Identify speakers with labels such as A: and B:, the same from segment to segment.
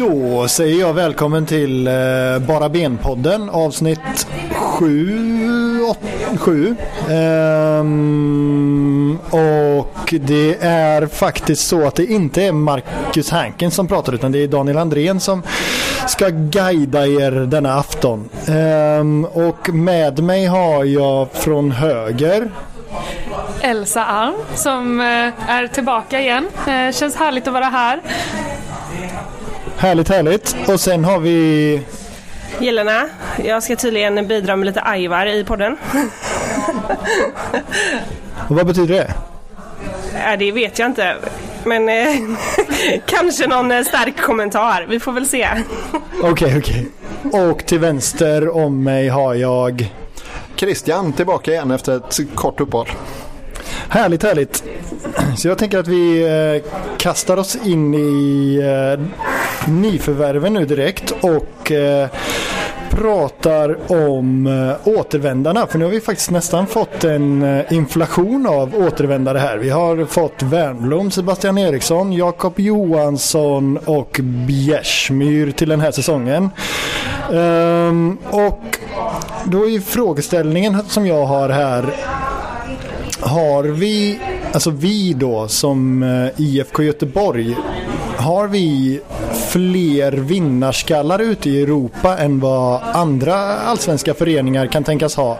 A: Då säger jag välkommen till eh, Bara Ben-podden avsnitt 7. 7. Ehm, och det är faktiskt så att det inte är Marcus Hanken som pratar utan det är Daniel Andrén som ska guida er denna afton. Ehm, och med mig har jag från höger
B: Elsa Alm som eh, är tillbaka igen. Eh, känns härligt att vara här.
A: Härligt, härligt. Och sen har vi...
C: Jelena, jag ska tydligen bidra med lite ajvar i podden.
A: Och vad betyder det?
C: Ja, det vet jag inte. Men eh, kanske någon eh, stark kommentar. Vi får väl se.
A: Okej, okej. Och till vänster om mig har jag...
D: Christian tillbaka igen efter ett kort uppehåll.
A: Härligt, härligt. Så jag tänker att vi eh, kastar oss in i eh, nyförvärven nu direkt och eh, pratar om eh, återvändarna. För nu har vi faktiskt nästan fått en eh, inflation av återvändare här. Vi har fått Wernbloom, Sebastian Eriksson, Jakob Johansson och Bjärsmyr till den här säsongen. Ehm, och då är frågeställningen som jag har här har vi, alltså vi då som eh, IFK Göteborg, har vi fler vinnarskallar ute i Europa än vad andra allsvenska föreningar kan tänkas ha?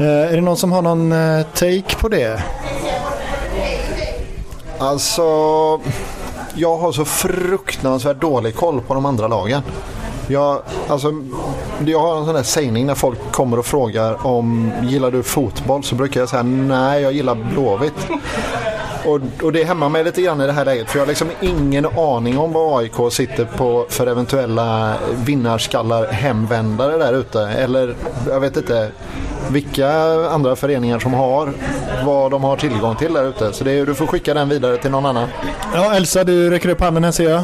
A: Eh, är det någon som har någon eh, take på det?
D: Alltså, jag har så fruktansvärt dålig koll på de andra lagen. Jag, alltså, jag har en sån där sägning när folk kommer och frågar om gillar du fotboll så brukar jag säga nej jag gillar Blåvitt. Och, och det hämmar mig lite grann i det här läget för jag har liksom ingen aning om vad AIK sitter på för eventuella vinnarskallar hemvändare där ute. Eller jag vet inte vilka andra föreningar som har vad de har tillgång till där ute. Så det är, du får skicka den vidare till någon annan.
A: Ja, Elsa, du räcker upp handen här ser jag.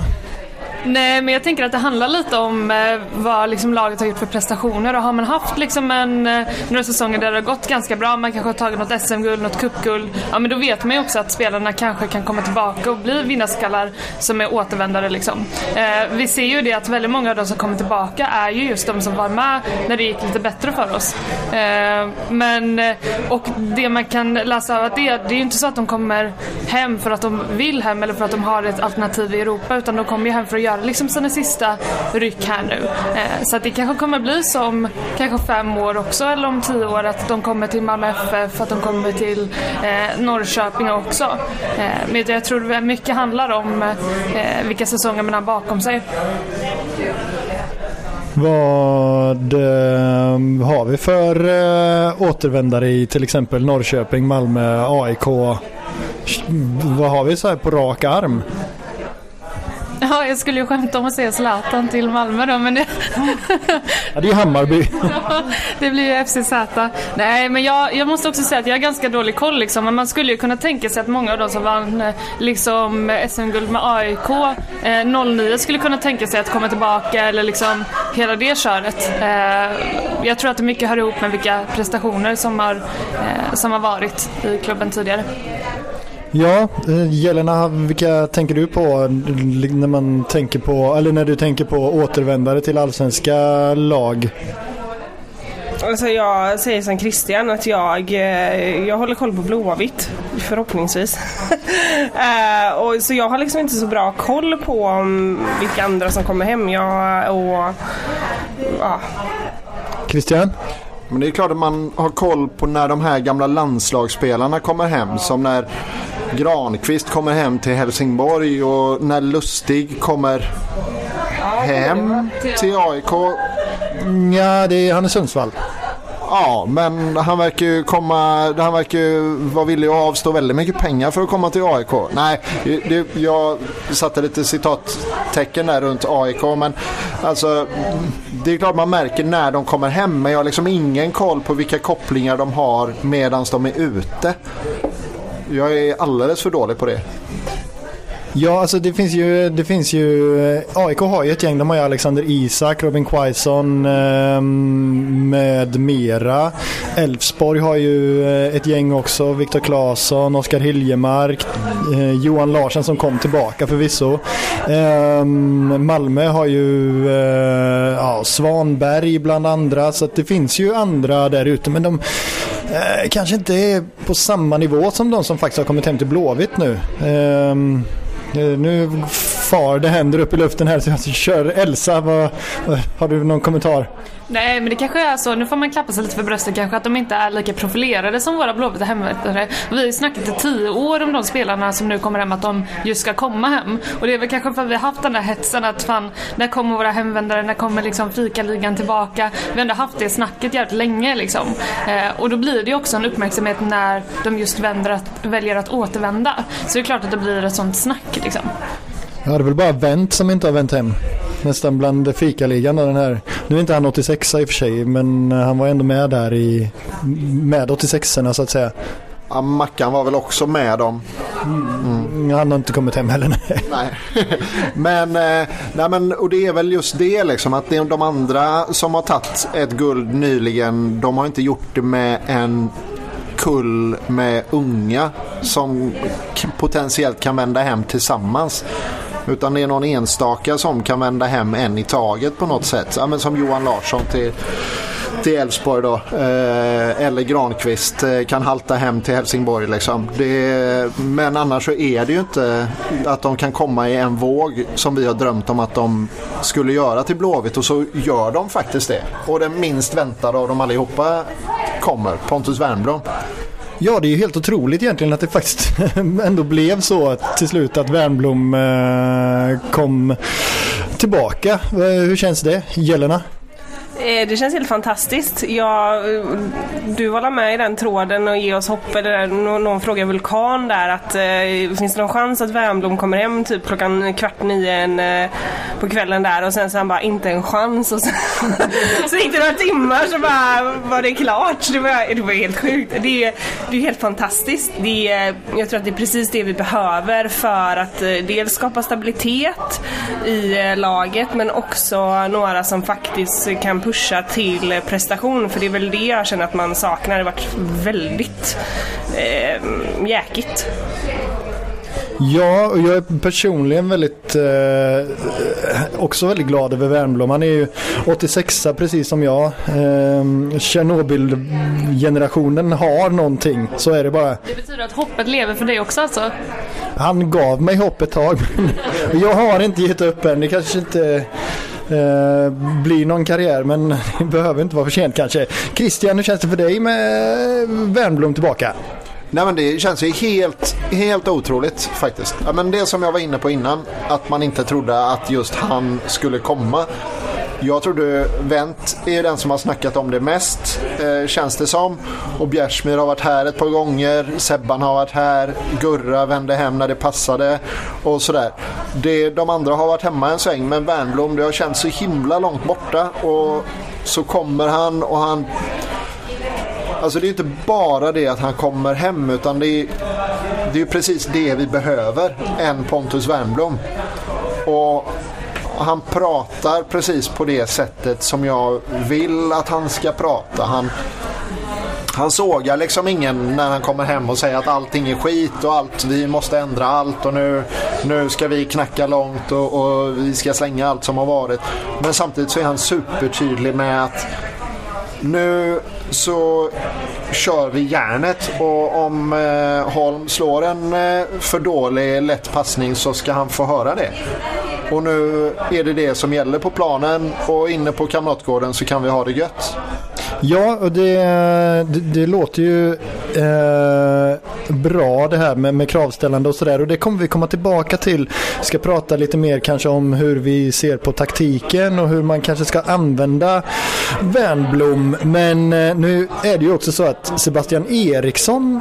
B: Nej, men jag tänker att det handlar lite om eh, vad liksom laget har gjort för prestationer. Och har man haft liksom en, eh, några säsonger där det har gått ganska bra, man kanske har tagit något SM-guld, något cupguld. Ja, men då vet man ju också att spelarna kanske kan komma tillbaka och bli vinnarskallar som är återvändare. Liksom. Eh, vi ser ju det att väldigt många av de som kommer tillbaka är ju just de som var med när det gick lite bättre för oss. Eh, men, eh, och det man kan läsa av att det, det är ju inte så att de kommer hem för att de vill hem eller för att de har ett alternativ i Europa, utan de kommer ju hem för att göra liksom sina sista ryck här nu. Eh, så att det kanske kommer bli som kanske fem år också eller om tio år att de kommer till Malmö FF, att de kommer till eh, Norrköping också. Eh, men jag tror mycket handlar om eh, vilka säsonger man har bakom sig.
A: Vad eh, har vi för eh, återvändare i till exempel Norrköping, Malmö, AIK? Vad har vi så här på rak arm?
B: Ja, jag skulle ju skämta om att säga Zlatan till Malmö då, men det,
A: Ja, det är Hammarby.
B: det blir ju FCZ. Nej, men jag, jag måste också säga att jag har ganska dålig koll liksom. Men man skulle ju kunna tänka sig att många av de som vann eh, liksom SM-guld med AIK eh, 09 skulle kunna tänka sig att komma tillbaka eller liksom hela det köret. Eh, jag tror att det mycket hör ihop med vilka prestationer som har, eh, som har varit i klubben tidigare.
A: Ja, eh, Jelena, vilka tänker du på när man tänker på, eller när du tänker på återvändare till allsvenska lag?
C: Alltså jag säger som Christian att jag, eh, jag håller koll på Blåvitt. Förhoppningsvis. Eh, och, så jag har liksom inte så bra koll på um, vilka andra som kommer hem. Jag, och, ja.
A: Christian?
D: Men det är klart att man har koll på när de här gamla landslagsspelarna kommer hem. Som när Granqvist kommer hem till Helsingborg och när Lustig kommer hem till AIK.
A: Ja, det är han i Sundsvall.
D: Ja, men han verkar ju komma, han verkar ju vara villig att avstå väldigt mycket pengar för att komma till AIK. Nej, det, jag satte lite citattecken där runt AIK, men alltså det är klart man märker när de kommer hem, men jag har liksom ingen koll på vilka kopplingar de har medan de är ute. Jag är alldeles för dålig på det.
A: Ja, alltså det finns ju, det finns ju AIK har ju ett gäng. De har ju Alexander Isak, Robin Quaison eh, med mera. Elfsborg har ju eh, ett gäng också. Viktor Claesson, Oskar Hiljemark, eh, Johan Larsson som kom tillbaka förvisso. Eh, Malmö har ju eh, ja, Svanberg bland andra. Så det finns ju andra där ute. Men de eh, kanske inte är på samma nivå som de som faktiskt har kommit hem till Blåvitt nu. Ehm, Äh, Eine far det händer upp i luften här så jag kör Elsa. Vad, har du någon kommentar?
B: Nej men det kanske är så, nu får man klappa sig lite för bröstet kanske att de inte är lika profilerade som våra blåvita hemvändare. Vi har ju snackat i tio år om de spelarna som nu kommer hem att de just ska komma hem. Och det är väl kanske för att vi har haft den där hetsen att fan, när kommer våra hemvändare, när kommer liksom fikaligan tillbaka? Vi har ändå haft det snacket jävligt länge liksom. Eh, och då blir det ju också en uppmärksamhet när de just vänder att, väljer att återvända. Så det är klart att det blir ett sånt snack liksom.
A: Ja, det är väl bara vänt som inte har vänt hem. Nästan bland fikaligan den här. Nu är inte han 86 i och för sig men han var ändå med där i med 86orna så att säga.
D: Ja, Mackan var väl också med dem.
A: Mm. Han har inte kommit hem heller. Nej.
D: nej. men, eh, nej men och det är väl just det liksom att de andra som har tagit ett guld nyligen de har inte gjort det med en kull med unga som potentiellt kan vända hem tillsammans. Utan det är någon enstaka som kan vända hem en i taget på något sätt. Ja, men som Johan Larsson till till Elfsborg då. Eh, eller Granqvist eh, kan halta hem till Helsingborg liksom. Det, men annars så är det ju inte att de kan komma i en våg som vi har drömt om att de skulle göra till Blåvitt och så gör de faktiskt det. Och den minst väntade av dem allihopa kommer, Pontus Wernbloom.
A: Ja, det är ju helt otroligt egentligen att det faktiskt ändå blev så till slut att Wernbloom eh, kom tillbaka. Eh, hur känns det? Jelena?
C: Eh, det känns helt fantastiskt. Jag, du var med i den tråden och ge oss hopp. Eller någon, frågar Vulkan där att eh, finns det någon chans att Wernbloom kommer hem typ klockan kvart nio en, eh, på kvällen där och sen så han bara inte en chans och så, så gick det några timmar så bara var det klart. Det var, det var helt sjukt. Det är, det är helt fantastiskt. Det är, jag tror att det är precis det vi behöver för att eh, dels skapa stabilitet i eh, laget men också några som faktiskt kan pusha till prestation för det är väl det jag känner att man saknar. Det har varit väldigt eh, jäkigt.
A: Ja, och jag är personligen väldigt eh, också väldigt glad över Wernbloom. Han är ju 86 precis som jag. Eh, Tjernobyl-generationen har någonting, så är det bara.
B: Det betyder att hoppet lever för dig också alltså?
A: Han gav mig hopp ett tag, men jag har inte gett upp än. Det kanske inte eh, blir någon karriär men det behöver inte vara för sent kanske. Christian, hur känns det för dig med eh, Wernbloom tillbaka?
D: Nej men det känns ju helt, helt otroligt faktiskt. Ja, men det som jag var inne på innan, att man inte trodde att just han skulle komma. Jag trodde Wendt är den som har snackat om det mest, eh, känns det som. Och Bjärsmyr har varit här ett par gånger, Sebban har varit här, Gurra vände hem när det passade och sådär. Det, de andra har varit hemma en sväng, men Wernbloom, det har känts så himla långt borta. Och så kommer han och han Alltså det är inte bara det att han kommer hem utan det är, det är precis det vi behöver. En Pontus Wernbloom. Och han pratar precis på det sättet som jag vill att han ska prata. Han, han sågar liksom ingen när han kommer hem och säger att allting är skit och allt, vi måste ändra allt och nu, nu ska vi knacka långt och, och vi ska slänga allt som har varit. Men samtidigt så är han supertydlig med att nu så kör vi järnet och om eh, Holm slår en eh, för dålig lätt passning så ska han få höra det. Och nu är det det som gäller på planen och inne på Kamratgården så kan vi ha det gött.
A: Ja, och det, det, det låter ju eh, bra det här med, med kravställande och sådär. Och det kommer vi komma tillbaka till. Vi ska prata lite mer kanske om hur vi ser på taktiken och hur man kanske ska använda Wernblom. Men eh, nu är det ju också så att Sebastian Eriksson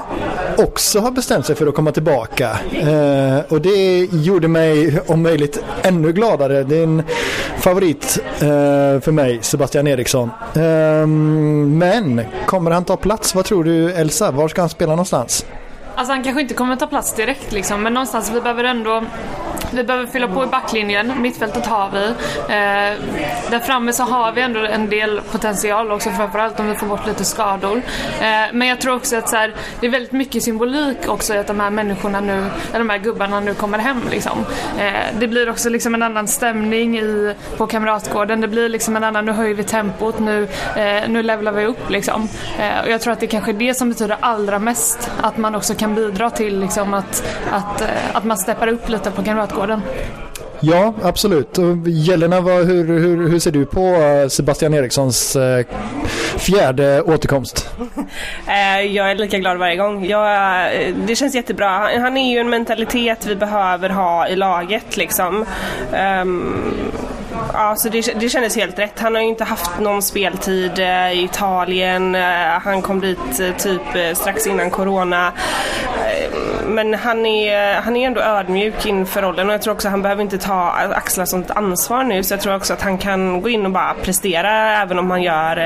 A: också har bestämt sig för att komma tillbaka. Eh, och det gjorde mig om möjligt ännu gladare. Det är en favorit eh, för mig, Sebastian Eriksson. Eh, men kommer han ta plats? Vad tror du Elsa? Var ska han spela någonstans?
B: Alltså han kanske inte kommer ta plats direkt liksom, men någonstans vi behöver ändå vi behöver fylla på i backlinjen, mittfältet har vi. Eh, där framme så har vi ändå en del potential också framförallt om vi får bort lite skador. Eh, men jag tror också att så här, det är väldigt mycket symbolik också i att de här människorna nu, eller de här gubbarna nu kommer hem liksom. Eh, det blir också liksom en annan stämning i, på Kamratgården. Det blir liksom en annan, nu höjer vi tempot, nu, eh, nu levlar vi upp liksom. Eh, och jag tror att det kanske är det som betyder allra mest. Att man också kan bidra till liksom att, att, eh, att man steppar upp lite på Kamratgården.
A: Ja, absolut. Jelena, hur, hur, hur ser du på eh, Sebastian Erikssons eh, fjärde återkomst?
C: Jag är lika glad varje gång. Jag, det känns jättebra. Han är ju en mentalitet vi behöver ha i laget liksom. Um, Ja, så det, det kändes helt rätt. Han har ju inte haft någon speltid eh, i Italien. Eh, han kom dit eh, typ strax innan Corona. Men han är, han är ändå ödmjuk inför rollen och jag tror också att han behöver inte ta axla sånt ansvar nu. Så jag tror också att han kan gå in och bara prestera även om han gör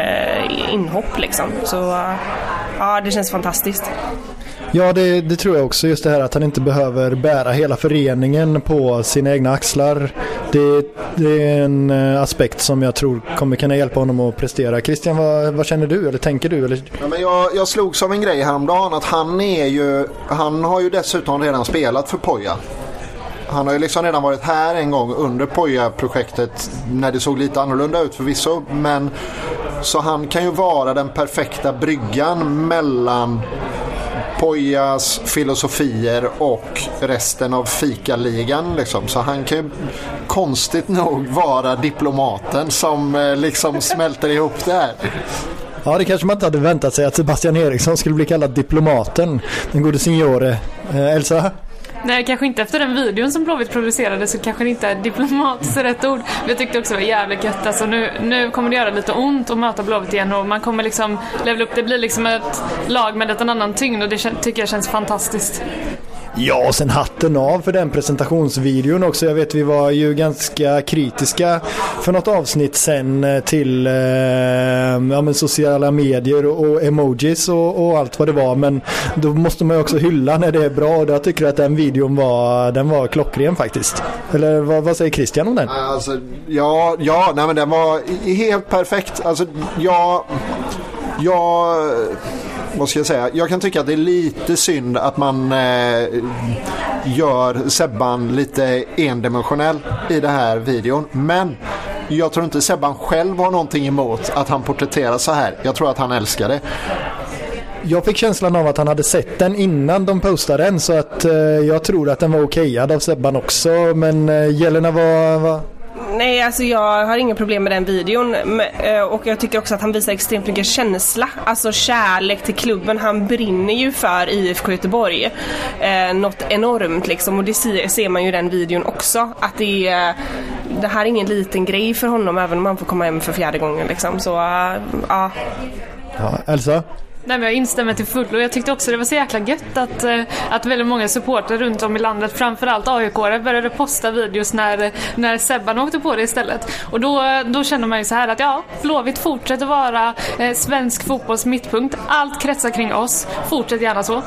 C: inhopp liksom. Så ja, det känns fantastiskt.
A: Ja, det, det, tror jag också. Just det här att han inte behöver bära hela föreningen på sina egna axlar. Det, det är en eh, aspekt som jag tror kommer kunna hjälpa honom att prestera. Christian, vad, vad känner du eller tänker du? Eller?
D: Ja, men jag, jag slogs av en grej häromdagen att han är ju, han har ju dessutom redan spelat för Poja. Han har ju liksom redan varit här en gång under Poja-projektet när det såg lite annorlunda ut förvisso. Men så han kan ju vara den perfekta bryggan mellan Pojas filosofier och resten av fikaligan. Liksom. Så han kan ju konstigt nog vara diplomaten som eh, liksom smälter ihop det här.
A: Ja, det kanske man inte hade väntat sig att Sebastian Eriksson skulle bli kallad diplomaten. Den gode signore. Eh, Elsa?
B: Nej, kanske inte efter den videon som Blåvitt producerade så kanske det inte är diplomatiskt rätt ord. Men jag tyckte också det var jävligt gött. Alltså nu, nu kommer det göra lite ont att möta Blåvitt igen och man kommer liksom levla upp. Det blir liksom ett lag med en annan tyngd och det tycker jag känns fantastiskt.
A: Ja, och sen hatten av för den presentationsvideon också. Jag vet vi var ju ganska kritiska för något avsnitt sen eh, till eh, ja, men sociala medier och, och emojis och, och, allt vad det var. Men då måste man ju också hylla när det är bra och jag tycker att den videon var, den var klockren faktiskt. Eller vad, vad säger Christian om den?
D: Eh, alltså, ja, ja nej, men den var helt perfekt. Alltså, ja, ja vad ska jag säga? Jag kan tycka att det är lite synd att man eh, gör Sebban lite endimensionell i den här videon. Men jag tror inte Sebban själv har någonting emot att han porträtteras så här. Jag tror att han älskar det.
A: Jag fick känslan av att han hade sett den innan de postade den så att eh, jag tror att den var okejad av Sebban också. Men eh, Jelena var, var
C: Nej, alltså jag har inga problem med den videon eh, och jag tycker också att han visar extremt mycket känsla, alltså kärlek till klubben. Han brinner ju för IFK Göteborg. Eh, något enormt liksom och det ser man ju i den videon också. Att det, är, det här är ingen liten grej för honom även om han får komma hem för fjärde gången liksom. Så eh, ja.
A: Ja, Elsa?
B: Nej, men jag instämmer till fullo. Jag tyckte också det var så jäkla gött att, eh, att väldigt många supportrar runt om i landet, framförallt aik började posta videos när, när Sebban åkte på det istället. Och då, då känner man ju så här att ja, Blåvitt fortsätter vara eh, svensk fotbolls mittpunkt. Allt kretsar kring oss. Fortsätt gärna så.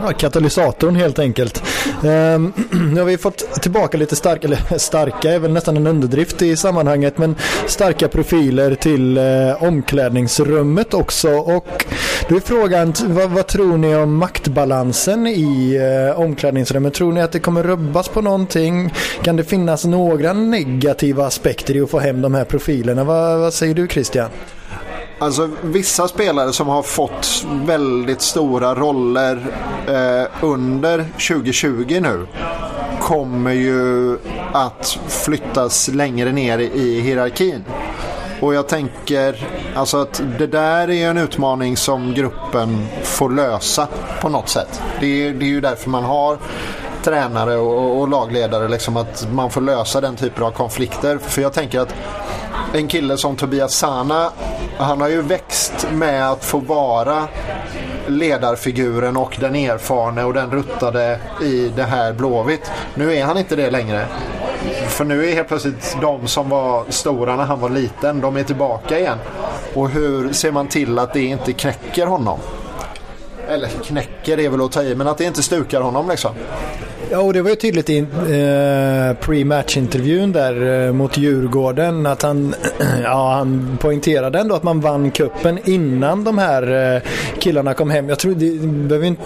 A: Ja, katalysatorn helt enkelt. Ehm, nu har vi fått tillbaka lite starka, eller starka är väl nästan en underdrift i sammanhanget, men starka profiler till eh, omklädningsrummet också. Och då är frågan, vad, vad, tror ni om maktbalansen i eh, omklädningsrummet? Tror ni att det kommer rubbas på någonting? Kan det finnas några negativa aspekter i att få hem de här profilerna? vad, vad säger du Christian?
D: Alltså vissa spelare som har fått väldigt stora roller eh, under 2020 nu kommer ju att flyttas längre ner i hierarkin. Och jag tänker alltså att det där är en utmaning som gruppen får lösa på något sätt. Det är, det är ju därför man har tränare och, och lagledare, liksom att man får lösa den typen av konflikter. För jag tänker att en kille som Tobias Sana, han har ju växt med att få vara ledarfiguren och den erfarne och den ruttade i det här Blåvitt. Nu är han inte det längre. För nu är helt plötsligt de som var stora när han var liten, de är tillbaka igen. Och hur ser man till att det inte knäcker honom? Eller knäcker är väl att ta i, men att det inte stukar honom liksom.
A: Ja, och det var ju tydligt i eh, pre-match-intervjun där eh, mot Djurgården att han, ja, han poängterade ändå att man vann kuppen innan de här eh, killarna kom hem. Jag tror, det, behöver inte,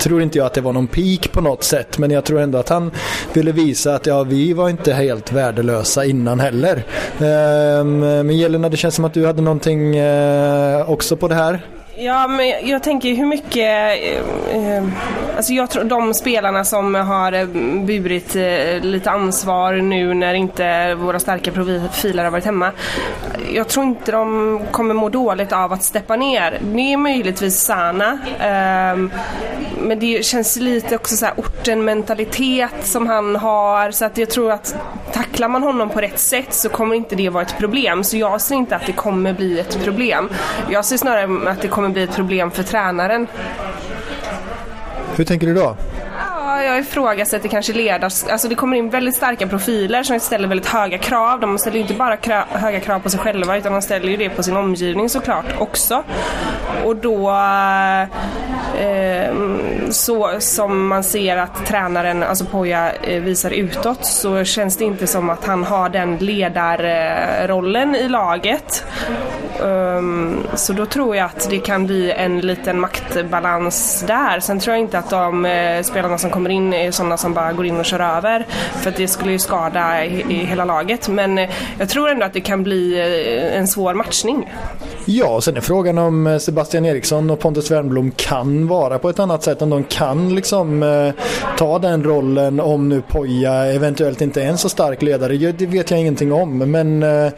A: tror inte jag att det var någon peak på något sätt men jag tror ändå att han ville visa att ja, vi var inte helt värdelösa innan heller. Eh, men Jelena, det känns som att du hade någonting eh, också på det här.
C: Ja, men jag tänker hur mycket... Eh, eh, alltså jag tror de spelarna som har eh, burit eh, lite ansvar nu när inte våra starka profiler har varit hemma. Jag tror inte de kommer må dåligt av att steppa ner. Det är möjligtvis Sana. Eh, men det känns lite också så här orten-mentalitet som han har. Så att jag tror att tacklar man honom på rätt sätt så kommer inte det vara ett problem. Så jag ser inte att det kommer bli ett problem. Jag ser snarare att det kommer bli ett problem för tränaren.
A: Hur tänker du då?
C: Ja, jag ifrågasätter kanske ledars... Alltså det kommer in väldigt starka profiler som ställer väldigt höga krav. De ställer ju inte bara kra höga krav på sig själva utan de ställer ju det på sin omgivning såklart också. Och då... Eh, så som man ser att tränaren, alltså Poja, eh, visar utåt så känns det inte som att han har den ledarrollen i laget. Um, så då tror jag att det kan bli en liten maktbalans där. Sen tror jag inte att de eh, spelarna som kommer in är sådana som bara går in och kör över. För att det skulle ju skada i, hela laget. Men eh, jag tror ändå att det kan bli eh, en svår matchning.
A: Ja, och sen är frågan om eh, Sebastian Eriksson och Pontus Wernbloom kan vara på ett annat sätt. Om de kan liksom eh, ta den rollen om nu Poja eventuellt inte är en så stark ledare. Det vet jag ingenting om. Men eh,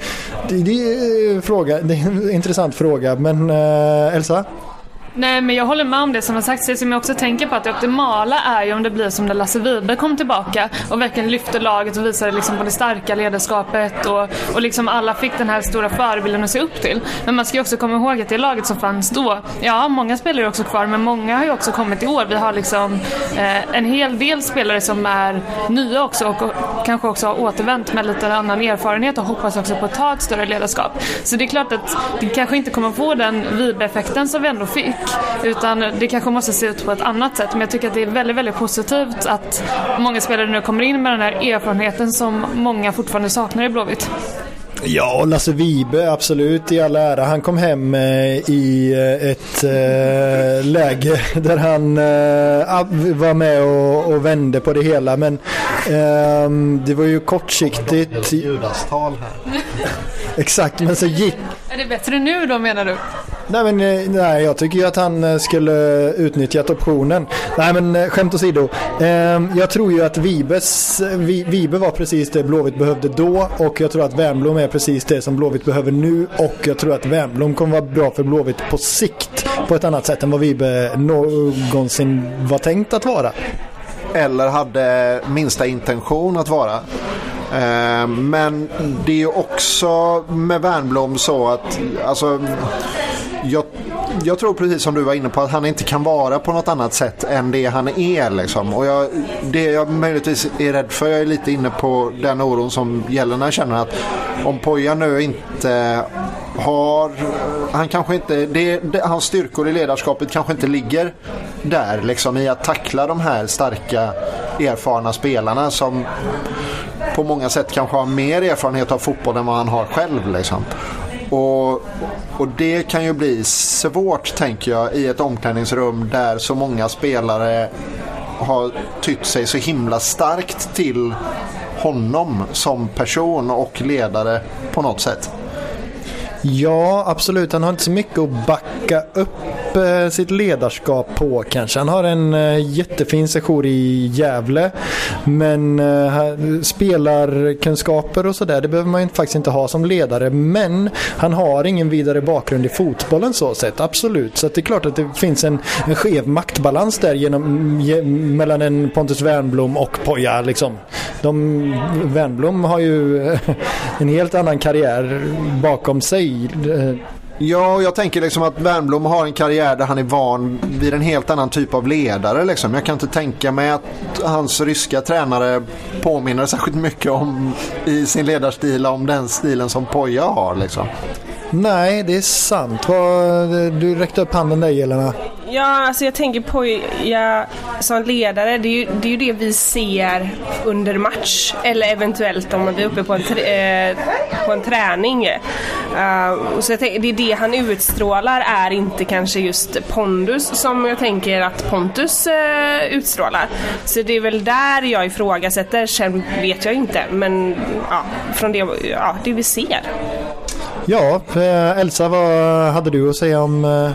A: det, det, är fråga, det är en intressant fråga. Men eh, Elsa?
B: Nej men jag håller med om det som har sagts. Det som jag också tänker på att det optimala är ju om det blir som när Lasse Wiberg kom tillbaka och verkligen lyfte laget och visade liksom på det starka ledarskapet och, och liksom alla fick den här stora förebilden att se upp till. Men man ska ju också komma ihåg att det laget som fanns då, ja många spelare är också kvar men många har ju också kommit i år. Vi har liksom eh, en hel del spelare som är nya också och, och kanske också har återvänt med lite annan erfarenhet och hoppas också på att ta ett större ledarskap. Så det är klart att det kanske inte kommer få den Wiberg-effekten som vi ändå fick utan det kanske måste se ut på ett annat sätt. Men jag tycker att det är väldigt, väldigt positivt att många spelare nu kommer in med den här erfarenheten som många fortfarande saknar i Blåvitt.
A: Ja, Lasse Vibe absolut i all ära. Han kom hem eh, i eh, ett eh, läge där han eh, var med och, och, vände på det hela. Men ehm, det var ju kortsiktigt.
D: Judastal här.
A: Exakt, men så gick...
B: Är det bättre nu då menar du?
A: Nej, men, eh, nej, jag tycker ju att han skulle utnyttjat optionen. Nej men skämt åsido. Jag tror ju att Vibes, Vibe var precis det Blåvitt behövde då och jag tror att Wernbloom är precis det som Blåvitt behöver nu och jag tror att Wernbloom kommer vara bra för Blåvitt på sikt på ett annat sätt än vad Vibe någonsin var tänkt att vara.
D: Eller hade minsta intention att vara. Eh, men det är ju också med Wernbloom så att alltså, jag, jag, tror precis som du var inne på att han inte kan vara på något annat sätt än det han är. Liksom. Och jag, det jag möjligtvis är rädd för, jag är lite inne på den oron som Jelena känner att om Poja nu inte har, han kanske inte, det, det, hans styrkor i ledarskapet kanske inte ligger där liksom i att tackla de här starka erfarna spelarna som på många sätt kanske har mer erfarenhet av fotboll än vad han har själv. Liksom. Och, och det kan ju bli svårt tänker jag i ett omklädningsrum där så många spelare har tytt sig så himla starkt till honom som person och ledare på något sätt.
A: Ja, absolut. Han har inte så mycket att backa upp eh, sitt ledarskap på kanske. Han har en eh, jättefin session i Gävle. Men eh, spelarkunskaper och sådär, det behöver man ju faktiskt inte ha som ledare. Men han har ingen vidare bakgrund i fotbollen så sett. Absolut. Så det är klart att det finns en, en skev maktbalans där genom, ge, mellan en Pontus Wernblom och Poja. Liksom. De, Wernblom har ju eh, en helt annan karriär bakom sig
D: Eh, ja, jag tänker liksom att Wernbloom har en karriär där han är van vid en helt annan typ av ledare. Liksom. Jag kan inte tänka mig att hans ryska tränare påminner särskilt mycket om i sin ledarstil om den stilen som Poja har. Liksom.
A: Nej, det är sant. Du räckte upp handen där Jelena.
C: Ja, alltså jag tänker på ja, som ledare, det är, ju, det är ju det vi ser under match eller eventuellt om vi är uppe på en, eh, på en träning. Uh, så jag tänker, det är det han utstrålar är inte kanske just pondus som jag tänker att Pontus uh, utstrålar. Så det är väl där jag ifrågasätter, sen vet jag inte men ja, från det, ja, det vi ser.
A: Ja, Elsa vad hade du att säga om eh,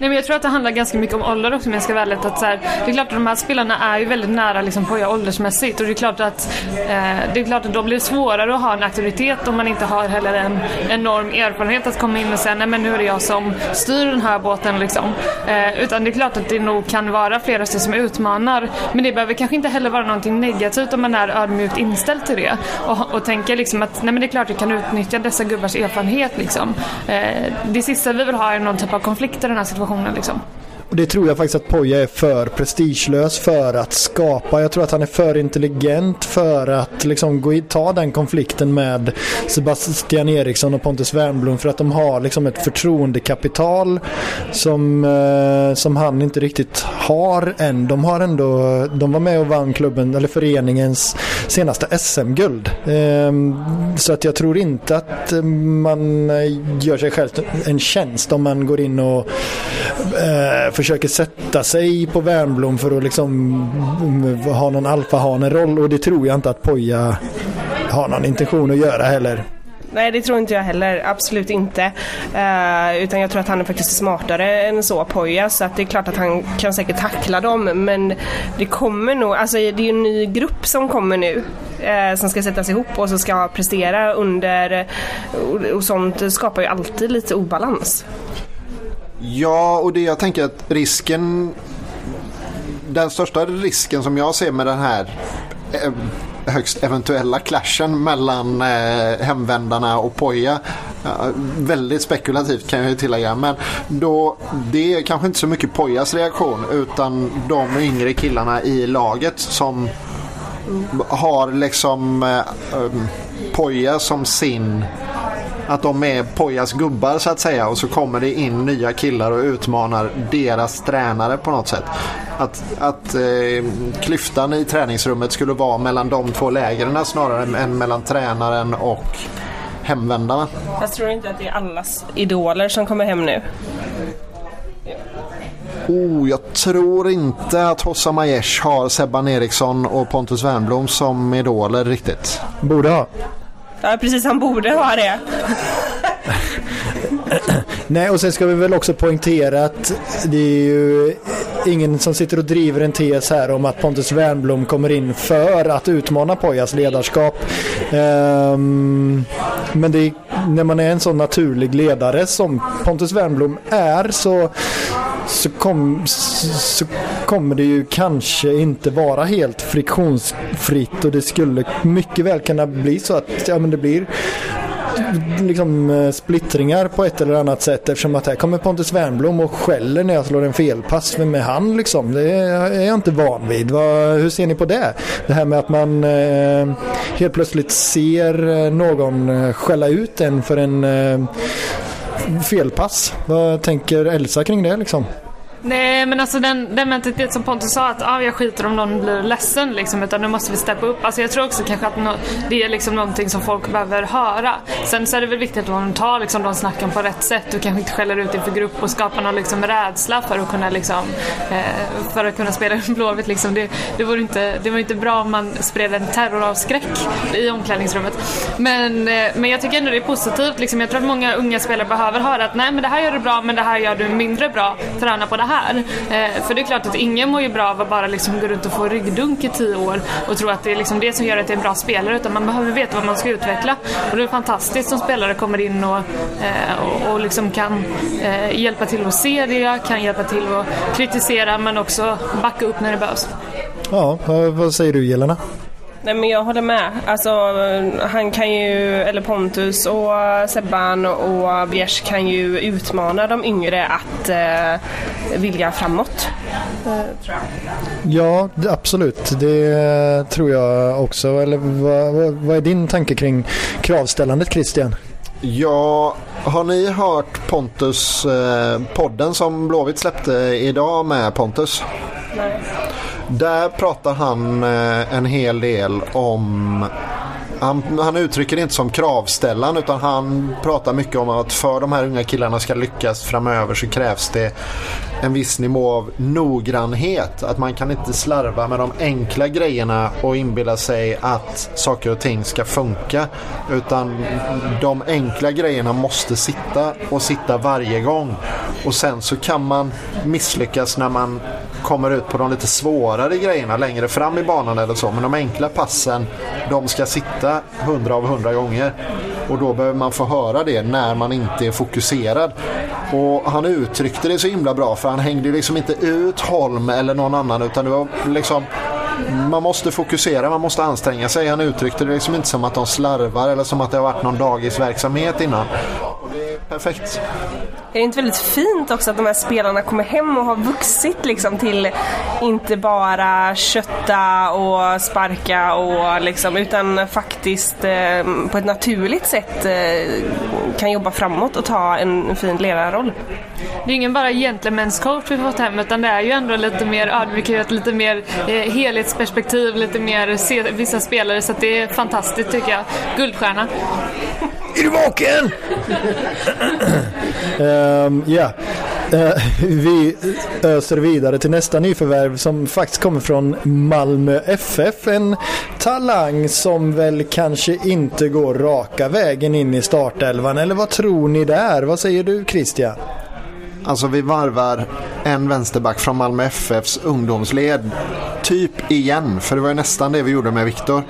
B: Nej men jag tror att det handlar ganska mycket om ålder också om jag ska vara ärlig. Att så här, det är klart att de här spelarna är ju väldigt nära liksom Poja åldersmässigt och det är klart att eh, det är klart att då blir det svårare att ha en auktoritet om man inte har heller en enorm erfarenhet att komma in och säga nej men nu är det jag som styr den här båten liksom. Eh, utan det är klart att det nog kan vara flera som utmanar men det behöver kanske inte heller vara någonting negativt om man är ödmjukt inställd till det och, och tänker liksom att nej men det är klart att jag kan utnyttja dessa gubbars erfarenhet liksom. Eh, det sista vi vill ha är någon typ av konflikt i den här situationen situationen liksom.
A: Och det tror jag faktiskt att Poja är för prestigelös för att skapa. Jag tror att han är för intelligent för att liksom gå i, ta den konflikten med Sebastian Eriksson och Pontus Wernbloom för att de har liksom ett förtroendekapital som, eh, som han inte riktigt har än. De har ändå, de var med och vann klubben, eller föreningens senaste SM-guld. Eh, så att jag tror inte att man gör sig själv en tjänst om man går in och eh, försöker sätta sig på Värnblom för att liksom mm, ha någon alfahane-roll och det tror jag inte att Poja har någon intention att göra heller.
C: Nej det tror inte jag heller, absolut inte. Uh, utan jag tror att han är faktiskt smartare än så, Poja, så att det är klart att han kan säkert tackla dem men det kommer nog, alltså det är ju en ny grupp som kommer nu uh, som ska sättas ihop och som ska prestera under och, och sånt skapar ju alltid lite obalans.
D: Ja, och det jag tänker att risken... Den största risken som jag ser med den här eh, högst eventuella clashen mellan eh, hemvändarna och Poja. Eh, väldigt spekulativt kan jag ju tillägga. Men då, det är kanske inte så mycket Pojas reaktion utan de yngre killarna i laget som har liksom eh, eh Poja som sin att de är Pojas gubbar så att säga och så kommer det in nya killar och utmanar deras tränare på något sätt. Att, att eh, klyftan i träningsrummet skulle vara mellan de två lägren snarare än mellan tränaren och hemvändarna.
C: Jag tror inte att det är allas idoler som kommer hem nu.
D: Oh, jag tror inte att Hossa Majesh har Sebban Eriksson och Pontus Wernbloom som idoler riktigt.
A: Borde ha.
C: Ja, precis. Han borde ha det.
A: Nej, och sen ska vi väl också poängtera att det är ju ingen som sitter och driver en tes här om att Pontus Wernblom kommer in för att utmana Pojas ledarskap. Um, men det är, när man är en sån naturlig ledare som Pontus Wernblom är så så, kom, så kommer det ju kanske inte vara helt friktionsfritt och det skulle mycket väl kunna bli så att ja, men det blir liksom eh, splittringar på ett eller annat sätt eftersom att här kommer Pontus Wernbloom och skäller när jag slår en felpass. Vem är han liksom? Det är jag inte van vid. Hur ser ni på det? Det här med att man eh, helt plötsligt ser eh, någon eh, skälla ut en för en eh, felpass. Vad tänker Elsa kring det liksom?
B: Nej men alltså den, den mentalitet som Pontus sa att ah, jag skiter om någon blir ledsen liksom utan nu måste vi steppa upp. Alltså jag tror också kanske att no, det är liksom någonting som folk behöver höra. Sen så är det väl viktigt att man tar liksom de snacken på rätt sätt Du kanske inte skäller ut inför grupp och skapar någon liksom rädsla för att kunna liksom eh, för att kunna spela Blåvitt liksom. Det, det, vore inte, det var inte bra om man spred en terroravskräck i omklädningsrummet. Men, eh, men jag tycker ändå det är positivt liksom. Jag tror att många unga spelare behöver höra att nej men det här gör du bra men det här gör du mindre bra. Träna på det här. Eh, för det är klart att ingen mår ju bra av att bara liksom gå runt och få ryggdunk i tio år och tro att det är liksom det som gör att det är en bra spelare utan man behöver veta vad man ska utveckla. Och det är fantastiskt som spelare kommer in och, eh, och, och liksom kan eh, hjälpa till att se det, kan hjälpa till att kritisera men också backa upp när det behövs.
A: Ja, vad säger du Jelena?
C: Nej men jag håller med. Alltså han kan ju, eller Pontus och Sebban och Bjärs kan ju utmana de yngre att eh, vilja framåt.
A: Ja, absolut. Det tror jag också. Eller vad, vad, vad är din tanke kring kravställandet Christian?
D: Ja, har ni hört Pontus eh, podden som Blåvitt släppte idag med Pontus?
C: Nej.
D: Där pratar han eh, en hel del om han, han uttrycker det inte som kravställan utan han pratar mycket om att för de här unga killarna ska lyckas framöver så krävs det en viss nivå av noggrannhet. Att man kan inte slarva med de enkla grejerna och inbilla sig att saker och ting ska funka. Utan de enkla grejerna måste sitta och sitta varje gång. Och sen så kan man misslyckas när man kommer ut på de lite svårare grejerna längre fram i banan eller så. Men de enkla passen, de ska sitta 100 av 100 gånger. Och då behöver man få höra det när man inte är fokuserad. Och han uttryckte det så himla bra för han hängde liksom inte ut Holm eller någon annan utan det var liksom man måste fokusera, man måste anstränga sig. Han uttryckte det liksom inte som att de slarvar eller som att det har varit någon dagisverksamhet innan. Och det är perfekt.
C: Är det inte väldigt fint också att de här spelarna kommer hem och har vuxit liksom till inte bara kötta och sparka och liksom utan faktiskt eh, på ett naturligt sätt eh, kan jobba framåt och ta en fin ledarroll.
B: Det är ingen bara gentlemen's coach vi fått hem utan det är ju ändå lite mer ödmjukhet, lite mer eh, helhetsperspektiv, lite mer se vissa spelare så det är fantastiskt tycker jag. Guldstjärna.
A: Är du vaken? um, yeah. Uh, vi öser vidare till nästa nyförvärv som faktiskt kommer från Malmö FF. En talang som väl kanske inte går raka vägen in i startelvan. Eller vad tror ni där? Vad säger du Christian?
D: Alltså vi varvar en vänsterback från Malmö FFs ungdomsled. Typ igen, för det var ju nästan det vi gjorde med Viktor.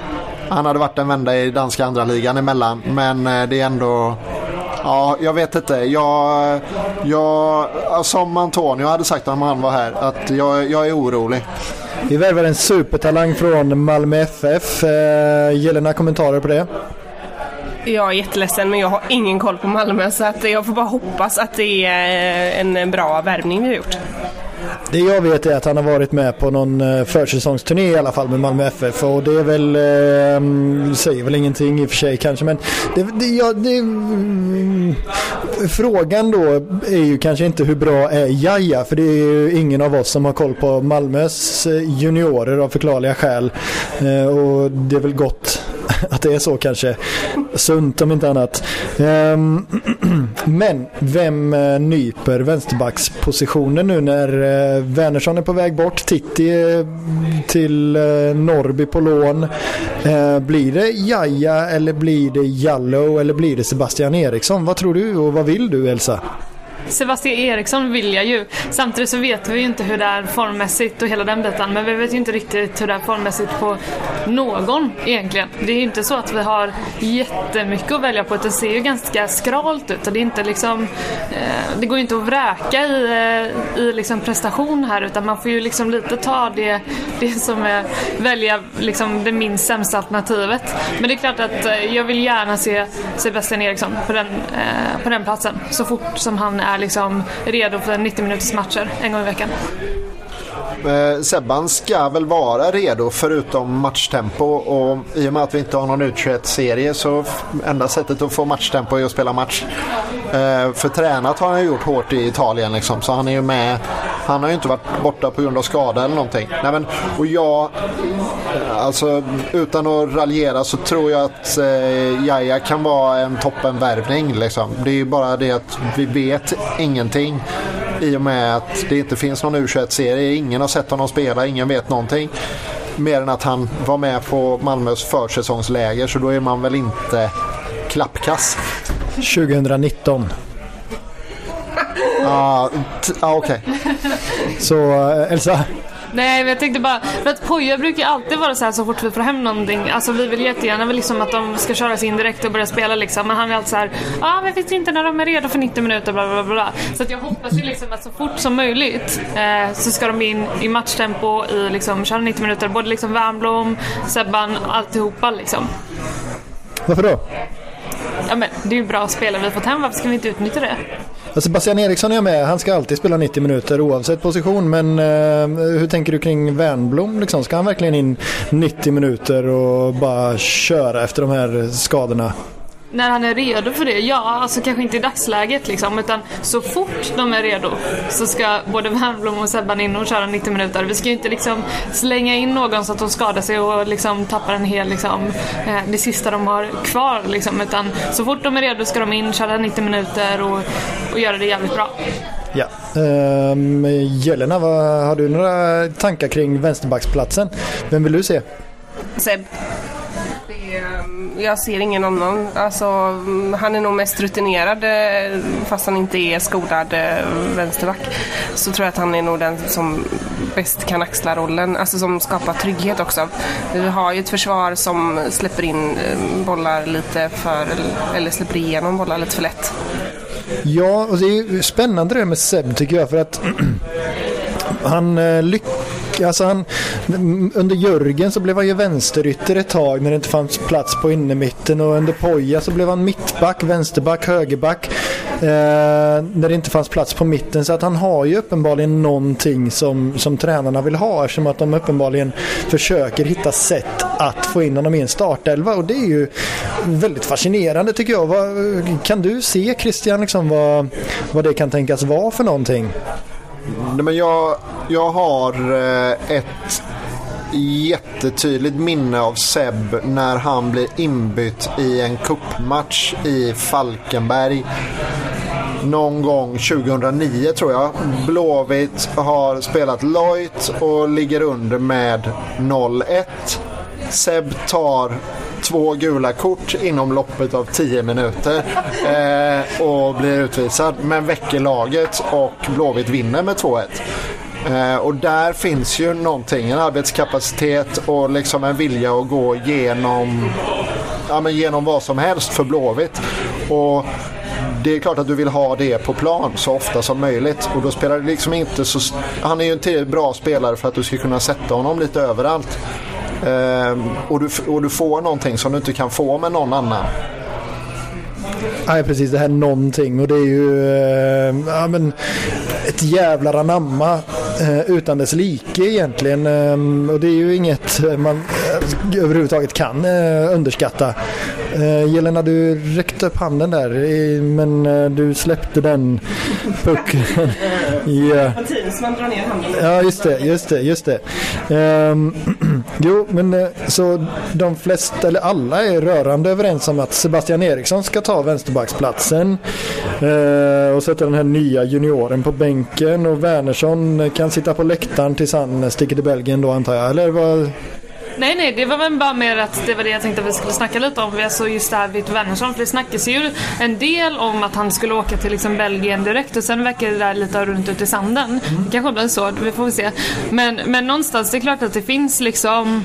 D: Han hade varit en vända i danska andra ligan emellan, men eh, det är ändå... Ja, jag vet inte. Jag, jag, som Antonio hade sagt om han var här, att jag, jag är orolig.
A: Vi värvar en supertalang från Malmö FF. Eh, Gällande kommentarer på det?
C: Jag är jätteledsen men jag har ingen koll på Malmö så att jag får bara hoppas att det är en bra värvning vi har gjort.
A: Det jag vet är att han har varit med på någon eh, försäsongsturné i alla fall med Malmö FF och det är väl, eh, säger väl ingenting i och för sig kanske men det, det, ja, det, mm, frågan då är ju kanske inte hur bra är Jaja för det är ju ingen av oss som har koll på Malmös eh, juniorer av förklarliga skäl eh, och det är väl gott att det är så kanske. Sunt om inte annat. Um, men vem eh, nyper vänsterbackspositionen nu när eh, Wernersson är på väg bort? Titti eh, till Norby på lån. blir det Jaja eller blir det Jallow eller blir det Sebastian Eriksson? Vad tror du och vad vill du Elsa?
B: Sebastian Eriksson vill jag ju. Samtidigt så vet vi ju inte hur det är formmässigt och hela den biten. Men vi vet ju inte riktigt hur det är formmässigt på någon egentligen. Det är ju inte så att vi har jättemycket att välja på. Det ser ju ganska skralt ut. Och det, är inte liksom, eh, det går ju inte att vräka i, eh, i liksom prestation här utan man får ju liksom lite ta det, det som är välja liksom det minst sämsta alternativet. Men det är klart att eh, jag vill gärna se Sebastian Eriksson på den, på den platsen så fort som han är liksom redo för 90 minuters matcher en gång i veckan.
D: Eh, Sebban ska väl vara redo förutom matchtempo och i och med att vi inte har någon U21-serie så enda sättet att få matchtempo är att spela match. Eh, för tränat har han gjort hårt i Italien liksom, så han är ju med. Han har ju inte varit borta på grund av skada eller någonting. Nej, men, och jag, eh, alltså utan att raljera så tror jag att eh, Jaja kan vara en toppenvärvning. Liksom. Det är ju bara det att vi vet ingenting i och med att det inte finns någon U21-serie. Ingen har sett honom spela, ingen vet någonting. Mer än att han var med på Malmös försäsongsläger så då är man väl inte klappkass.
A: 2019.
D: Ja, ah, okej. Okay.
A: Så eh, Elsa,
B: Nej, men jag tänkte bara, för att Poja brukar alltid vara så här så fort vi får hem någonting. Alltså vi vill jättegärna väl liksom att de ska köras in direkt och börja spela liksom. Men han är alltid så här, ja ah, vi vet inte när de är redo för 90 minuter bla bla bla. Så att jag hoppas ju liksom att så fort som möjligt eh, så ska de in i matchtempo i liksom köra 90 minuter. Både liksom Wernbloom, Sebban, alltihopa liksom.
A: Varför då?
B: Ja men det är ju bra spelare vi fått hem, varför ska vi inte utnyttja det?
A: Sebastian Eriksson är med. Han ska alltid spela 90 minuter oavsett position. Men eh, hur tänker du kring Wernbloom? Liksom? Ska han verkligen in 90 minuter och bara köra efter de här skadorna?
B: När han är redo för det? Ja, alltså kanske inte i dagsläget liksom. Utan så fort de är redo så ska både Wernbloom och Sebban in och köra 90 minuter. Vi ska ju inte liksom slänga in någon så att de skadar sig och liksom tappar en hel liksom, eh, det sista de har kvar liksom. Utan så fort de är redo ska de in, köra 90 minuter och, och göra det jävligt bra.
A: Ja. Um, Jelena, vad, har du några tankar kring vänsterbacksplatsen? Vem vill du se?
C: Seb. Ehm, jag ser ingen annan. Alltså, han är nog mest rutinerad eh, fast han inte är skolad eh, vänsterback. Så tror jag att han är nog den som bäst kan axla rollen, alltså som skapar trygghet också. Vi har ju ett försvar som släpper in eh, bollar lite för, eller släpper igenom bollar lite för lätt.
A: Ja, och det är spännande det med Seb tycker jag för att han lyckas Alltså, alltså han, under Jörgen så blev han ju vänsterytter ett tag när det inte fanns plats på innermitten och under Poja så blev han mittback, vänsterback, högerback eh, när det inte fanns plats på mitten. Så att han har ju uppenbarligen någonting som, som tränarna vill ha eftersom att de uppenbarligen försöker hitta sätt att få in honom i en startelva och det är ju väldigt fascinerande tycker jag. Vad, kan du se Christian liksom vad, vad det kan tänkas vara för någonting?
D: Nej, men jag, jag har eh, ett jättetydligt minne av Seb när han blir inbytt i en kuppmatch i Falkenberg. Någon gång 2009 tror jag. Blåvitt har spelat lojt och ligger under med 0-1. Seb tar två gula kort inom loppet av 10 minuter eh, och blir utvisad. Men väcker laget och Blåvitt vinner med 2-1. Eh, och där finns ju någonting, en arbetskapacitet och liksom en vilja att gå genom, ja, men genom vad som helst för Blåvitt. Och det är klart att du vill ha det på plan så ofta som möjligt. Och då spelar det liksom inte så... Han är ju en tillräckligt bra spelare för att du ska kunna sätta honom lite överallt. Eh, och, du, och du får någonting som du inte kan få med någon annan.
A: Nej precis, det här någonting och det är ju eh, ja, men, ett jävla anamma eh, utan dess like egentligen. Eh, och det är ju inget eh, man överhuvudtaget kan eh, underskatta. Eh, Jelena, du räckte upp handen där men eh, du släppte den pucken.
C: yeah. drar ner handen.
A: Ja, just det, just det, just det. Um, jo, men eh, så de flesta, eller alla är rörande överens om att Sebastian Eriksson ska ta vänsterbacksplatsen uh, och sätta den här nya junioren på bänken och Wernersson kan sitta på läktaren tills han sticker till Belgien då antar jag, eller vad?
B: Nej, nej, det var väl bara mer att det var det jag tänkte att vi skulle snacka lite om. Alltså just det här Vitt Wernersson, för det snackas ju en del om att han skulle åka till liksom Belgien direkt och sen verkar det där lite runt ut i sanden. Mm. Det kanske blir så, vi får väl se. Men, men någonstans, det är klart att det finns liksom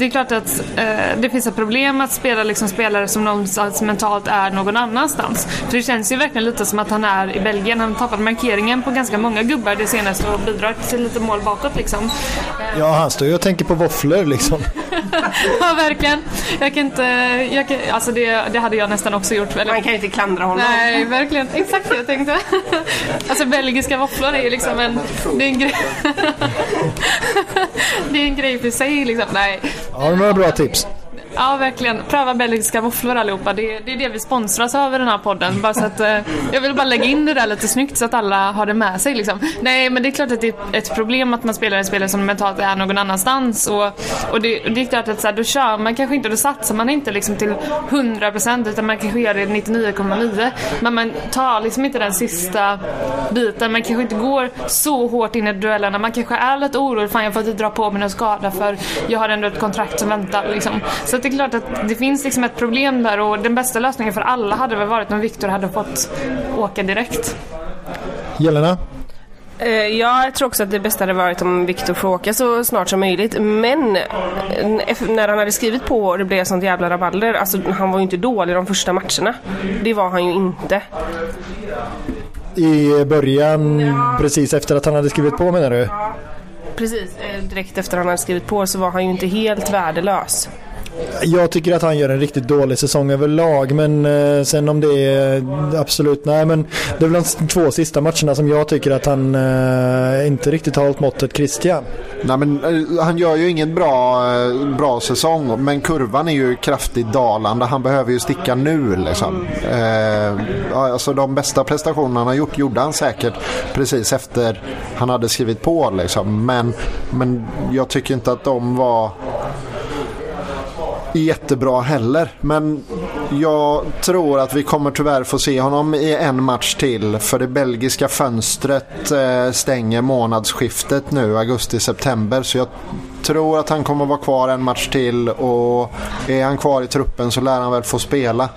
B: det är klart att eh, det finns ett problem att spela liksom spelare som någonstans mentalt är någon annanstans. För det känns ju verkligen lite som att han är i Belgien. Han har tappat markeringen på ganska många gubbar det senaste och bidrar till lite mål bakåt liksom.
A: Ja, han står ju och tänker på våfflor liksom.
B: ja, verkligen. Jag kan inte... Jag kan, alltså det, det hade jag nästan också gjort.
C: Eller? Man kan ju inte klandra honom.
B: Nej, verkligen. Exakt det jag tänkte. alltså belgiska våfflor är ju liksom en... Det är en grej... det är en grej för sig liksom. Nej.
A: Ja, det var bra tips.
B: Ja, verkligen. Pröva belgiska våfflor allihopa. Det, det är det vi sponsras av i den här podden. Bara så att, eh, jag vill bara lägga in det där lite snyggt så att alla har det med sig. Liksom. Nej, men det är klart att det är ett problem att man spelar en spelare som mentalt är någon annanstans. Och, och det, det är klart att så här, då kör man kanske inte, då satsar man inte liksom till 100% utan man kanske gör det 99,9. Men man tar liksom inte den sista biten. Man kanske inte går så hårt in i duellerna. Man kanske är lite orolig. Fan, jag får inte dra på mig någon skada för jag har ändå ett kontrakt som väntar. Liksom. Så det är klart att det finns liksom ett problem där och den bästa lösningen för alla hade väl varit om Viktor hade fått åka direkt.
A: Jelena?
C: Eh, ja, jag tror också att det bästa hade varit om Viktor får åka så snart som möjligt. Men eh, när han hade skrivit på och det blev sånt jävla rabalder, alltså han var ju inte dålig de första matcherna. Det var han ju inte.
A: I början, ja. precis efter att han hade skrivit på menar du? Ja,
C: precis. Eh, direkt efter att han hade skrivit på så var han ju inte helt värdelös
A: jag tycker att han gör en riktigt dålig säsong överlag men eh, sen om det är eh, absolut nej men det är väl de två sista matcherna som jag tycker att han eh, inte riktigt har hållit måttet Christian.
D: Nej, men, eh, han gör ju ingen bra, eh, bra säsong men kurvan är ju kraftigt dalande. Han behöver ju sticka nu liksom. Eh, alltså de bästa prestationerna han har gjort gjorde han säkert precis efter han hade skrivit på liksom. Men, men jag tycker inte att de var jättebra heller. Men jag tror att vi kommer tyvärr få se honom i en match till. För det belgiska fönstret eh, stänger månadsskiftet nu, augusti-september. Så jag tror att han kommer vara kvar en match till och är han kvar i truppen så lär han väl få spela.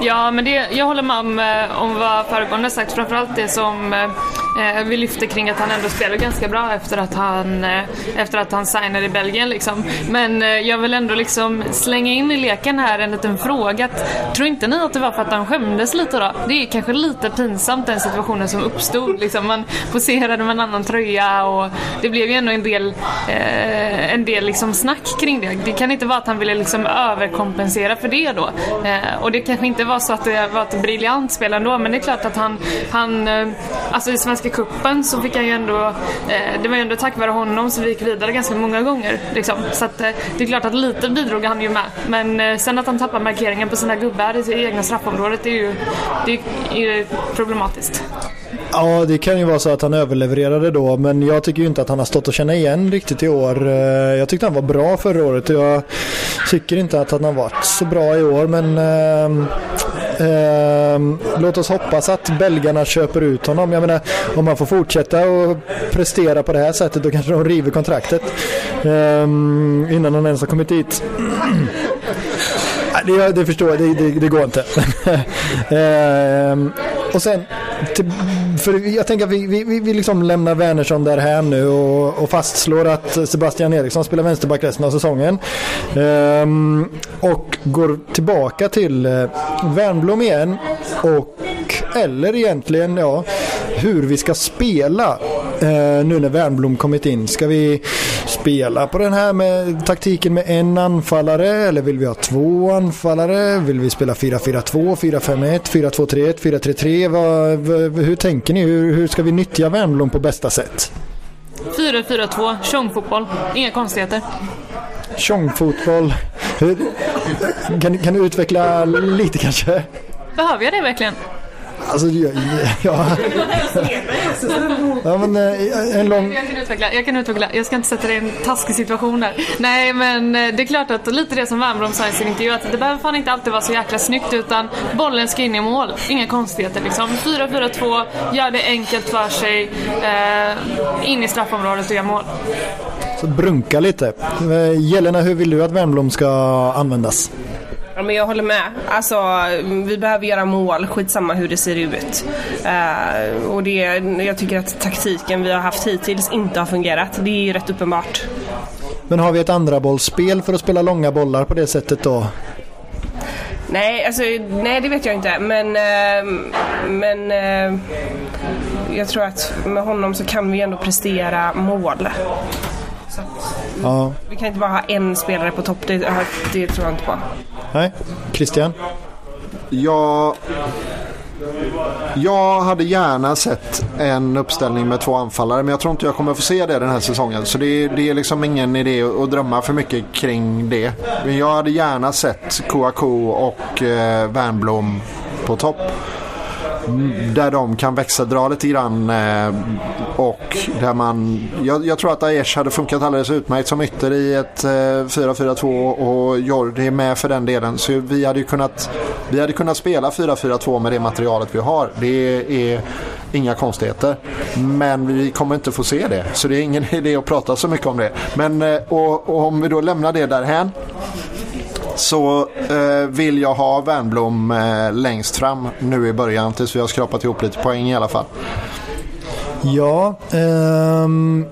B: Ja, men det, jag håller med om, eh, om vad föregående sagt. Framförallt det som eh, Eh, vi lyfter kring att han ändå spelar ganska bra efter att han, eh, efter att han signade i Belgien. Liksom. Men eh, jag vill ändå liksom slänga in i leken här en liten fråga. Tror inte ni att det var för att han skämdes lite då? Det är kanske lite pinsamt den situationen som uppstod. Liksom. Man poserade med en annan tröja och det blev ju ändå en del, eh, en del liksom snack kring det. Det kan inte vara att han ville liksom överkompensera för det då. Eh, och det kanske inte var så att det var ett briljant spel ändå men det är klart att han, han alltså i Svenska Cupen så fick han ju ändå, eh, det var ju ändå tack vare honom som vi gick vidare ganska många gånger. Liksom. Så att, eh, det är klart att lite bidrog han ju med. Men eh, sen att han tappar markeringen på sina gubbar i egna straffområdet det är ju, det är ju problematiskt.
A: Ja, det kan ju vara så att han överlevererade då, men jag tycker ju inte att han har stått och känna igen riktigt i år. Jag tyckte han var bra förra året och jag tycker inte att han har varit så bra i år, men eh, låt oss hoppas att belgarna köper ut honom. Jag menar, om man får fortsätta och prestera på det här sättet då kanske de river kontraktet eh, innan han ens har kommit dit. det, det förstår jag, det, det, det går inte. eh, och sen, till, för jag tänker att vi, vi, vi liksom lämnar Wernersson där här nu och, och, fastslår att Sebastian Eriksson spelar vänsterback resten av säsongen. Ehm, och går tillbaka till eh, Wernbloom igen och eller egentligen ja, hur vi ska spela eh, nu när Wernblom kommit in. Ska vi spela på den här med taktiken med en anfallare eller vill vi ha två anfallare? Vill vi spela 4-4-2, 4-5-1, 4-2-3-1, 4-3-3? Hur tänker ni? Hur, hur ska vi nyttja Wernbloom på bästa sätt?
B: 4-4-2, tjongfotboll. Inga konstigheter.
A: Tjongfotboll. Kan, kan du utveckla lite kanske?
B: Behöver jag det verkligen?
A: Alltså, ja, ja. Ja men eh, en lång...
B: Jag kan utveckla, jag kan utveckla. Jag ska inte sätta dig i en taskig situation här. Nej men eh, det är klart att lite det som Wernbloom sa i sin intervju att det behöver fan inte alltid vara så jäkla snyggt utan bollen ska in i mål. Inga konstigheter liksom. 4-4-2, gör det enkelt för sig, eh, in i straffområdet och gör mål.
A: Så brunka lite. Eh, Jelena, hur vill du att Wernbloom ska användas?
C: Ja, men jag håller med. Alltså, vi behöver göra mål, skitsamma hur det ser ut. Uh, och det, jag tycker att taktiken vi har haft hittills inte har fungerat. Det är ju rätt uppenbart.
A: Men har vi ett andra bollspel för att spela långa bollar på det sättet då?
C: Nej, alltså, nej det vet jag inte. Men, uh, men uh, jag tror att med honom så kan vi ändå prestera mål. Ja. Vi kan inte bara ha en spelare på topp, det, det tror jag inte på.
A: Nej, Christian?
D: Ja, jag hade gärna sett en uppställning med två anfallare men jag tror inte jag kommer få se det den här säsongen. Så det är, det är liksom ingen idé att drömma för mycket kring det. Men jag hade gärna sett Kouakou och eh, Wernbloom på topp där de kan växeldra lite grann. Eh, och där man, jag, jag, tror att Aiesh hade funkat alldeles utmärkt som ytter i ett eh, 4-4-2 och Jordi är med för den delen. Så vi hade kunnat, vi hade kunnat spela 4-4-2 med det materialet vi har. Det är inga konstigheter. Men vi kommer inte få se det. Så det är ingen idé att prata så mycket om det. Men eh, och, och om vi då lämnar det därhän så eh, vill jag ha Wernbloom eh, längst fram nu i början tills vi har skrapat ihop lite poäng i alla fall.
A: Ja, ehm,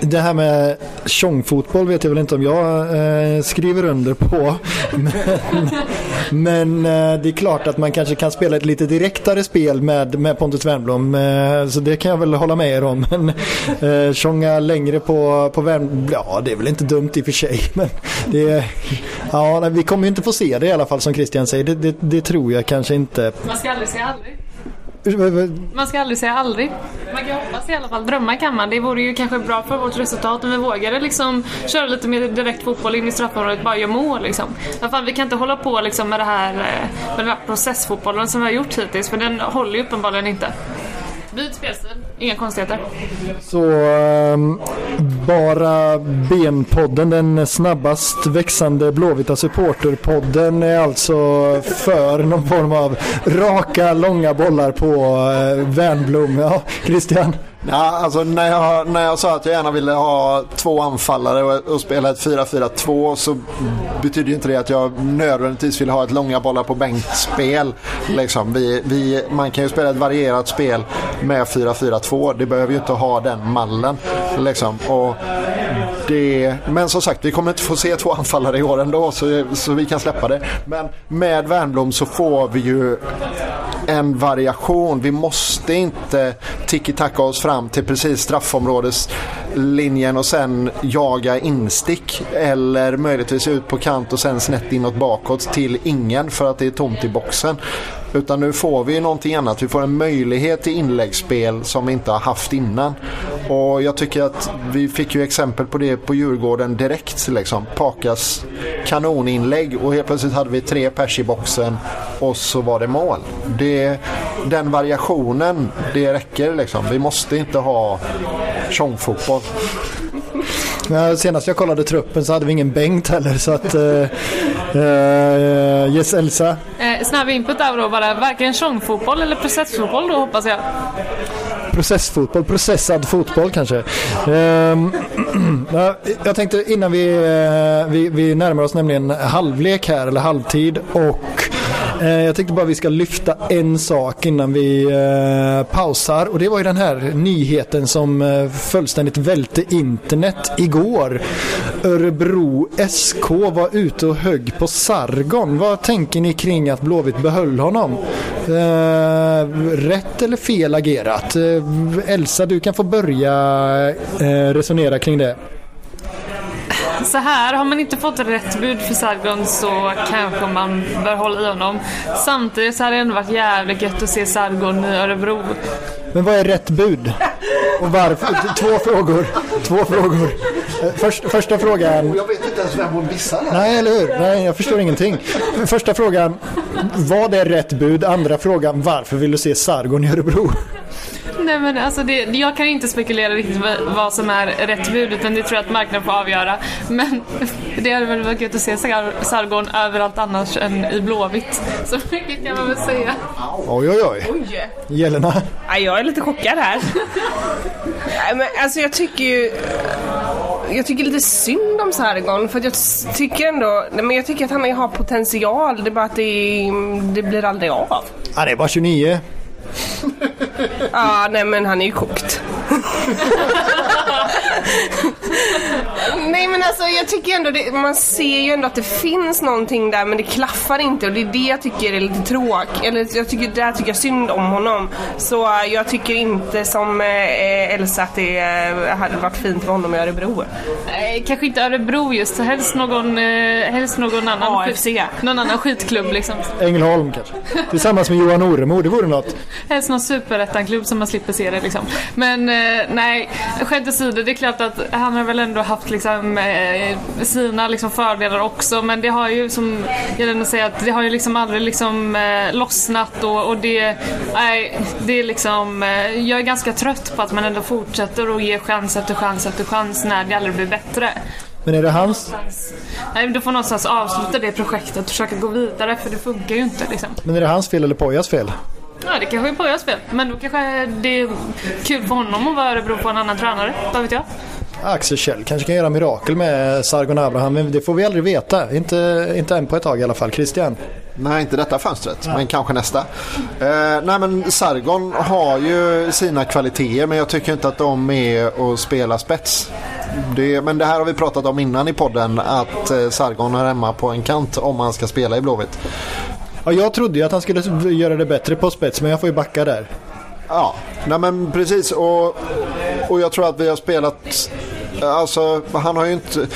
A: det här med tjongfotboll vet jag väl inte om jag eh, skriver under på. Men, men eh, det är klart att man kanske kan spela ett lite direktare spel med, med Pontus Wernbloom. Eh, så det kan jag väl hålla med er om. Men eh, tjonga längre på, på Wernbloom, ja det är väl inte dumt i och för sig. Men det, ja, vi kommer ju inte få se det i alla fall som Christian säger. Det, det, det tror jag kanske inte.
B: Man ska aldrig säga aldrig. Man ska aldrig säga aldrig. Man kan hoppas i alla fall. Drömma kan man. Det vore ju kanske bra för vårt resultat om vi vågade liksom köra lite mer direkt fotboll in i straffområdet, bara göra mål liksom. Fall, vi kan inte hålla på liksom med det här eh, med den här processfotbollen som vi har gjort hittills, för den håller ju uppenbarligen inte. Byt spelstil, inga konstigheter.
A: Så um, bara benpodden, den snabbast växande Blåvita supporterpodden är alltså för någon form av raka, långa bollar på uh, Wernbloom. Ja, Christian?
D: Ja, alltså när jag, när jag sa att jag gärna ville ha två anfallare och, och spela ett 4-4-2 så betyder ju inte det att jag nödvändigtvis vill ha ett långa bollar på bänkspel. Liksom. Vi, vi, man kan ju spela ett varierat spel med 4-4-2. Det behöver ju inte ha den mallen. Liksom. Och det, men som sagt, vi kommer inte få se två anfallare i år ändå så, så vi kan släppa det. Men med Wernbloom så får vi ju en variation. Vi måste inte tiki-taka oss fram till precis straffområdeslinjen och sen jaga instick. Eller möjligtvis ut på kant och sen snett inåt bakåt till ingen för att det är tomt i boxen. Utan nu får vi någonting annat. Vi får en möjlighet till inläggsspel som vi inte har haft innan. Och jag tycker att vi fick ju exempel på det på Djurgården direkt. Liksom. Pakas kanoninlägg och helt plötsligt hade vi tre pers i boxen och så var det mål. Det, den variationen, det räcker liksom. Vi måste inte ha tjongfotboll.
A: senast jag kollade truppen så hade vi ingen Bengt heller så att... Uh, uh, yes Elsa?
B: Eh, snabb input där då bara. Varken tjongfotboll eller processfotboll då hoppas jag.
A: Processfotboll, processad fotboll kanske. Um, jag tänkte innan vi, eh, vi, vi närmar oss nämligen halvlek här eller halvtid och Eh, jag tänkte bara vi ska lyfta en sak innan vi eh, pausar och det var ju den här nyheten som eh, fullständigt välte internet igår. Örebro SK var ute och högg på Sargon. Vad tänker ni kring att Blåvitt behöll honom? Eh, rätt eller fel agerat? Eh, Elsa, du kan få börja resonera kring det
B: så här, har man inte fått rätt bud för Sargon så kanske man bör hålla i honom. Samtidigt så hade det ändå varit jävligt gött att se Sargon i Örebro.
A: Men vad är rätt bud? Och varför? Två frågor. Två frågor. Först, första frågan.
D: Jag vet inte ens vem hon missar.
A: Nej, eller hur? Nej, jag förstår ingenting. Första frågan. Vad är rätt bud? Andra frågan. Varför vill du se Sargon i Örebro?
B: Nej men alltså det, jag kan inte spekulera riktigt vad som är rätt bud utan det tror jag att marknaden får avgöra. Men det hade väl varit gött att se Sargon överallt annars än i Blåvitt. Så mycket kan man väl säga.
A: Oj oj oj. oj. Jelena?
C: Ja, jag är lite chockad här. men alltså jag tycker ju jag tycker lite synd om Sargon för jag tycker ändå, men jag tycker att han har potential. Det är bara att det, det blir aldrig av.
A: Ja, det är bara 29
C: ja, nej men han är ju kokt. Nej men alltså jag tycker ändå det, man ser ju ändå att det finns någonting där men det klaffar inte och det är det jag tycker är lite tråkigt. Eller jag tycker, där tycker jag synd om honom. Så uh, jag tycker inte som uh, Elsa att det uh, hade varit fint för honom i Örebro.
B: Nej, kanske inte Örebro just, helst någon, helst någon annan
C: AFC. Skit,
B: någon annan skitklubb liksom.
A: Ängelholm kanske. Tillsammans med Johan Oremo, det vore något.
B: Helst någon superettan-klubb som man slipper se det liksom. Men nej, skämt åsido, det är klart att han har väl ändå haft liksom eh, sina liksom fördelar också men det har ju som Jelena säger att det har ju liksom aldrig liksom eh, lossnat och, och det, nej, det är liksom, eh, jag är ganska trött på att man ändå fortsätter och ger chans efter chans efter chans när det aldrig blir bättre.
A: Men är det hans?
B: Nej, du får någonstans avsluta det projektet och försöka gå vidare för det funkar ju inte liksom.
A: Men är det hans fel eller Pojas fel?
B: Ja, det kanske är Pojas fel. Men då kanske det är kul för honom att vara Örebro på en annan tränare. Vad vet jag?
A: Axel Kjell kanske kan göra mirakel med Sargon Abraham, men det får vi aldrig veta. Inte, inte än på ett tag i alla fall. Christian?
D: Nej, inte detta fönstret, ja. men kanske nästa. Eh, nej, men Sargon har ju sina kvaliteter, men jag tycker inte att de är att spela spets. Det, men det här har vi pratat om innan i podden, att eh, Sargon är hemma på en kant om han ska spela i Blåvitt.
A: Ja, jag trodde ju att han skulle göra det bättre på spets men jag får ju backa där.
D: Ja, nej men precis och, och jag tror att vi har spelat, alltså han har ju inte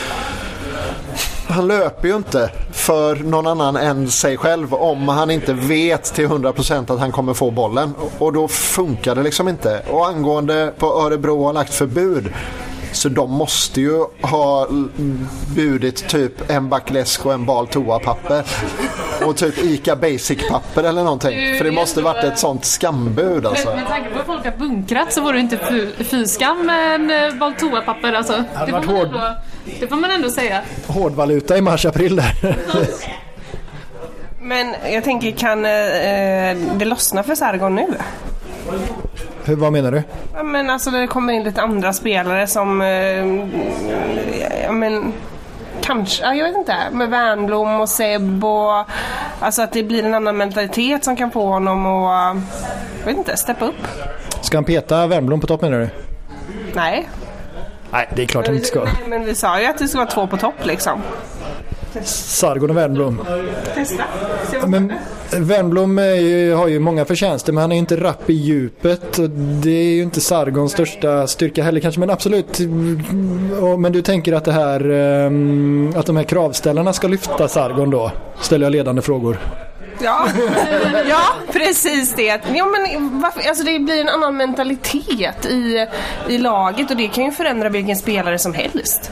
D: han löper ju inte för någon annan än sig själv om han inte vet till 100% att han kommer få bollen. Och då funkar det liksom inte. Och angående på Örebro har lagt förbud så de måste ju ha budit typ en back läsk och en bal toapapper. Och typ ICA Basic-papper eller någonting. För det måste varit ett sånt skambud alltså.
B: Men med tanke på att folk har bunkrat så vore det inte fy, skam med en eh, bal toapapper alltså. Det får, man
A: hård.
B: ändå, det får man ändå säga.
A: Hårdvaluta i mars-april där.
C: Men jag tänker, kan eh, det lossna för Sargon nu?
A: Hur, vad menar du?
C: Ja, men alltså det kommer in lite andra spelare som... Eh, ja, men, kanske, ja, jag vet inte. Med Wernbloom och Seb och... Alltså att det blir en annan mentalitet som kan få honom att... Jag vet inte, steppa upp.
A: Ska han peta Wernbloom på topp menar du?
C: Nej.
A: Nej, det är klart han inte ska.
C: Nej, men vi sa ju att det ska vara två på topp liksom.
A: Sargon och Wernbloom.
C: Testa.
A: Men Wernbloom har ju många förtjänster men han är inte rapp i djupet. Och det är ju inte Sargons största styrka heller kanske men absolut. Men du tänker att det här ehm, att de här kravställarna ska lyfta Sargon då? Ställer jag ledande frågor.
C: Ja, ja precis det. Ja, men varför, alltså det blir en annan mentalitet i, i laget och det kan ju förändra vilken spelare som helst.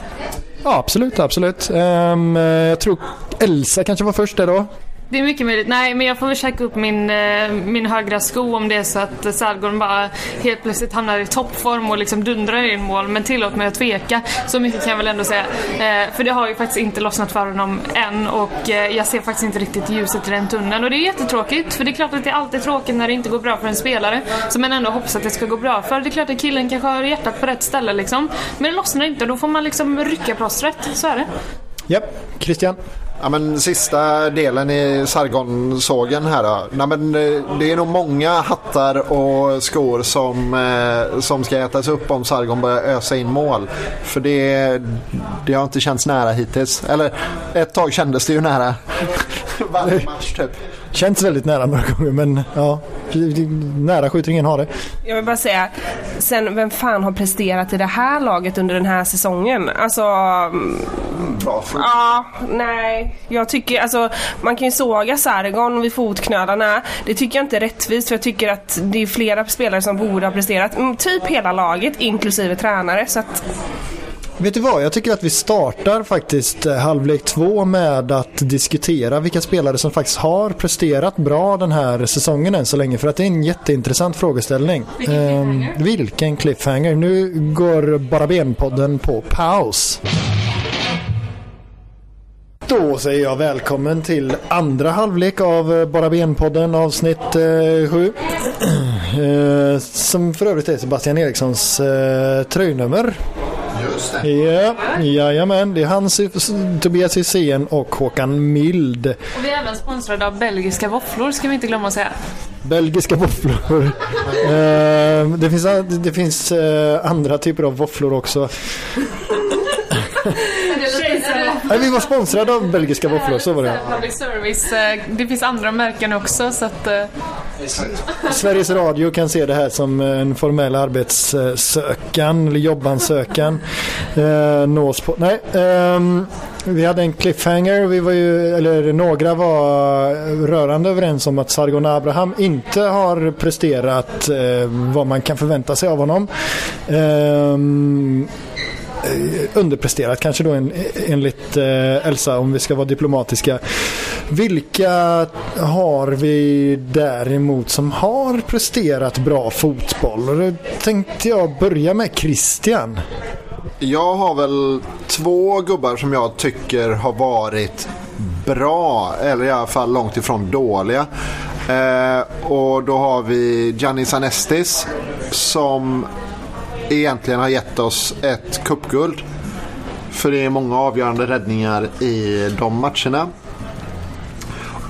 A: Ja absolut, absolut. Ehm, jag tror Elsa kanske var först där då.
B: Det är mycket möjligt. Nej, men jag får väl käka upp min, eh, min högra sko om det är så att Sargon bara helt plötsligt hamnar i toppform och liksom dundrar in mål. Men tillåt mig att tveka. Så mycket kan jag väl ändå säga. Eh, för det har ju faktiskt inte lossnat för honom än och eh, jag ser faktiskt inte riktigt ljuset i den tunneln. Och det är jättetråkigt. För det är klart att det är alltid tråkigt när det inte går bra för en spelare som man ändå hoppas att det ska gå bra för. Det är klart att killen kanske har hjärtat på rätt ställe liksom. Men det lossnar inte. och Då får man liksom rycka plåstret. Så är det.
A: Japp, Christian.
D: Ja, men sista delen i Sargon-sågen här då. Ja, men, eh, det är nog många hattar och skor som, eh, som ska ätas upp om Sargon börjar ösa in mål. För det, det har inte känts nära hittills. Eller ett tag kändes det ju nära. Varje match typ.
A: Känns väldigt nära några gånger men ja, nära skjuter ingen har det.
C: Jag vill bara säga, sen vem fan har presterat i det här laget under den här säsongen? Alltså,
D: Bra fot.
C: ja, nej. Jag tycker, alltså man kan ju såga Sargon vid fotknölarna. Det tycker jag inte är rättvist för jag tycker att det är flera spelare som borde ha presterat. Mm, typ hela laget, inklusive tränare. Så att,
A: Vet du vad, jag tycker att vi startar faktiskt eh, halvlek två med att diskutera vilka spelare som faktiskt har presterat bra den här säsongen än så länge. För att det är en jätteintressant frågeställning.
B: Vilken cliffhanger.
A: vilken cliffhanger. Nu går Bara Ben-podden på paus. Då säger jag välkommen till andra halvlek av eh, Bara Ben-podden avsnitt 7. Eh, som för övrigt är Sebastian Erikssons eh, tröjnummer.
D: Just det.
A: Ja, jajamän. Det är Hans Tobias Hysén och Håkan Mild.
B: Och vi är även sponsrade av belgiska våfflor ska vi inte glömma att säga.
A: Belgiska våfflor. Eh, det finns, det finns eh, andra typer av våfflor också. Nej, vi var sponsrade av belgiska våfflor, så var det.
B: Public service. eh, Det finns andra märken också så att... eh,
A: Sveriges Radio kan se det här som en formell arbetssökan eller jobbansökan. Eh, nås på. Nej, ehm, vi hade en cliffhanger. Vi var ju, eller några var rörande överens om att Sargon Abraham inte har presterat eh, vad man kan förvänta sig av honom. Eh, underpresterat kanske då en, enligt eh, Elsa om vi ska vara diplomatiska. Vilka har vi däremot som har presterat bra fotboll? Och då tänkte jag börja med Christian.
D: Jag har väl två gubbar som jag tycker har varit bra, eller i alla fall långt ifrån dåliga. Eh, och då har vi Giannis Anestis som egentligen har gett oss ett cupguld. För det är många avgörande räddningar i de matcherna.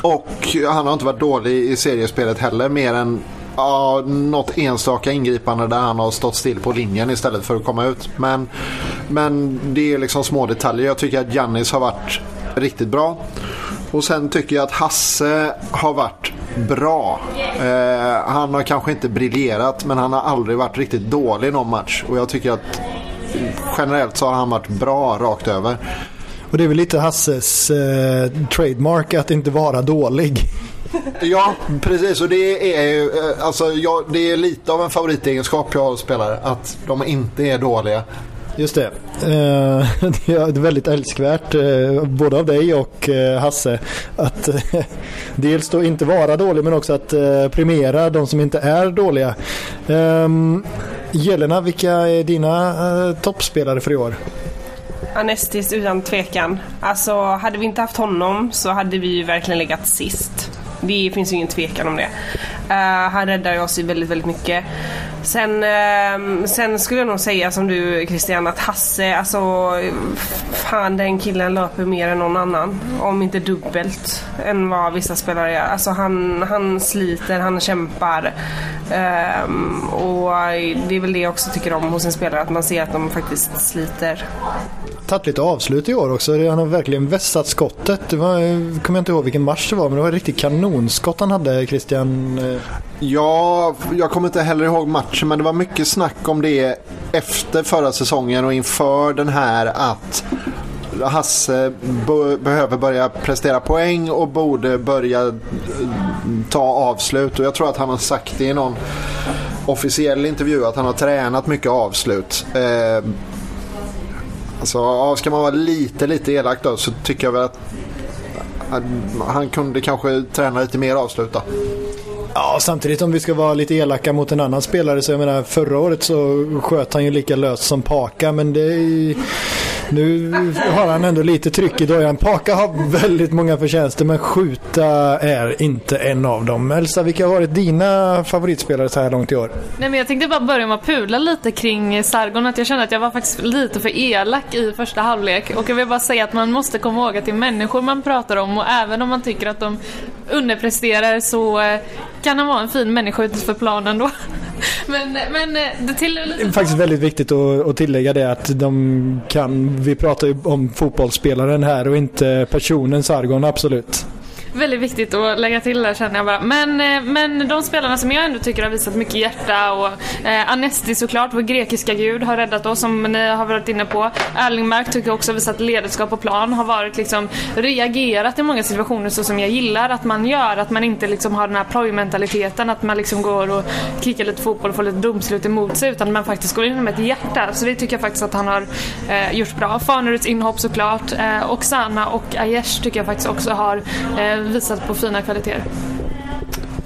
D: Och han har inte varit dålig i seriespelet heller mer än ja, något enstaka ingripande där han har stått still på linjen istället för att komma ut. Men, men det är liksom små detaljer. Jag tycker att Jannis har varit riktigt bra. Och sen tycker jag att Hasse har varit bra. Eh, han har kanske inte briljerat men han har aldrig varit riktigt dålig i någon match. Och jag tycker att generellt så har han varit bra rakt över.
A: Och det är väl lite Hasses eh, trademark att inte vara dålig.
D: Ja, precis. Och det är ju eh, alltså, ja, det är lite av en favoritegenskap jag har spelare. Att de inte är dåliga.
A: Just det. Eh, det är väldigt älskvärt eh, både av dig och eh, Hasse att dels då inte vara dålig men också att premiera de som inte är dåliga. Ehm, Jelena, vilka är dina toppspelare för i år?
C: Anestis utan tvekan. Alltså hade vi inte haft honom så hade vi ju verkligen legat sist. Det finns ju ingen tvekan om det. Uh, han räddar ju oss väldigt, väldigt mycket. Sen, uh, sen skulle jag nog säga som du Christian att Hasse, alltså fan den killen löper mer än någon annan. Om inte dubbelt än vad vissa spelare gör. Alltså han, han sliter, han kämpar. Uh, och det är väl det jag också tycker om hos en spelare, att man ser att de faktiskt sliter
A: tagit lite avslut i år också. Han har verkligen vässat skottet. Det var, jag kommer inte ihåg vilken match det var men det var ett riktigt kanonskott han hade Christian. Eh.
D: Ja, jag kommer inte heller ihåg matchen men det var mycket snack om det efter förra säsongen och inför den här att Hasse behöver börja prestera poäng och borde börja eh, ta avslut. Och jag tror att han har sagt det i någon officiell intervju att han har tränat mycket avslut. Eh, Alltså, ska man vara lite, lite elak då så tycker jag väl att han kunde kanske träna lite mer avsluta.
A: Ja, samtidigt om vi ska vara lite elaka mot en annan spelare så jag menar förra året så sköt han ju lika löst som Paka men det är nu har han ändå lite tryck i dojan. Paka har väldigt många förtjänster men skjuta är inte en av dem. Elsa, vilka har varit dina favoritspelare så här långt i år?
B: Nej, men jag tänkte bara börja med att pula lite kring Sargon. Att jag kände att jag var faktiskt lite för elak i första halvlek. Och jag vill bara säga att man måste komma ihåg att det är människor man pratar om och även om man tycker att de underpresterar så eh, kan han vara en fin människa utanför planen då. Men, men eh, det till
A: är faktiskt väldigt viktigt att, att tillägga det att de kan, vi pratar ju om fotbollsspelaren här och inte personen Sargon, absolut.
B: Väldigt viktigt att lägga till där känner jag bara. Men, eh, men de spelarna som jag ändå tycker har visat mycket hjärta och eh, Anesti såklart, vår grekiska gud, har räddat oss som ni har varit inne på. Erlingmark tycker jag också har visat ledarskap på plan, har varit liksom reagerat i många situationer så som jag gillar att man gör. Att man inte liksom har den här plojmentaliteten, att man liksom går och kickar lite fotboll och får lite domslut emot sig utan man faktiskt går in med ett hjärta. Så det tycker jag faktiskt att han har eh, gjort bra. Faneruds inhopp såklart. Eh, Oksana och Aiesh tycker jag faktiskt också har eh, visat på fina kvaliteter.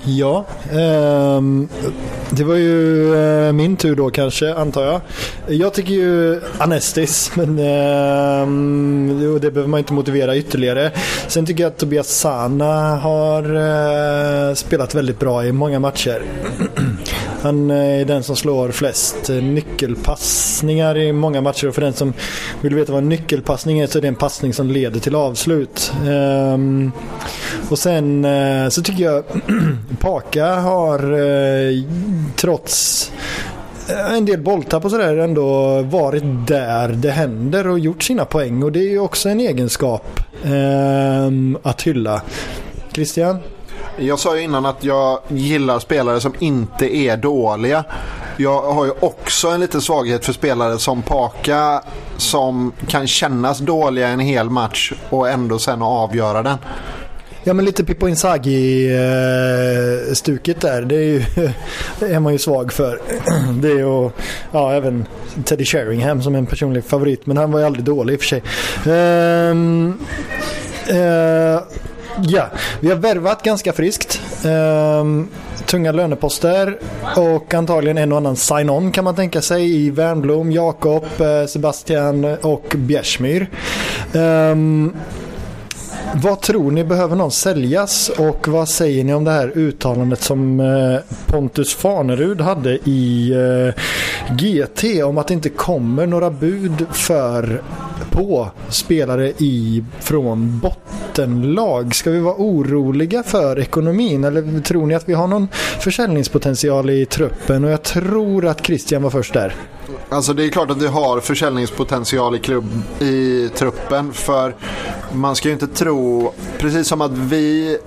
A: Ja, eh, det var ju eh, min tur då kanske antar jag. Jag tycker ju Anestis, men eh, det behöver man inte motivera ytterligare. Sen tycker jag att Tobias Sana har eh, spelat väldigt bra i många matcher. Han eh, är den som slår flest eh, nyckelpassningar i många matcher och för den som vill veta vad en nyckelpassning är så är det en passning som leder till avslut. Ehm, och sen eh, så tycker jag Paka har trots en del bolltapp och sådär ändå varit där det händer och gjort sina poäng och det är ju också en egenskap ehm, att hylla. Christian?
D: Jag sa ju innan att jag gillar spelare som inte är dåliga. Jag har ju också en liten svaghet för spelare som Paka som kan kännas dåliga en hel match och ändå sen avgöra den.
A: Ja men lite Pippo Inzaghi-stuket där. Det är, ju, det är man ju svag för. Det är ju, ja även Teddy Sheringham som är en personlig favorit. Men han var ju aldrig dålig i och för sig. Um, uh, Ja, vi har värvat ganska friskt. Um, tunga löneposter och antagligen en och annan sign-on kan man tänka sig i Wernbloom, Jakob, eh, Sebastian och Bjärsmyr. Um, vad tror ni, behöver någon säljas och vad säger ni om det här uttalandet som eh, Pontus Farnerud hade i eh, GT om att det inte kommer några bud för på spelare i, från bottenlag. Ska vi vara oroliga för ekonomin eller tror ni att vi har någon försäljningspotential i truppen? Och jag tror att Christian var först där.
D: Alltså det är klart att vi har försäljningspotential i, klubb, i truppen. För man ska ju inte tro, precis som att vi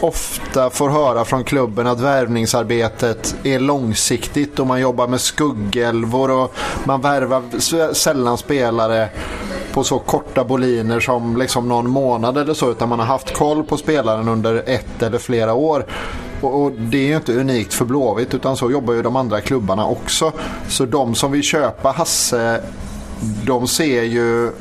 D: ofta får höra från klubben att värvningsarbetet är långsiktigt och man jobbar med skuggelvor och man värvar sällan spelare på så korta boliner som liksom någon månad eller så utan man har haft koll på spelaren under ett eller flera år. Och, och Det är ju inte unikt för Blåvitt utan så jobbar ju de andra klubbarna också. Så de som vill köpa Hasse de ser ju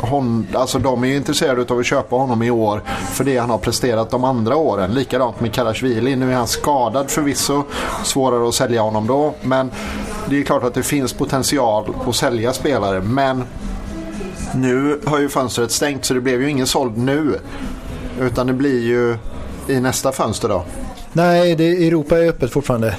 D: hon, alltså de är ju intresserade av att köpa honom i år för det han har presterat de andra åren. Likadant med Karasjvili. Nu är han skadad förvisso. Svårare att sälja honom då. Men det är klart att det finns potential att sälja spelare. Men nu har ju fönstret stängt så det blev ju ingen såld nu. Utan det blir ju i nästa fönster då.
A: Nej, det, Europa är öppet fortfarande.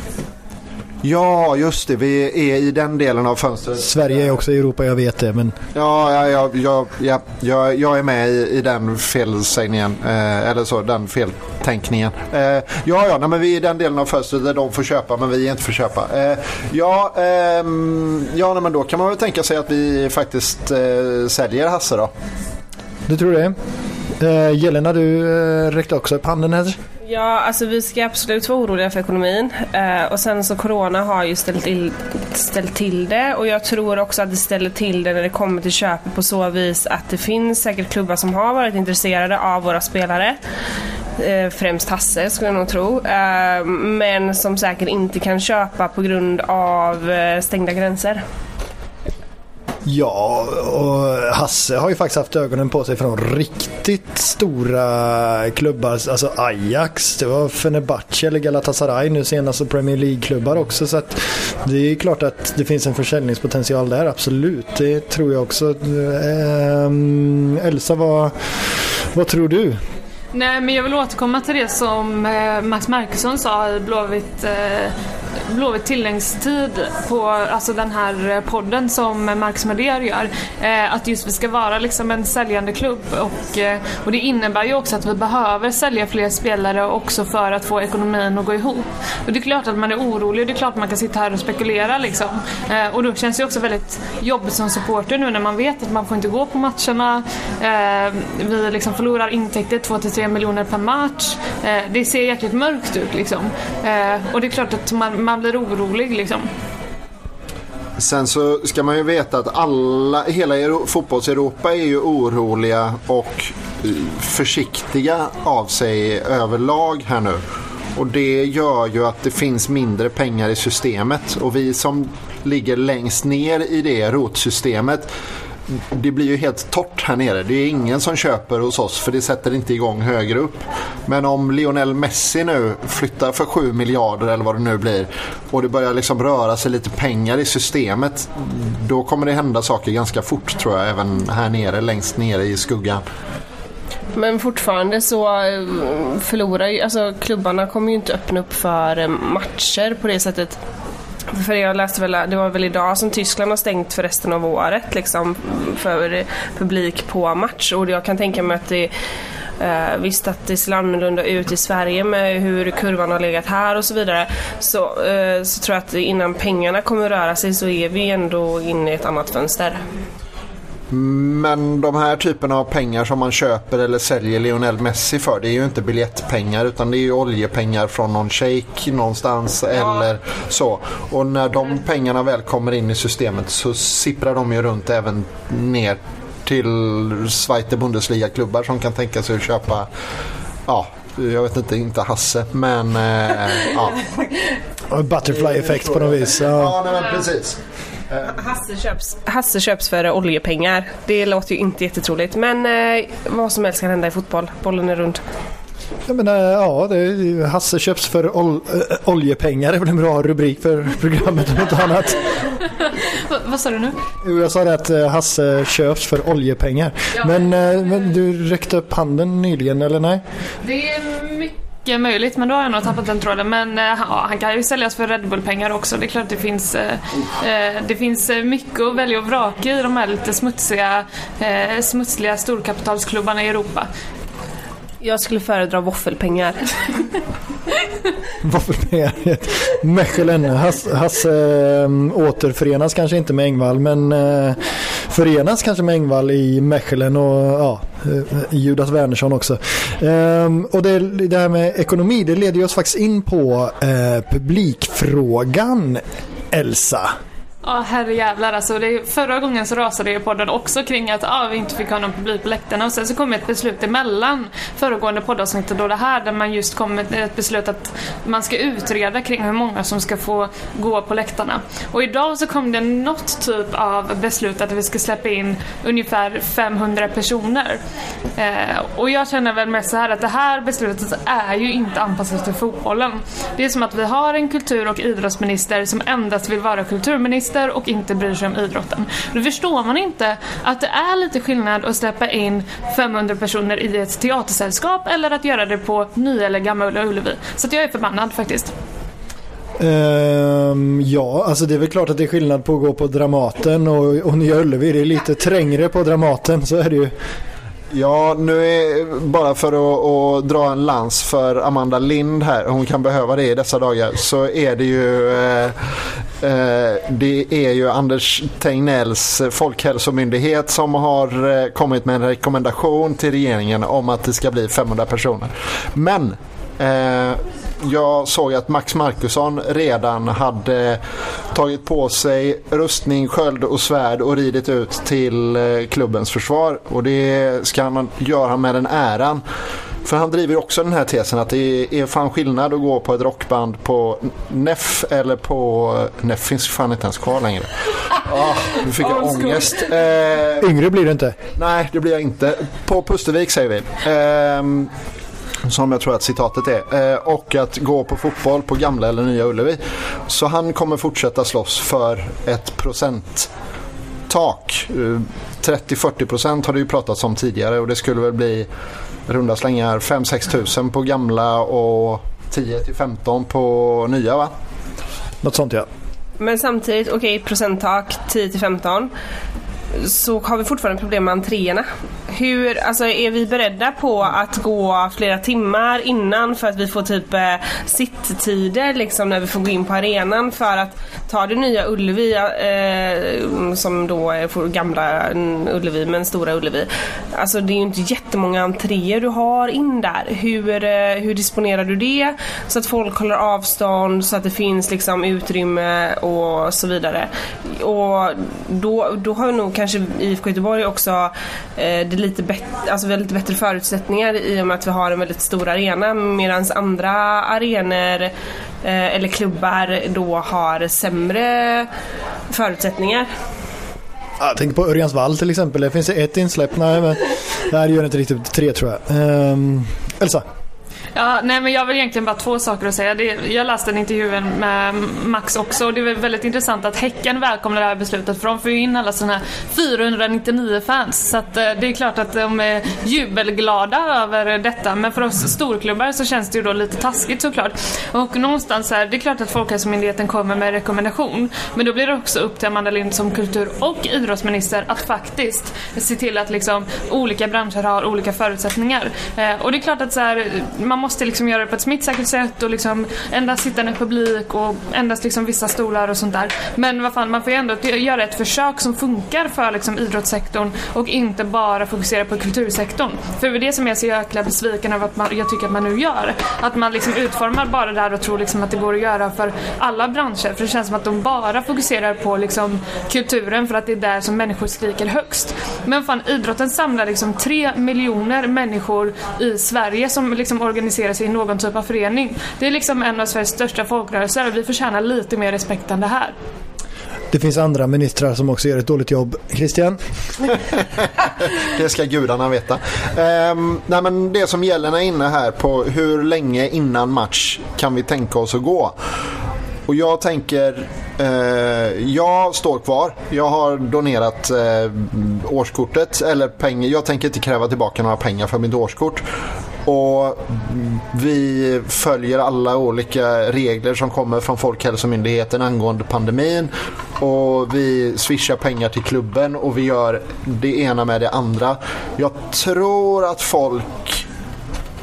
D: Ja, just det. Vi är i den delen av fönstret.
A: Sverige är också i Europa, jag vet det. Men...
D: Ja, ja, ja, ja, ja jag, jag är med i, i den felsägningen. Eh, eller så, den feltänkningen. Eh, ja, ja, nej, men vi är i den delen av fönstret där de får köpa men vi inte får köpa. Eh, ja, ehm, ja nej, men då kan man väl tänka sig att vi faktiskt eh, säljer Hasse då.
A: Du tror det? Eh, Jelena, du eh, räckte också upp handen här.
C: Ja, alltså vi ska absolut vara oroliga för ekonomin. Eh, och sen så Corona har ju ställt till, ställt till det och jag tror också att det ställer till det när det kommer till köpet på så vis att det finns säkert klubbar som har varit intresserade av våra spelare. Eh, främst Hasse skulle jag nog tro. Eh, men som säkert inte kan köpa på grund av eh, stängda gränser.
A: Ja, och Hasse har ju faktiskt haft ögonen på sig från riktigt stora klubbar. Alltså Ajax, det var Fenerbahce eller Galatasaray nu senast och Premier League-klubbar också. Så att det är klart att det finns en försäljningspotential där, absolut. Det tror jag också. Ähm, Elsa, vad, vad tror du?
B: Nej, men jag vill återkomma till det som eh, Max Markusson sa i Blåvitt eh, Blåvitt tilläggstid på alltså den här eh, podden som Marcus Mader gör. Eh, att just vi ska vara liksom en säljande klubb och, eh, och det innebär ju också att vi behöver sälja fler spelare också för att få ekonomin att gå ihop. Och det är klart att man är orolig och det är klart att man kan sitta här och spekulera liksom. Eh, och då känns det också väldigt jobbigt som supporter nu när man vet att man får inte gå på matcherna. Eh, vi liksom förlorar intäkter 2-3 miljoner per match. Eh, det ser jäkligt mörkt ut liksom. Eh, och det är klart att man, man blir orolig liksom.
D: Sen så ska man ju veta att alla, hela fotbolls-Europa är ju oroliga och eh, försiktiga av sig överlag här nu. Och det gör ju att det finns mindre pengar i systemet. Och vi som ligger längst ner i det rotsystemet det blir ju helt torrt här nere. Det är ingen som köper hos oss för det sätter inte igång högre upp. Men om Lionel Messi nu flyttar för 7 miljarder eller vad det nu blir och det börjar liksom röra sig lite pengar i systemet då kommer det hända saker ganska fort tror jag även här nere, längst nere i skuggan.
C: Men fortfarande så eh, förlorar ju, alltså klubbarna kommer ju inte öppna upp för eh, matcher på det sättet för jag läste väl, det var väl idag som Tyskland har stängt för resten av året liksom för publik på match och jag kan tänka mig att det Uh, visst att det ser annorlunda ut i Sverige med hur kurvan har legat här och så vidare. Så, uh, så tror jag att innan pengarna kommer röra sig så är vi ändå inne i ett annat fönster.
D: Men de här typerna av pengar som man köper eller säljer Lionel Messi för det är ju inte biljettpengar utan det är ju oljepengar från någon shake någonstans ja. eller så. Och när de pengarna väl kommer in i systemet så sipprar de ju runt även ner till Zweite Bundesliga-klubbar som kan tänka sig att köpa ja, jag vet inte, inte Hasse, men eh, ja.
A: Butterfly-effekt på något vis.
D: Ja, ja nej, men precis.
C: Hasse köps, Hasse köps för oljepengar. Det låter ju inte jättetroligt. Men eh, vad som helst kan hända i fotboll. Bollen är rund.
A: Jag menar, ja, det, Hasse köps för ol, äh, oljepengar är väl en bra rubrik för programmet om inte annat.
B: vad sa du nu?
A: Jag sa det att eh, Hasse köps för oljepengar. Ja. Men, men du räckte upp handen nyligen, eller nej?
B: Det är mycket mycket möjligt men då har jag nog tappat den tråden. Men eh, ja, han kan ju säljas för Red Bull-pengar också. Det är klart att det finns, eh, eh det finns eh, mycket att välja och vraka i de här lite smutsiga, smutsiga storkapitalsklubbarna i Europa.
C: Jag skulle föredra våffelpengar.
A: Våffelpengar. Mechelen. Hasse, Hasse ehm, äh, återförenas kanske inte med Engvall men äh, förenas kanske med Engvall i Mechelen och ja, äh, Judas Wernersson också. Ehm, och det, det här med ekonomi det leder oss faktiskt in på äh, publikfrågan Elsa.
B: Ja, herrejävlar alltså. Det, förra gången så rasade ju podden också kring att ah, vi inte fick ha någon publik på läktarna och sen så kom ett beslut emellan föregående poddavsnitt och då det här där man just kom med ett beslut att man ska utreda kring hur många som ska få gå på läktarna. Och idag så kom det något typ av beslut att vi ska släppa in ungefär 500 personer. Eh, och jag känner väl mest så här att det här beslutet är ju inte anpassat till fotbollen. Det är som att vi har en kultur och idrottsminister som endast vill vara kulturminister idrotter och inte bryr sig om idrotten. Då förstår man inte att det är lite skillnad att släppa in 500 personer i ett teatersällskap eller att göra det på Nya eller Gamla Ullevi. Så jag är förbannad faktiskt.
A: Um, ja, alltså det är väl klart att det är skillnad på att gå på Dramaten och, och Nya Ullevi. Det är lite trängre på Dramaten, så är det ju.
D: Ja, nu är bara för att, att, dra en lans för Amanda Lind här, hon kan behöva det i dessa dagar, så är det ju eh, eh, det är ju Anders Tegnells folkhälsomyndighet som har eh, kommit med en rekommendation till regeringen om att det ska bli 500 personer. Men eh, jag såg att Max Markusson redan hade tagit på sig rustning, sköld och svärd och ridit ut till eh, klubbens försvar. Och det ska han göra med den äran. För han driver också den här tesen att det är fan skillnad att gå på ett rockband på Neff eller på... Neff finns fan inte ens kvar längre. Ah, nu fick jag ångest.
A: Eh, Yngre blir du inte?
D: Nej, det blir jag inte. På Pustervik säger vi. Eh, som jag tror att citatet är. Eh, och att gå på fotboll på gamla eller nya Ullevi. Så han kommer fortsätta slåss för ett procenttak. 30-40 eh, procent har det ju pratats om tidigare och det skulle väl bli runda slängar 5-6 tusen på gamla och 10-15 på nya va?
A: Något sånt ja.
C: Men samtidigt, okej okay, procenttak 10-15 så har vi fortfarande problem med entréerna. Hur, alltså är vi beredda på att gå flera timmar innan för att vi får typ eh, sitttider liksom när vi får gå in på arenan för att ta det nya Ullevi eh, som då är gamla Ullevi men stora Ullevi. Alltså det är ju inte jättemånga entréer du har in där. Hur, eh, hur disponerar du det så att folk håller avstånd så att det finns liksom utrymme och så vidare. Och då, då har nog kanske Kanske IFK Göteborg också eh, det lite bättre, alltså vi har lite bättre förutsättningar i och med att vi har en väldigt stor arena medan andra arenor eh, eller klubbar då har sämre förutsättningar.
A: Jag tänker på Örjans vall till exempel. Det finns ett insläpp. Nej, men det här gör inte riktigt tre tror jag. Um, Elsa?
B: Ja, nej men jag har väl egentligen bara två saker att säga. Det, jag läste en intervju med Max också och det är väldigt intressant att Häcken välkomnar det här beslutet för de får ju in alla sina 499 fans. Så att, eh, det är klart att de är jubelglada över detta men för oss storklubbar så känns det ju då lite taskigt såklart. Och någonstans här, det är klart att Folkhälsomyndigheten kommer med rekommendation men då blir det också upp till Amanda Lind som kultur och idrottsminister att faktiskt se till att liksom olika branscher har olika förutsättningar. Eh, och det är klart att så här, man måste liksom göra det på ett smittsäkert sätt och liksom endast sittande publik och endast liksom vissa stolar och sånt där. Men vad fan, man får ju ändå göra ett försök som funkar för liksom idrottssektorn och inte bara fokusera på kultursektorn. För det är det som jag är så jäkla besviken över att man, jag tycker att man nu gör. Att man liksom utformar bara det här och tror liksom att det går att göra för alla branscher. För det känns som att de bara fokuserar på liksom kulturen för att det är där som människor skriker högst. Men fan, idrotten samlar liksom tre miljoner människor i Sverige som liksom organiserar sig i någon typ av förening. Det är liksom en av Sveriges största folkrörelser och vi förtjänar lite mer respekt än det här.
A: Det finns andra ministrar som också gör ett dåligt jobb. Christian?
D: det ska gudarna veta. Um, nej men det som gäller är inne här på hur länge innan match kan vi tänka oss att gå. Och jag tänker, eh, jag står kvar. Jag har donerat eh, årskortet, eller pengar. Jag tänker inte kräva tillbaka några pengar för mitt årskort. Och vi följer alla olika regler som kommer från Folkhälsomyndigheten angående pandemin. Och vi swishar pengar till klubben och vi gör det ena med det andra. Jag tror att folk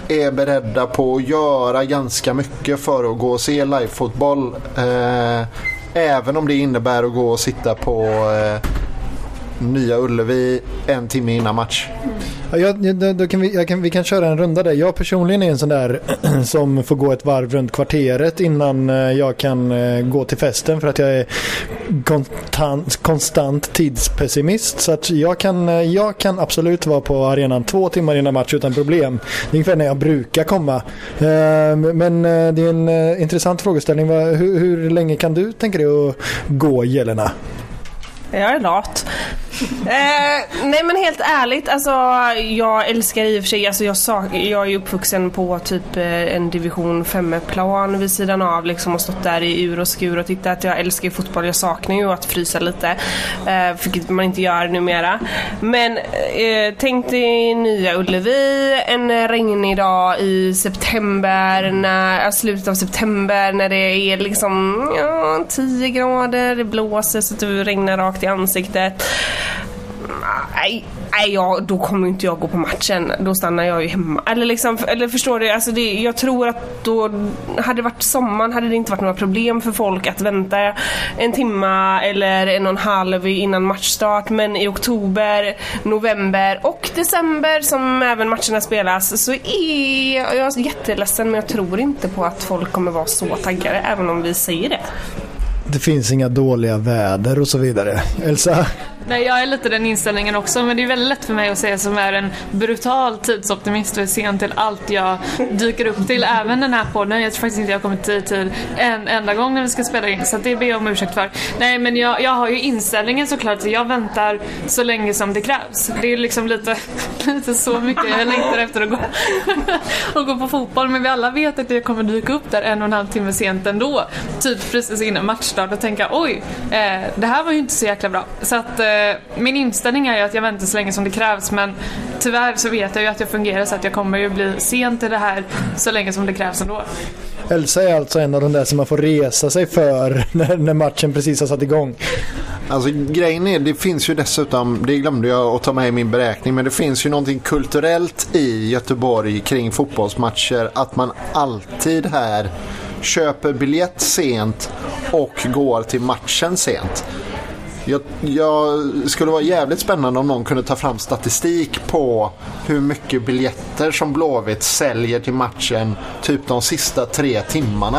D: är beredda på att göra ganska mycket för att gå och se livefotboll. Eh, även om det innebär att gå och sitta på eh, Nya Ullevi en timme innan match.
A: Mm jag, då, då kan vi, kan, vi kan köra en runda där. Jag personligen är en sån där som får gå ett varv runt kvarteret innan eh, jag kan eh, gå till festen för att jag är konstant, konstant tidspessimist. Så att jag kan, eh, jag kan absolut vara på arenan två timmar innan match utan problem. Det är ungefär när jag brukar komma. Men det är en intressant frågeställning. Hur, hur länge kan du tänka dig att gå Jelena?
C: Jag är lat eh, nej men helt ärligt, alltså jag älskar i och för sig, alltså jag, sak, jag är uppvuxen på typ eh, en division 5-plan vid sidan av liksom och stått där i ur och skur och tittat. Jag älskar fotboll, jag saknar ju att frysa lite. Eh, vilket man inte gör numera. Men eh, tänk dig Nya Ullevi en regnig dag i september, när, slutet av september när det är liksom ja, 10 grader, det blåser så att det regnar rakt i ansiktet. Nej, nej ja, då kommer inte jag gå på matchen. Då stannar jag ju hemma. Eller, liksom, eller förstår du? Alltså det, jag tror att då hade det varit sommaren hade det inte varit några problem för folk att vänta en timma eller en och en halv innan matchstart. Men i oktober, november och december som även matcherna spelas så är jag jätteledsen men jag tror inte på att folk kommer vara så taggade även om vi säger det.
A: Det finns inga dåliga väder och så vidare. Elsa?
B: Nej, jag är lite den inställningen också men det är väldigt lätt för mig att säga som är en brutal tidsoptimist och är sen till allt jag dyker upp till. Även den här podden. Jag tror faktiskt inte jag har kommit i tid en enda gång när vi ska spela in så det ber jag om ursäkt för. Nej men jag, jag har ju inställningen såklart att jag väntar så länge som det krävs. Det är liksom lite, lite så mycket jag längtar efter att gå, och gå på fotboll men vi alla vet att jag kommer dyka upp där en och en halv timme sent ändå. Typ precis innan matchstart och tänka oj, eh, det här var ju inte så jäkla bra. Så att Eh, min inställning är ju att jag väntar så länge som det krävs men tyvärr så vet jag ju att jag fungerar så att jag kommer ju bli sent i det här så länge som det krävs ändå.
A: Elsa är alltså en av de där som man får resa sig för när, när matchen precis har satt igång.
D: Alltså grejen är, det finns ju dessutom, det glömde jag att ta med i min beräkning, men det finns ju någonting kulturellt i Göteborg kring fotbollsmatcher att man alltid här köper biljett sent och går till matchen sent. Jag, jag, skulle vara jävligt spännande om någon kunde ta fram statistik på hur mycket biljetter som Blåvitt säljer till matchen typ de sista tre timmarna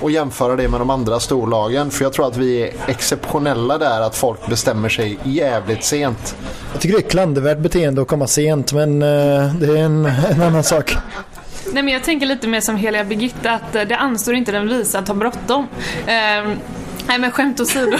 D: och jämföra det med de andra storlagen. För jag tror att vi är exceptionella där att folk bestämmer sig jävligt sent.
A: Jag tycker det är klandervärt beteende att komma sent men uh, det är en, en annan sak.
B: Nej men jag tänker lite mer som heliga Birgitta att eh, det anstår inte den visa att ha bråttom. Uh, Nej men skämt åsido.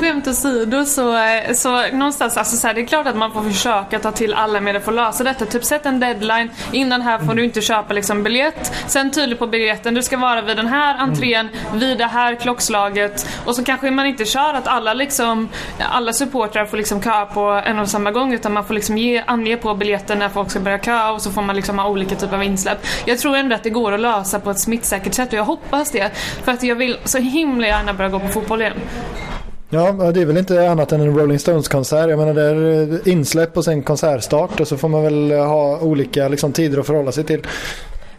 B: skämt åsido så, så någonstans, alltså så här, det är klart att man får försöka ta till alla medel för att lösa detta. Typ sätt en deadline. Innan här får du inte köpa liksom biljett. Sen tydligt på biljetten, du ska vara vid den här entrén, vid det här klockslaget. Och så kanske man inte kör att alla liksom, alla supportrar får liksom köa på en och samma gång utan man får liksom ge, ange på biljetten när folk ska börja köa och så får man liksom ha olika typer av insläpp. Jag tror ändå att det går att lösa på ett smittsäkert sätt och jag hoppas det. För att jag vill så himla gärna börja gå på fotboll igen.
A: Ja, det är väl inte annat än en Rolling Stones-konsert. Jag menar det är eh, insläpp och sen konsertstart och så får man väl eh, ha olika liksom, tider att förhålla sig till.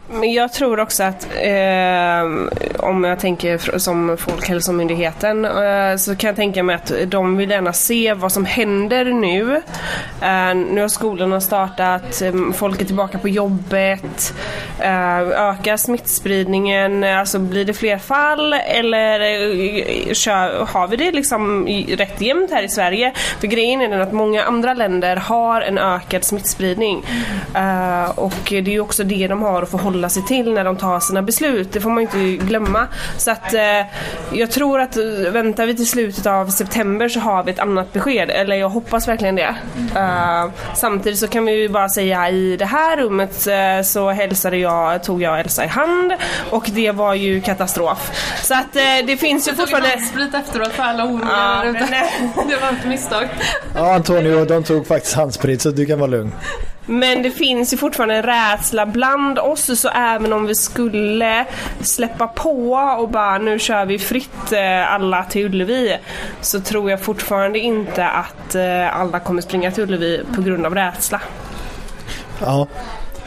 C: Men jag tror också att eh, om jag tänker som Folkhälsomyndigheten eh, så kan jag tänka mig att de vill gärna se vad som händer nu. Eh, nu har skolorna startat, eh, folk är tillbaka på jobbet. Eh, ökar smittspridningen? Alltså blir det fler fall eller eh, kör, har vi det liksom rätt jämnt här i Sverige? För grejen är den att många andra länder har en ökad smittspridning. och det är ju också det de har att förhålla hålla sig till när de tar sina beslut. Det får man inte glömma. Så att eh, jag tror att väntar vi till slutet av september så har vi ett annat besked. Eller jag hoppas verkligen det. Uh, samtidigt så kan vi ju bara säga i det här rummet uh, så hälsade jag, tog jag Elsa i hand och det var ju katastrof. Så att uh, det finns ju fortfarande...
B: Du sprit efteråt för alla oroliga uh, Det var ett misstag.
A: Ja Antonio, de tog faktiskt handsprit så du kan vara lugn.
C: Men det finns ju fortfarande en rädsla bland oss så även om vi skulle släppa på och bara nu kör vi fritt eh, alla till Ullevi så tror jag fortfarande inte att eh, alla kommer springa till Ullevi på grund av rädsla.
A: Ja.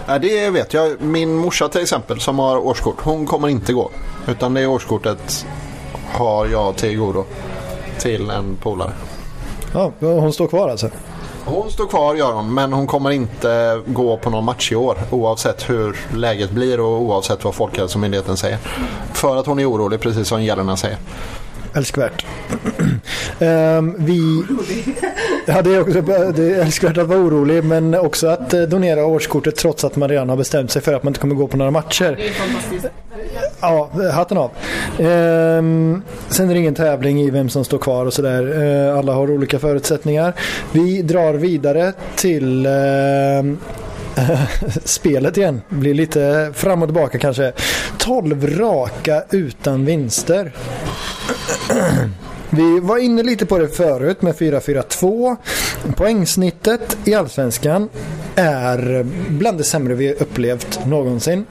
D: Ja, det vet jag. Min morsa till exempel som har årskort, hon kommer inte gå. Utan det årskortet har jag till godo till en polare.
A: ja, hon står kvar alltså.
D: Hon står kvar gör hon, men hon kommer inte gå på någon match i år oavsett hur läget blir och oavsett vad Folkhälsomyndigheten säger. För att hon är orolig, precis som Jelena säger.
A: Älskvärt. Ehm, vi... Ja, det, är också, det är älskvärt att vara orolig men också att eh, donera årskortet trots att man redan har bestämt sig för att man inte kommer gå på några matcher.
B: Det är fantastiskt.
A: Ja, hatten av. Ehm, sen är det ingen tävling i vem som står kvar och sådär. Ehm, alla har olika förutsättningar. Vi drar vidare till ehm, spelet igen. Blir lite fram och tillbaka kanske. 12 raka utan vinster. Vi var inne lite på det förut med 4-4-2. Poängsnittet i Allsvenskan är bland det sämre vi upplevt någonsin.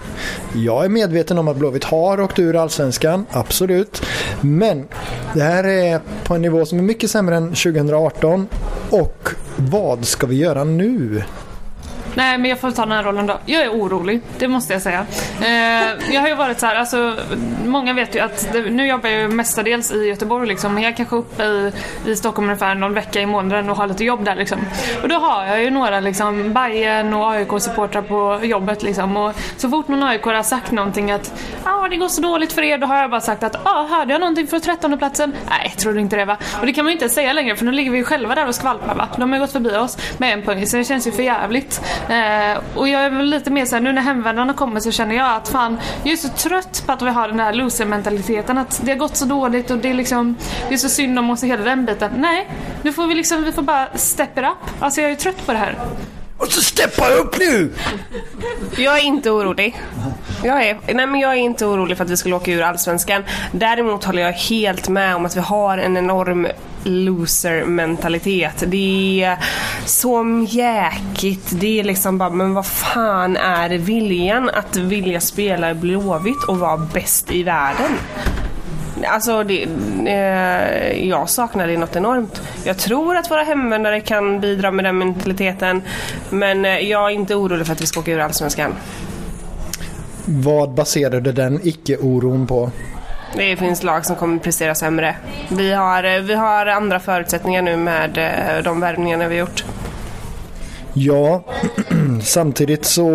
A: Jag är medveten om att Blåvitt har åkt ur Allsvenskan, absolut. Men det här är på en nivå som är mycket sämre än 2018. Och vad ska vi göra nu?
B: Nej, men jag får ta den här rollen då. Jag är orolig, det måste jag säga. Eh, jag har ju varit så här, alltså, många vet ju att det, nu jobbar jag ju mestadels i Göteborg liksom, men jag är kanske uppe i, i Stockholm ungefär någon vecka i månaden och har lite jobb där liksom. Och då har jag ju några liksom Bayern och AIK-supportrar på jobbet liksom. Och så fort någon AIK har sagt någonting att ja, ah, det går så dåligt för er, då har jag bara sagt att ja, ah, hörde jag någonting från trettondeplatsen? Nej, tror du inte det va? Och det kan man ju inte säga längre för nu ligger vi ju själva där och skvalpar va. De har ju gått förbi oss med en poäng så det känns ju för jävligt. Eh, och jag är väl lite mer såhär, nu när hemvändarna kommer så känner jag att fan, jag är så trött på att vi har den här loser-mentaliteten. Att det har gått så dåligt och det är liksom, det är så synd om oss i hela den biten. Nej, nu får vi liksom, vi får bara step it up. Alltså jag är trött på det här.
A: Och så steppa upp nu!
C: Jag är inte orolig. Jag är, nej men jag är inte orolig för att vi skulle åka ur Allsvenskan. Däremot håller jag helt med om att vi har en enorm loser-mentalitet. Det är så mjäkigt. Det är liksom bara, men vad fan är viljan att vilja spela i Blåvitt och vara bäst i världen? Alltså, det, eh, jag saknar det något enormt. Jag tror att våra hemvändare kan bidra med den mentaliteten. Men eh, jag är inte orolig för att vi ska åka ur Allsvenskan.
A: Vad baserade den icke-oron på?
C: Det finns lag som kommer prestera sämre. Vi har, eh, vi har andra förutsättningar nu med eh, de värvningarna vi gjort.
A: Ja, samtidigt så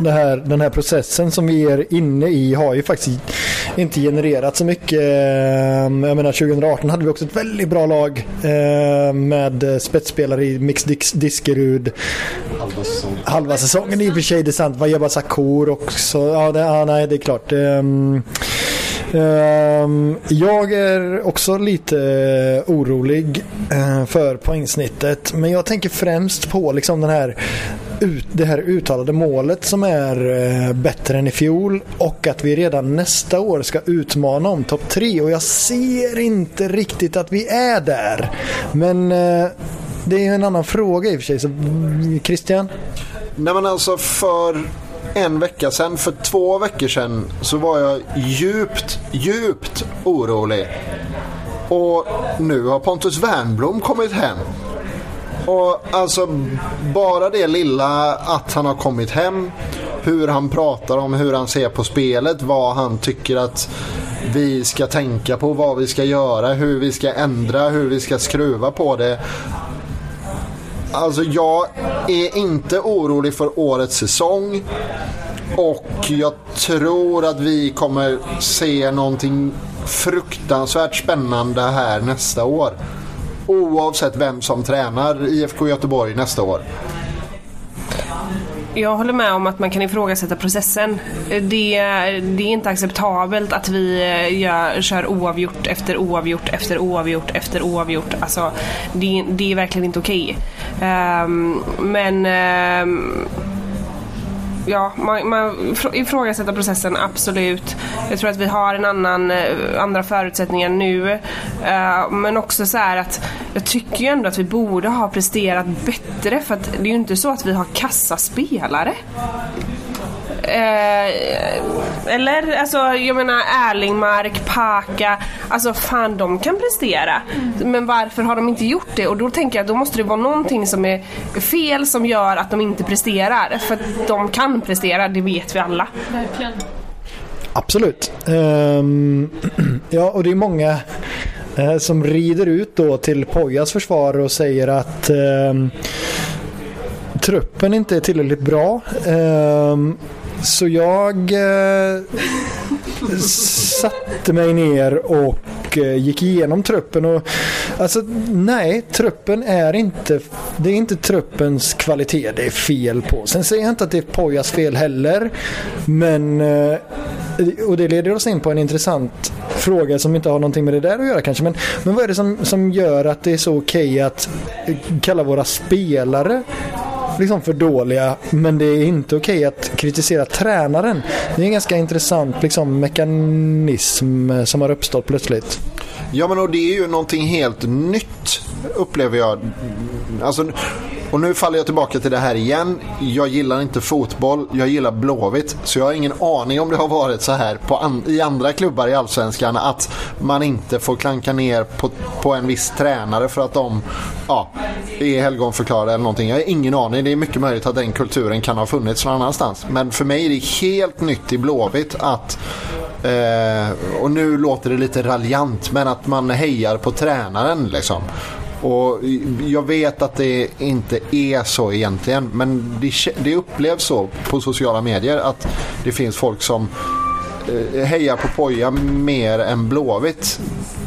A: det här, den här processen som vi är inne i har ju faktiskt inte genererat så mycket. Um, jag menar 2018 hade vi också ett väldigt bra lag uh, med spetsspelare i Mix Diskerud.
D: Halva säsongen.
A: Halva säsongen i och för sig, det är sant. Vajaba Sakur också. Ja, det, ja, nej, det är klart. Ehm, jag är också lite eh, orolig eh, för poängsnittet. Men jag tänker främst på liksom den här det här uttalade målet som är eh, bättre än i fjol och att vi redan nästa år ska utmana om topp tre. Och jag ser inte riktigt att vi är där. Men det är en annan fråga i och för sig. Så, mm, Christian?
D: Nej men alltså för en vecka sedan, för två veckor sedan, så var jag djupt, djupt orolig. Och nu har Pontus Wernbloom kommit hem. Och alltså bara det lilla att han har kommit hem, hur han pratar om hur han ser på spelet, vad han tycker att vi ska tänka på, vad vi ska göra, hur vi ska ändra, hur vi ska skruva på det. Alltså jag är inte orolig för årets säsong. Och jag tror att vi kommer se någonting fruktansvärt spännande här nästa år. Oavsett vem som tränar IFK Göteborg nästa år.
C: Jag håller med om att man kan ifrågasätta processen. Det, det är inte acceptabelt att vi eh, gör, kör oavgjort efter oavgjort efter oavgjort efter oavgjort. Alltså, det, det är verkligen inte okej. Okay. Um, men um, ja, man, man ifrågasätter processen, absolut. Jag tror att vi har en annan, eh, andra förutsättningar nu. Uh, men också så här att jag tycker ju ändå att vi borde ha presterat bättre för att det är ju inte så att vi har kassa spelare. Eh, eller alltså jag menar Erlingmark, Paka, alltså fan de kan prestera. Men varför har de inte gjort det? Och då tänker jag att då måste det vara någonting som är fel som gör att de inte presterar. För att de kan prestera, det vet vi alla.
B: Verkligen.
A: Absolut. Ehm, ja, och det är många eh, som rider ut då till Pojas försvar och säger att ehm, truppen inte är tillräckligt bra. Ehm, så jag eh, satte mig ner och eh, gick igenom truppen och alltså nej, truppen är inte det är inte truppens kvalitet det är fel på. Sen säger jag inte att det är Pojas fel heller. Men eh, och det leder oss in på en intressant fråga som inte har någonting med det där att göra kanske. Men, men vad är det som, som gör att det är så okej okay att eh, kalla våra spelare liksom för dåliga men det är inte okej att kritisera tränaren. Det är en ganska intressant liksom, mekanism eh, som har uppstått plötsligt.
D: Ja men och det är ju någonting helt nytt upplever jag. Alltså, och nu faller jag tillbaka till det här igen. Jag gillar inte fotboll, jag gillar Blåvitt. Så jag har ingen aning om det har varit så här på an i andra klubbar i Allsvenskan att man inte får klanka ner på, på en viss tränare för att de ja, är helgonförklarade eller någonting. Jag har ingen aning. Det är mycket möjligt att den kulturen kan ha funnits någon annanstans. Men för mig är det helt nytt i Blåvitt att Eh, och nu låter det lite raljant men att man hejar på tränaren liksom. Och jag vet att det inte är så egentligen men det, det upplevs så på sociala medier att det finns folk som eh, hejar på Poja mer än Blåvitt.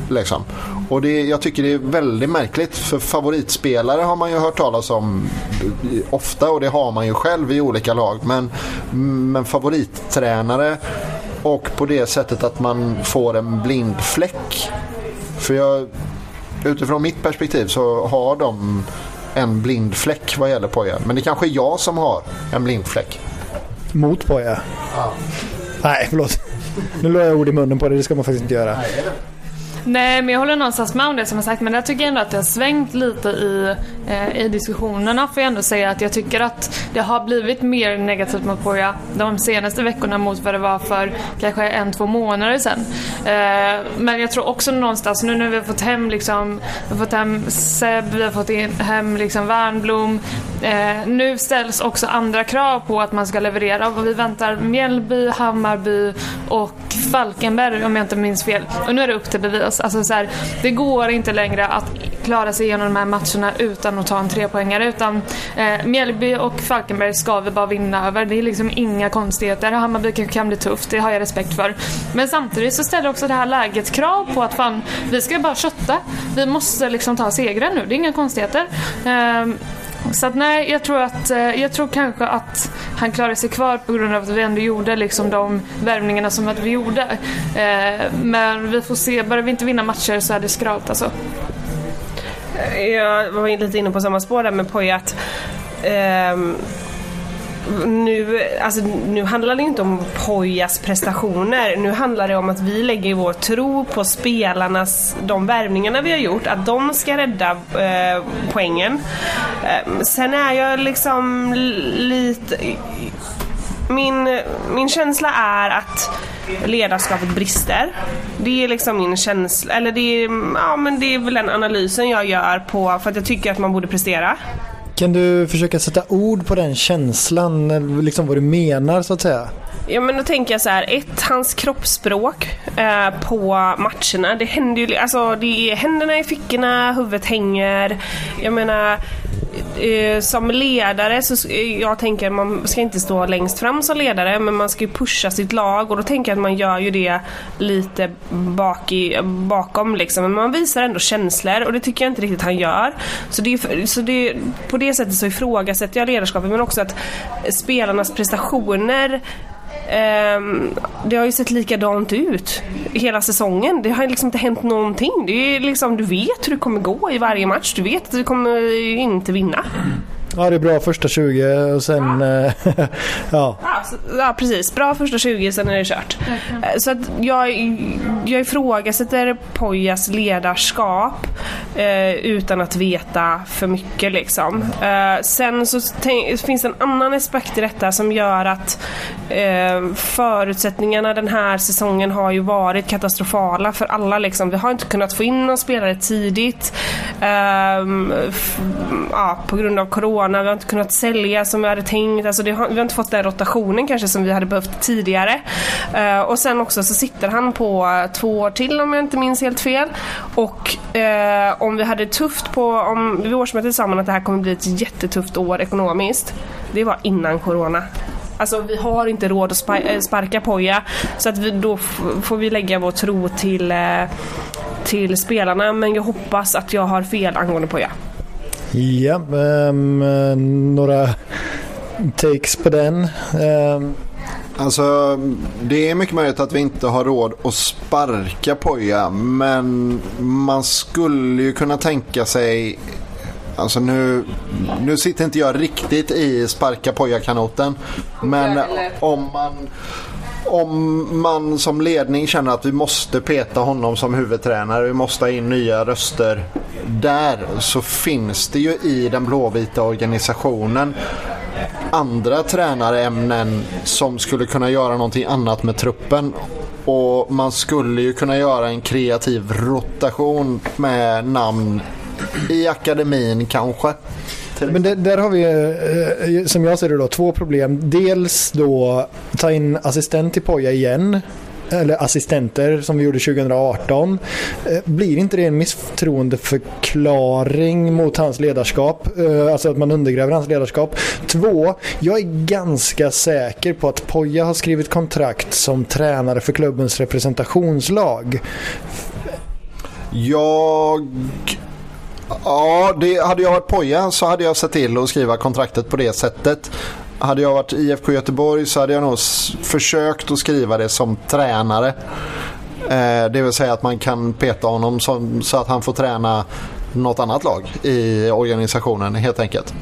D: Liksom. Och det, jag tycker det är väldigt märkligt för favoritspelare har man ju hört talas om ofta och det har man ju själv i olika lag. Men, men favorittränare och på det sättet att man får en blind fläck. För jag, utifrån mitt perspektiv så har de en blind fläck vad gäller Poja. Men det kanske är jag som har en blind fläck.
A: Mot Poja? Ja. Nej, förlåt. Nu la jag ord i munnen på det, det ska man faktiskt inte göra.
B: Nej, Nej, men jag håller någonstans med om det som jag sagt. Men jag tycker ändå att det har svängt lite i, eh, i diskussionerna. Får jag ändå säga att jag tycker att det har blivit mer negativt mot Poja de senaste veckorna mot vad det var för kanske en, två månader sedan. Eh, men jag tror också någonstans, nu när vi har fått hem liksom, vi har fått hem Seb, vi har fått in, hem liksom Värnblom. Eh, nu ställs också andra krav på att man ska leverera och vi väntar Mjällby, Hammarby och Falkenberg om jag inte minns fel. Och nu är det upp till bevis. Alltså, alltså så här, det går inte längre att klara sig igenom de här matcherna utan att ta en trepoängare. Utan eh, Mjällby och Falkenberg ska vi bara vinna över. Det är liksom inga konstigheter. Hammarby kan, kan bli tufft, det har jag respekt för. Men samtidigt så ställer också det här läget krav på att fan, vi ska bara kötta. Vi måste liksom ta segrar nu, det är inga konstigheter. Eh, så att nej, jag tror att eh, jag tror kanske att han klarade sig kvar på grund av att vi ändå gjorde liksom de värvningarna som att vi gjorde. Eh, men vi får se, börjar vi inte vinna matcher så är det skralt alltså.
C: Eh, jag var lite inne på samma spår där med Poja att um ehm, nu, alltså, nu handlar det inte om Pojas prestationer. Nu handlar det om att vi lägger vår tro på spelarnas, de värvningarna vi har gjort, att de ska rädda eh, poängen. Eh, sen är jag liksom lite... Min, min känsla är att ledarskapet brister. Det är liksom min känsla, eller det är, ja, men det är väl den analysen jag gör på, för att jag tycker att man borde prestera.
A: Kan du försöka sätta ord på den känslan, liksom vad du menar så att säga?
C: Ja men då tänker jag så här, ett, hans kroppsspråk eh, på matcherna. Det händer ju, alltså det är händerna i fickorna, huvudet hänger. Jag menar, Eh, som ledare så eh, jag tänker att man ska inte stå längst fram som ledare men man ska ju pusha sitt lag och då tänker jag att man gör ju det lite bak i, bakom liksom. Men man visar ändå känslor och det tycker jag inte riktigt han gör. Så, det, så det, på det sättet så ifrågasätter jag ledarskapet men också att spelarnas prestationer Ehm, det har ju sett likadant ut hela säsongen. Det har liksom inte hänt någonting. Det är liksom, du vet hur det kommer gå i varje match. Du vet att du kommer inte vinna.
A: Ja, det är bra första 20 och sen... eh, ja.
C: Ja, så, ja precis. Bra första 20, sen är det kört. Eh, Så att jag, jag ifrågasätter Pojas ledarskap eh, utan att veta för mycket liksom. Eh, sen så tänk, finns det en annan aspekt i detta som gör att eh, förutsättningarna den här säsongen har ju varit katastrofala för alla liksom. Vi har inte kunnat få in någon spelare tidigt. Ehm, f- ja, på grund av corona. Vi har inte kunnat sälja som vi hade tänkt. Alltså det har, vi har inte fått den rotationen kanske som vi hade behövt tidigare. Uh, och sen också så sitter han på två år till om jag inte minns helt fel. Och uh, om vi hade tufft på, om vid årsmötet sa man att det här kommer bli ett jättetufft år ekonomiskt. Det var innan corona. Alltså vi har inte råd att spa- eh, sparka Poja så att vi, då får vi lägga vår tro till, till spelarna men jag hoppas att jag har fel angående Poja.
A: Ja, eh, några takes på den. Ehm,
D: Alltså, det är mycket möjligt att vi inte har råd att sparka Poja, men man skulle ju kunna tänka sig Alltså nu, nu sitter inte jag riktigt i sparka Poja-kanoten. Men om man, om man som ledning känner att vi måste peta honom som huvudtränare, vi måste ha in nya röster där så finns det ju i den blåvita organisationen andra tränarämnen som skulle kunna göra någonting annat med truppen. Och man skulle ju kunna göra en kreativ rotation med namn i akademin kanske.
A: Men det, där har vi, eh, som jag ser det då, två problem. Dels då ta in assistent till Poja igen. Eller assistenter som vi gjorde 2018. Eh, Blir inte det en misstroendeförklaring mot hans ledarskap? Eh, Alltså att man undergräver hans ledarskap. Två, jag är ganska säker på att Poja har skrivit kontrakt som tränare för klubbens representationslag.
D: Jag... Ja, det, hade jag varit Poja så hade jag sett till att skriva kontraktet på det sättet. Hade jag varit IFK Göteborg så hade jag nog försökt att skriva det som tränare. Eh, det vill säga att man kan peta honom som, så att han får träna något annat lag i organisationen helt enkelt.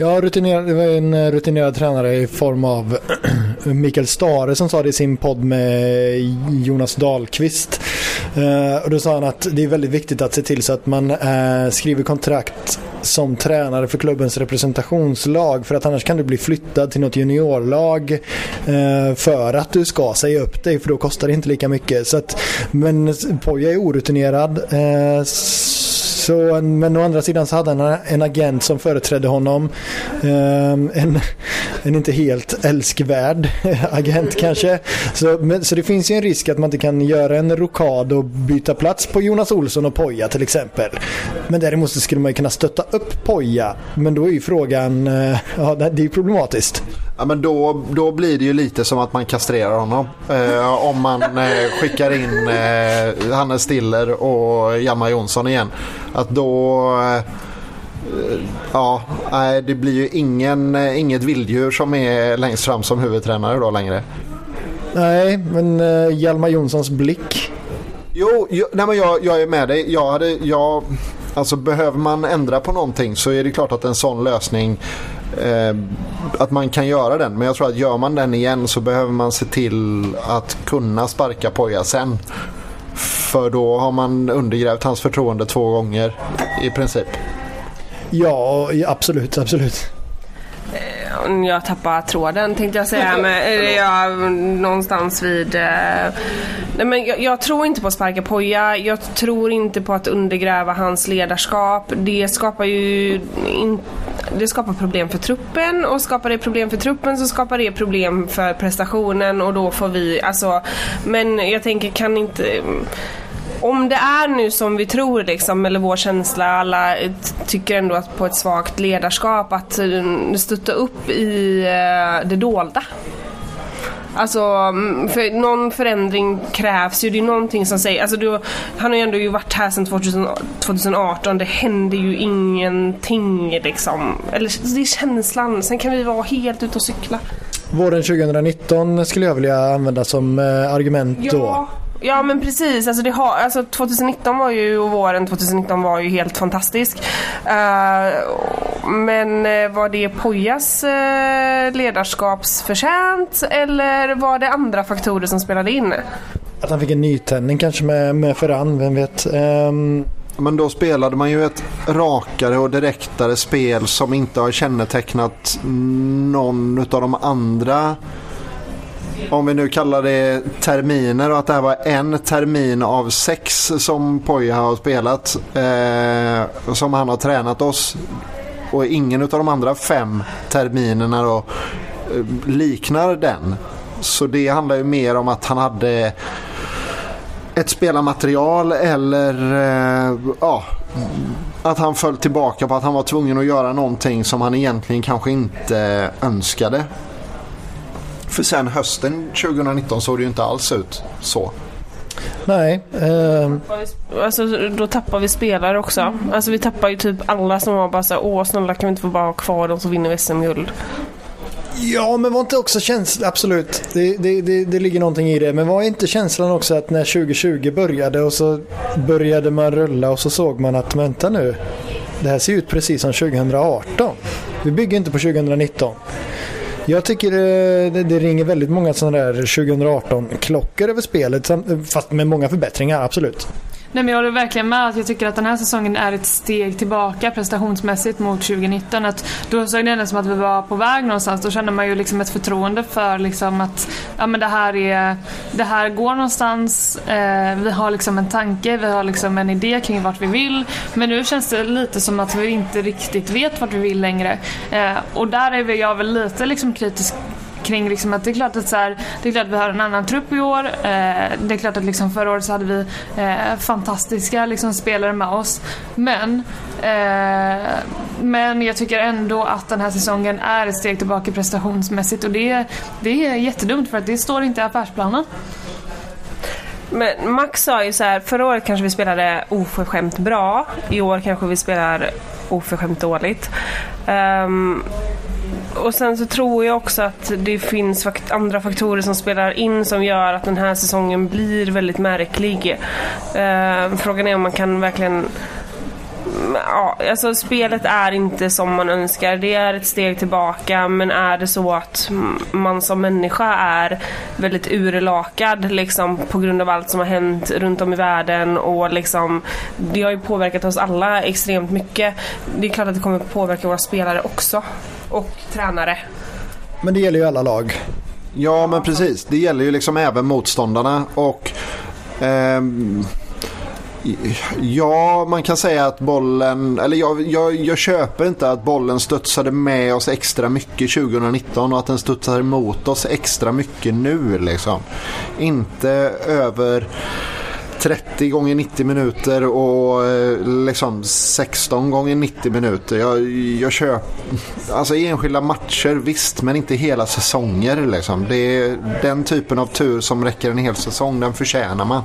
A: Ja, rutinerad, det var en eh, rutinerad tränare i form av Mikael Stare som sa det i sin podd med Jonas Dahlqvist. Eh, och då sa han att det är väldigt viktigt att se till så att man eh, skriver kontrakt som tränare för klubbens representationslag för att annars kan du bli flyttad till något juniorlag eh, för att du ska säga upp dig för då kostar det inte lika mycket. Så att, men Poja är orutinerad. Eh, så, men å andra sidan så hade han en agent som företrädde honom. Ehm, en, en inte helt älskvärd agent kanske. Så, men, så det finns ju en risk att man inte kan göra en rokad och byta plats på Jonas Olsson och Poja till exempel. Men däremot så skulle man ju kunna stötta upp Poja. Men då är ju frågan, eh, ja det är ju problematiskt.
D: Ja, men då, då blir det ju lite som att man kastrerar honom. Eh, om man eh, skickar in eh, Hannes Stiller och Hjalmar Jonsson igen. Att då... Eh, ja, nej, det blir ju ingen, eh, inget vilddjur som är längst fram som huvudtränare då längre.
A: Nej, men eh, Hjalmar Jonssons blick.
D: Jo, jo nej, men jag, jag är med dig. Jag hade, jag, alltså, behöver man ändra på någonting så är det klart att en sån lösning eh, att man kan göra den. Men jag tror att gör man den igen så behöver man se till att kunna sparka Poja sen. För då har man undergrävt hans förtroende två gånger i princip.
A: Ja, absolut, absolut.
C: Jag tappar tråden tänkte jag säga. Men, eller jag, någonstans vid... Eh, nej men jag, jag tror inte på att sparka Poja. Jag tror inte på att undergräva hans ledarskap. Det skapar ju... In, det skapar problem för truppen och skapar det problem för truppen så skapar det problem för prestationen och då får vi... Alltså, men jag tänker kan inte... Om det är nu som vi tror liksom, eller vår känsla, alla tycker ändå att på ett svagt ledarskap att eh, stötta upp i eh, det dolda. Alltså, mm, för någon förändring krävs ju. Det är någonting som säger... Alltså du, han har ju ändå varit här sedan 2000, 2018. Det händer ju ingenting liksom. Eller det är känslan. Sen kan vi vara helt ute och cykla.
A: Våren 2019 skulle jag vilja använda som eh, argument då.
C: Ja, men precis, alltså, det har, alltså 2019 var ju, och våren 2019 var ju helt fantastisk. Uh, men uh, var det Pojas uh, ledarskapsförtjänt eller var det andra faktorer som spelade in?
A: Att han fick en nytändning kanske med, med Ferran, vem vet. Um...
D: Men då spelade man ju ett rakare och direktare spel som inte har kännetecknat någon av de andra om vi nu kallar det terminer och att det här var en termin av sex som Poja har spelat. Eh, som han har tränat oss. Och ingen av de andra fem terminerna då eh, liknar den. Så det handlar ju mer om att han hade ett spelarmaterial eller eh, ja, att han föll tillbaka på att han var tvungen att göra någonting som han egentligen kanske inte önskade. För sen hösten 2019 såg det ju inte alls ut så.
A: Nej. Eh...
C: Alltså, då tappar vi spelare också. Alltså, vi tappar ju typ alla som var bara så åh snälla kan vi inte få bara ha kvar dem så vinner vi SM-guld.
A: Ja, men var inte också känslan, absolut, det, det, det, det, ligger någonting i det. Men var inte känslan också att när 2020 började och så började man rulla och så såg man att vänta nu, det här ser ut precis som 2018. Vi bygger inte på 2019. Jag tycker eh, det, det ringer väldigt många sådana där 2018-klockor över spelet. Eh, fast med många förbättringar, absolut.
B: Nej, men jag håller verkligen med. Att jag tycker att den här säsongen är ett steg tillbaka prestationsmässigt mot 2019. Att då såg det ändå som att vi var på väg någonstans. Då kände man ju liksom ett förtroende för liksom att ja, men det, här är, det här går någonstans. Eh, vi har liksom en tanke, vi har liksom en idé kring vart vi vill. Men nu känns det lite som att vi inte riktigt vet vart vi vill längre. Eh, och där är jag väl lite liksom kritisk kring liksom att det är klart att så här, det är klart att vi har en annan trupp i år. Eh, det är klart att liksom förra året så hade vi eh, fantastiska liksom spelare med oss. Men, eh, men jag tycker ändå att den här säsongen är ett steg tillbaka prestationsmässigt och det, det är jättedumt för att det står inte i affärsplanen.
C: Men Max sa ju så här, förra året kanske vi spelade oförskämt bra. I år kanske vi spelar oförskämt dåligt. Um, och sen så tror jag också att det finns andra faktorer som spelar in som gör att den här säsongen blir väldigt märklig. Eh, frågan är om man kan verkligen Ja, alltså spelet är inte som man önskar. Det är ett steg tillbaka men är det så att man som människa är väldigt urlakad liksom, på grund av allt som har hänt runt om i världen och liksom, det har ju påverkat oss alla extremt mycket. Det är klart att det kommer påverka våra spelare också och tränare.
A: Men det gäller ju alla lag.
D: Ja men precis. Det gäller ju liksom även motståndarna och ehm... Ja, man kan säga att bollen, eller jag, jag, jag, köper inte att bollen studsade med oss extra mycket 2019 och att den studsar emot oss extra mycket nu. Liksom. Inte över 30 gånger 90 minuter och eh, liksom 16 gånger 90 minuter. Jag, jag köper, alltså enskilda matcher visst, men inte hela säsonger. Liksom. Det är den typen av tur som räcker en hel säsong, den förtjänar man.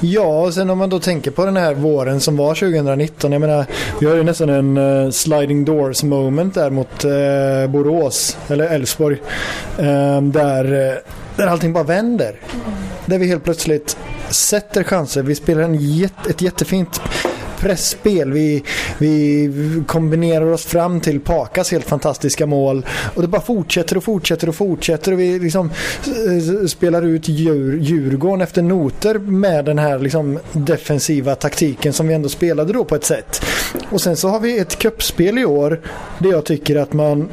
A: Ja, och sen om man då tänker på den här våren som var 2019. Jag menar, vi har ju nästan en uh, sliding doors moment där mot uh, Borås, eller Elfsborg. Uh, där, där allting bara vänder. Där vi helt plötsligt sätter chanser. Vi spelar en jätte, ett jättefint pressspel. Vi, vi kombinerar oss fram till Pakas helt fantastiska mål. Och det bara fortsätter och fortsätter och fortsätter. Och vi liksom eh, spelar ut djur, Djurgården efter noter med den här liksom defensiva taktiken som vi ändå spelade då på ett sätt. Och sen så har vi ett kuppspel i år där jag tycker att man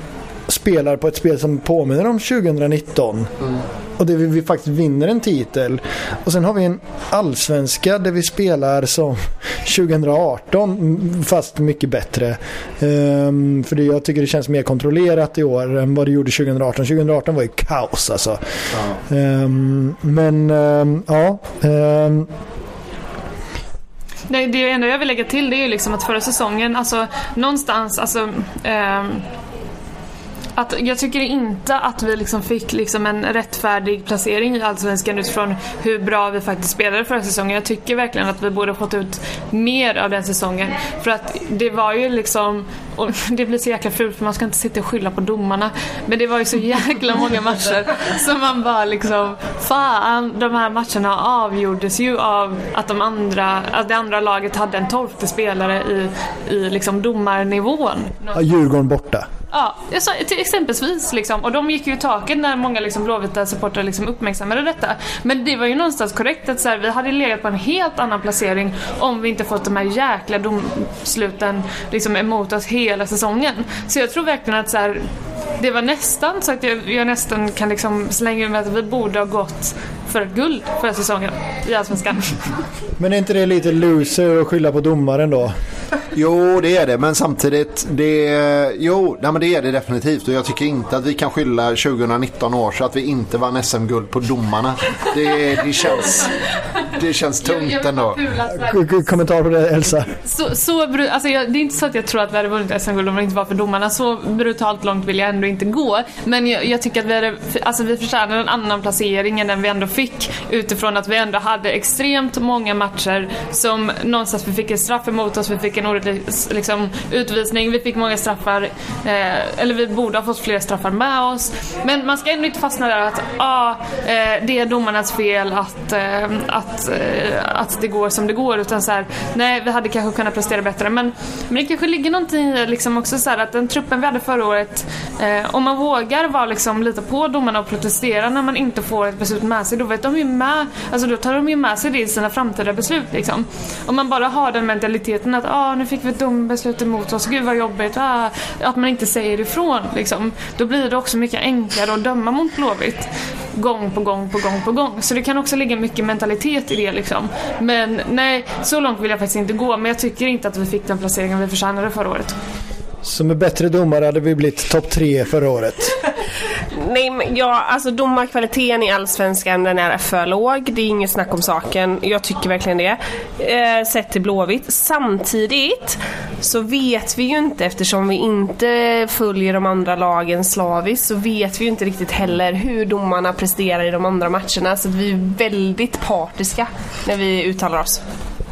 A: spelar på ett spel som påminner om 2019. Mm. Och där vi, vi, faktiskt vinner en titel. Och sen har vi en allsvenska där vi spelar som 2018 fast mycket bättre. Um, för det, jag tycker det känns mer kontrollerat i år än vad det gjorde 2018. 2018 var ju kaos alltså. Ja. Um, men um, ja.
B: Nej, det enda jag vill lägga till det är ju liksom att förra säsongen, alltså någonstans, alltså att jag tycker inte att vi liksom fick liksom en rättfärdig placering i Allsvenskan utifrån hur bra vi faktiskt spelade förra säsongen. Jag tycker verkligen att vi borde fått ut mer av den säsongen. För att det var ju liksom och det blir så jäkla fult för man ska inte sitta och skylla på domarna. Men det var ju så jäkla många matcher så man bara liksom, fan de här matcherna avgjordes ju av att de andra, att det andra laget hade en tolfte spelare i, i liksom domarnivån.
A: Ja, Djurgården borta.
B: Ja, sa, till exempelvis liksom. Och de gick ju i taket när många liksom, Blåvita supportrar liksom uppmärksammade detta. Men det var ju någonstans korrekt att så här, vi hade legat på en helt annan placering om vi inte fått de här jäkla domsluten liksom, emot oss hela säsongen. Så jag tror verkligen att så här, det var nästan så att jag, jag nästan kan liksom slänga ur mig att vi borde ha gått för ett guld förra säsongen i Allsvenskan.
A: Men är inte det lite loser att skylla på domaren då?
D: Jo, det är det. Men samtidigt, det, jo, nej, men det är det definitivt. Och jag tycker inte att vi kan skylla 2019 års att vi inte vann SM-guld på domarna. Det, det, känns, det känns tungt ändå.
A: K- k- Kommentar på det Elsa?
B: Så, så alltså jag, det är inte så att jag tror att vi hade vunnit SM-guld om det inte var för domarna. Så brutalt långt vill jag ändå inte gå. Men jag, jag tycker att vi, hade, alltså vi förtjänar en annan placering än den vi ändå fick. Utifrån att vi ändå hade extremt många matcher som någonstans vi fick en straff emot oss, vi fick en orättvis liksom, utvisning, vi fick många straffar. Eh, eller vi borde ha fått fler straffar med oss. Men man ska ändå inte fastna där att ah, eh, det är domarnas fel att, eh, att, eh, att det går som det går. Utan så här, nej vi hade kanske kunnat prestera bättre. Men, men det kanske ligger någonting i liksom också så här, att den truppen vi hade förra året, eh, om man vågar vara liksom lite på domarna och protestera när man inte får ett beslut med sig, då vet de ju med, alltså då tar de ju med sig det i sina framtida beslut liksom. Om man bara har den mentaliteten att ah, nu fick vi ett dombeslut emot oss, gud vad jobbigt, ah, att man inte säger ifrån liksom. Då blir det också mycket enklare att döma mot Blåvitt gång på gång på gång på gång. Så det kan också ligga mycket mentalitet i det liksom. Men nej, så långt vill jag faktiskt inte gå. Men jag tycker inte att vi fick den placeringen vi förtjänade förra året.
A: Så med bättre domare hade vi blivit topp tre förra året.
C: Nej men ja, alltså domarkvaliteten i Allsvenskan den är för låg. Det är inget snack om saken. Jag tycker verkligen det. Eh, sett till Blåvitt. Samtidigt så vet vi ju inte eftersom vi inte följer de andra lagen slaviskt så vet vi ju inte riktigt heller hur domarna presterar i de andra matcherna. Så att vi är väldigt partiska när vi uttalar oss.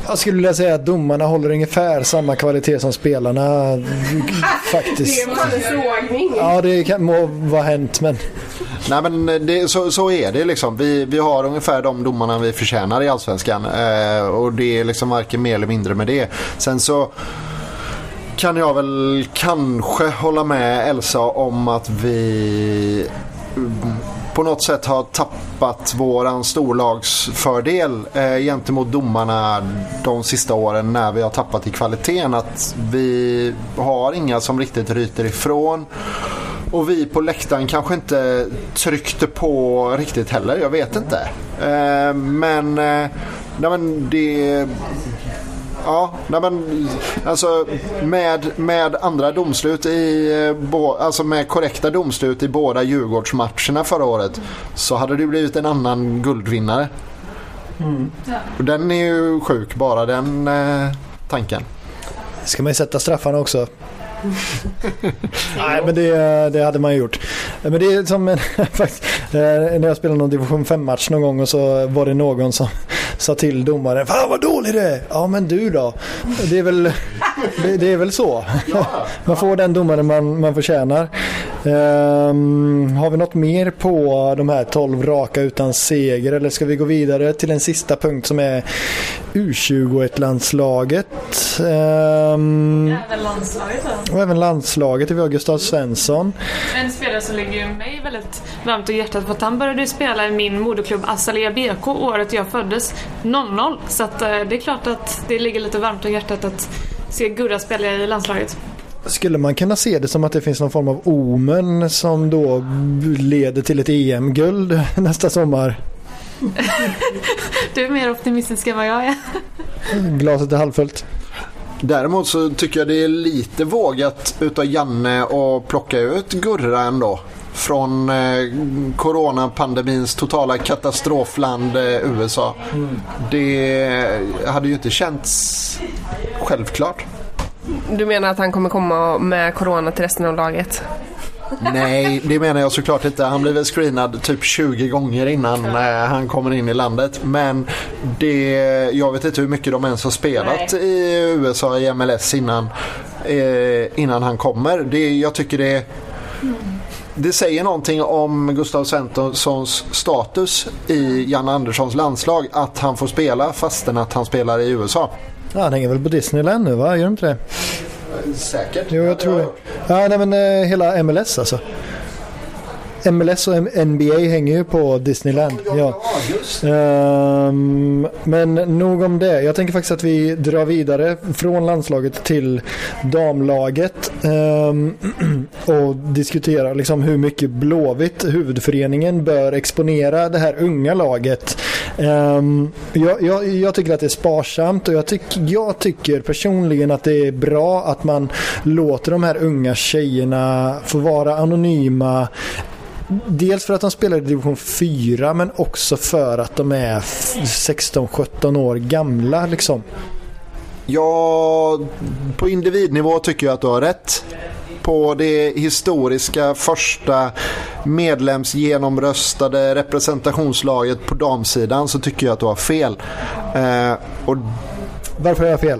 A: Jag skulle vilja säga att domarna håller ungefär samma kvalitet som spelarna faktiskt.
C: en sågning.
A: Ja, det kan må vara hänt men
D: Nej men det, så, så är det liksom. Vi, vi har ungefär de domarna vi förtjänar i Allsvenskan. Eh, och det är liksom varken mer eller mindre med det. Sen så kan jag väl kanske hålla med Elsa om att vi på något sätt har tappat våran storlagsfördel eh, gentemot domarna de sista åren när vi har tappat i kvaliteten. Att vi har inga som riktigt ryter ifrån. Och vi på läktaren kanske inte tryckte på riktigt heller. Jag vet inte. Eh, men, eh, nej, men det... Ja, nej men alltså med, med andra domslut i, eh, alltså med korrekta domslut i båda Djurgårdsmatcherna förra året så hade det blivit en annan guldvinnare. Och den är ju sjuk bara den eh, tanken.
A: ska man ju sätta straffarna också. Nej men det, det hade man ju gjort. Men det är som en, eh, när jag spelade någon division 5 match någon gång och så var det någon som sa till domaren Fan vad det är! Ja men du då? Det är väl, det, det är väl så. Man får den domaren man, man förtjänar. Um, har vi något mer på de här 12 raka utan seger eller ska vi gå vidare till en sista punkt som är U21-landslaget? Um, ehm,
B: Även landslaget då?
A: och även landslaget. Vi har Gustav Svensson.
B: En spelare som ligger mig väldigt varmt om hjärtat för att han började ju spela i min moderklubb Azalea BK året jag föddes, 00. Så att, eh, det är klart att det ligger lite varmt om hjärtat att se Gurra spela i landslaget.
A: Skulle man kunna se det som att det finns någon form av omen som då leder till ett EM-guld nästa sommar?
B: Du är mer optimistisk än vad jag är.
A: Glaset är halvfullt.
D: Däremot så tycker jag det är lite vågat utav Janne att plocka ut Gurra ändå. Från eh, coronapandemins totala katastrofland eh, USA. Det hade ju inte känts självklart.
C: Du menar att han kommer komma med corona till resten av laget?
D: Nej, det menar jag såklart inte. Han blir väl screenad typ 20 gånger innan eh, han kommer in i landet. Men det, jag vet inte hur mycket de ens har spelat
C: Nej.
D: i USA i MLS innan, eh, innan han kommer. Det, jag tycker det det säger någonting om Gustav Svenssons status i Jan Anderssons landslag att han får spela fastän att han spelar i USA.
A: Ja, han hänger väl på Disneyland nu va? Gör de inte det?
D: Säkert.
A: Jo, jag tror det. Ja, nej men eh, hela MLS alltså. MLS och NBA hänger ju på Disneyland. Ja. Ehm, men nog om det. Jag tänker faktiskt att vi drar vidare från landslaget till damlaget ehm, och diskuterar liksom hur mycket Blåvitt, huvudföreningen, bör exponera det här unga laget. Ehm, jag, jag, jag tycker att det är sparsamt och jag, tyck, jag tycker personligen att det är bra att man låter de här unga tjejerna få vara anonyma Dels för att de spelar i division 4 men också för att de är f- 16-17 år gamla liksom.
D: Ja, på individnivå tycker jag att du har rätt. På det historiska första medlemsgenomröstade representationslaget på damsidan så tycker jag att du har fel. Eh, och
A: Varför har jag fel?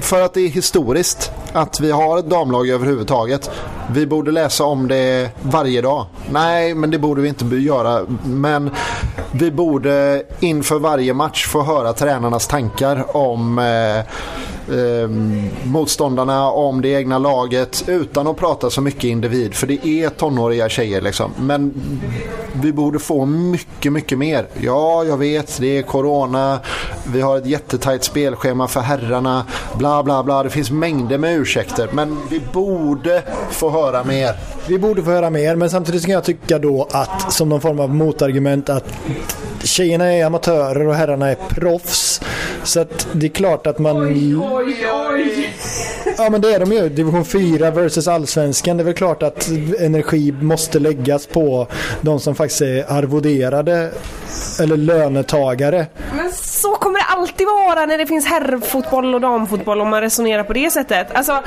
D: För att det är historiskt att vi har ett damlag överhuvudtaget. Vi borde läsa om det varje dag. Nej, men det borde vi inte göra. Men vi borde inför varje match få höra tränarnas tankar om eh, eh, motståndarna, om det egna laget utan att prata så mycket individ. För det är tonåriga tjejer liksom. Men vi borde få mycket, mycket mer. Ja, jag vet, det är corona. Vi har ett jättetajt spelschema för herrarna. Bla, bla, bla. Det finns mängder med ursäkter. Men vi borde få höra mer.
A: Vi borde få höra mer men samtidigt kan jag tycka då att som någon form av motargument att tjejerna är amatörer och herrarna är proffs. Så att det är klart att man... Ja men det är de ju. Division 4 versus allsvenskan. Det är väl klart att energi måste läggas på de som faktiskt är arvoderade eller lönetagare.
C: Men så kommer det alltid vara när det finns herrfotboll och damfotboll om man resonerar på det sättet. Alltså,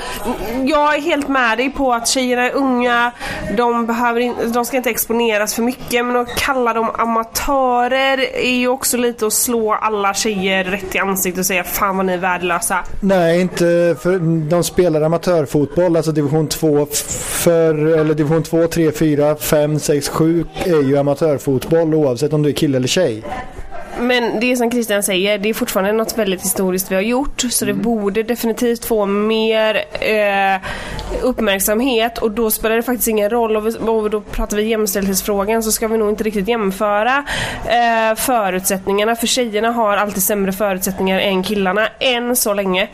C: jag är helt med dig på att tjejerna är unga, de, behöver in, de ska inte exponeras för mycket men att kalla dem amatörer är ju också lite att slå alla tjejer rätt i ansiktet och säga fan vad ni är värdelösa.
A: Nej, inte för de spelar amatörfotboll, alltså division 2 för, eller division 2, 3, 4, 5, 6, 7 är ju amatörfotboll oavsett om du är kille eller tjej.
C: Men det är som Christian säger, det är fortfarande något väldigt historiskt vi har gjort så det borde definitivt få mer eh, uppmärksamhet och då spelar det faktiskt ingen roll och, vi, och då pratar vi jämställdhetsfrågan så ska vi nog inte riktigt jämföra eh, förutsättningarna för tjejerna har alltid sämre förutsättningar än killarna än så länge.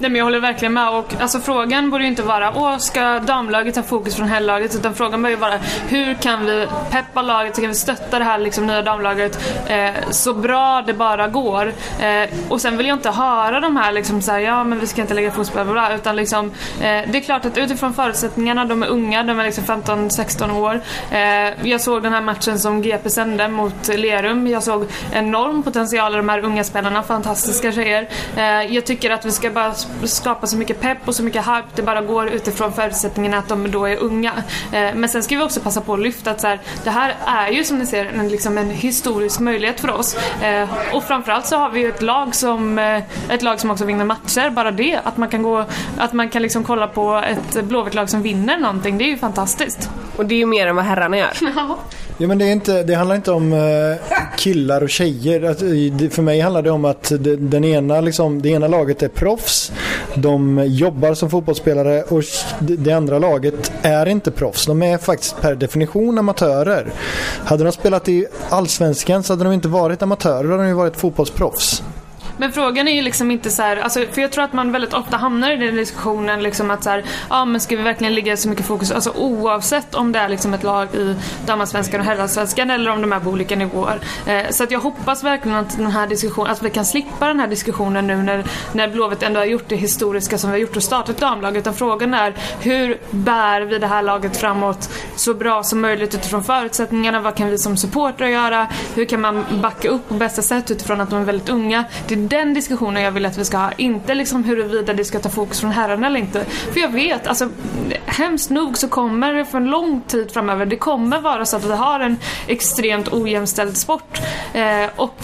B: Nej men jag håller verkligen med och alltså frågan borde ju inte vara Åh, ska damlaget ta fokus från herrlaget? Utan frågan bör ju vara hur kan vi peppa laget, hur kan vi stötta det här liksom, nya damlaget eh, så bra det bara går. Eh, och sen vill jag inte höra de här liksom såhär, ja men vi ska inte lägga fokus på bla, bla, utan liksom eh, det är klart att utifrån förutsättningarna, de är unga, de är liksom 15-16 år. Eh, jag såg den här matchen som GP sände mot Lerum. Jag såg enorm potential i de här unga spelarna, fantastiska tjejer. Eh, jag tycker att vi ska bara skapa så mycket pepp och så mycket hype det bara går utifrån förutsättningen att de då är unga. Eh, men sen ska vi också passa på att lyfta att så här, det här är ju som ni ser en, liksom en historisk möjlighet för oss. Eh, och framförallt så har vi ju ett lag som eh, ett lag som också vinner matcher. Bara det, att man kan gå att man kan liksom kolla på ett blåvitt lag som vinner någonting, det är ju fantastiskt.
C: Och det är ju mer än vad herrarna gör.
A: Ja, men det, är inte, det handlar inte om eh, killar och tjejer. Att, eh, för mig handlar det om att det, den ena, liksom, det ena laget är proffs. De jobbar som fotbollsspelare och det, det andra laget är inte proffs. De är faktiskt per definition amatörer. Hade de spelat i Allsvenskan så hade de inte varit amatörer, då hade de ju varit fotbollsproffs.
B: Men frågan är ju liksom inte så här, alltså, för jag tror att man väldigt ofta hamnar i den diskussionen liksom att så här, ja men ska vi verkligen lägga så mycket fokus, alltså oavsett om det är liksom ett lag i damallsvenskan och herrallsvenskan eller om de är på olika nivåer. Eh, så att jag hoppas verkligen att den här diskussionen, att vi kan slippa den här diskussionen nu när, när Blåvitt ändå har gjort det historiska som vi har gjort och startat damlag. Utan frågan är hur bär vi det här laget framåt så bra som möjligt utifrån förutsättningarna, vad kan vi som supportrar göra, hur kan man backa upp på bästa sätt utifrån att de är väldigt unga. Det är den diskussionen jag vill att vi ska ha. Inte liksom huruvida det ska ta fokus från herrarna eller inte. För jag vet, alltså hemskt nog så kommer det för en lång tid framöver, det kommer vara så att vi har en extremt ojämställd sport. Eh, och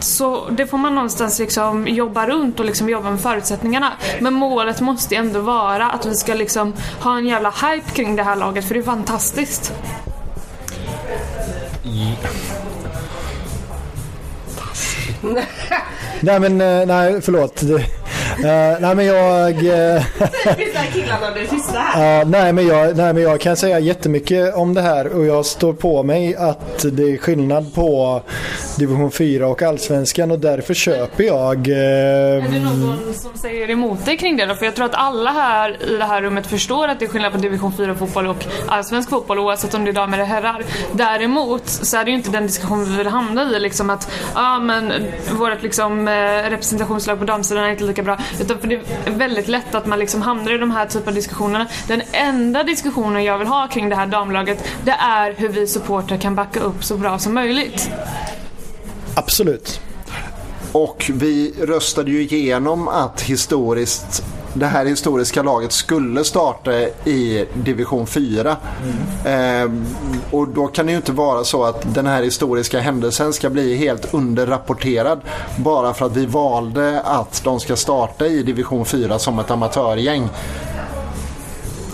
B: så det får man någonstans liksom jobba runt och liksom jobba med förutsättningarna. Men målet måste ändå vara att vi ska liksom ha en jävla hype kring det här laget för det är fantastiskt
A: nej men, eh, nej förlåt. Det, uh, nej men jag...
C: Killarna blir tysta här.
A: Uh, nej, men jag, nej men jag kan säga jättemycket om det här och jag står på mig att det är skillnad på division 4 och allsvenskan och därför köper jag... Uh,
B: är det någon som säger emot dig kring det då? För jag tror att alla här i det här rummet förstår att det är skillnad på division 4 fotboll och allsvensk fotboll oavsett om det är damer eller herrar. Däremot så är det ju inte den diskussion vi vill hamna i liksom att ja ah, men vårt liksom representationslag på damsidan är inte lika bra. Utan för det är väldigt lätt att man liksom hamnar i de här typen av diskussionerna. Den enda diskussionen jag vill ha kring det här damlaget det är hur vi supportrar kan backa upp så bra som möjligt.
A: Absolut.
D: Och vi röstade ju igenom att historiskt det här historiska laget skulle starta i division 4. Mm. Eh, och då kan det ju inte vara så att den här historiska händelsen ska bli helt underrapporterad bara för att vi valde att de ska starta i division 4 som ett amatörgäng.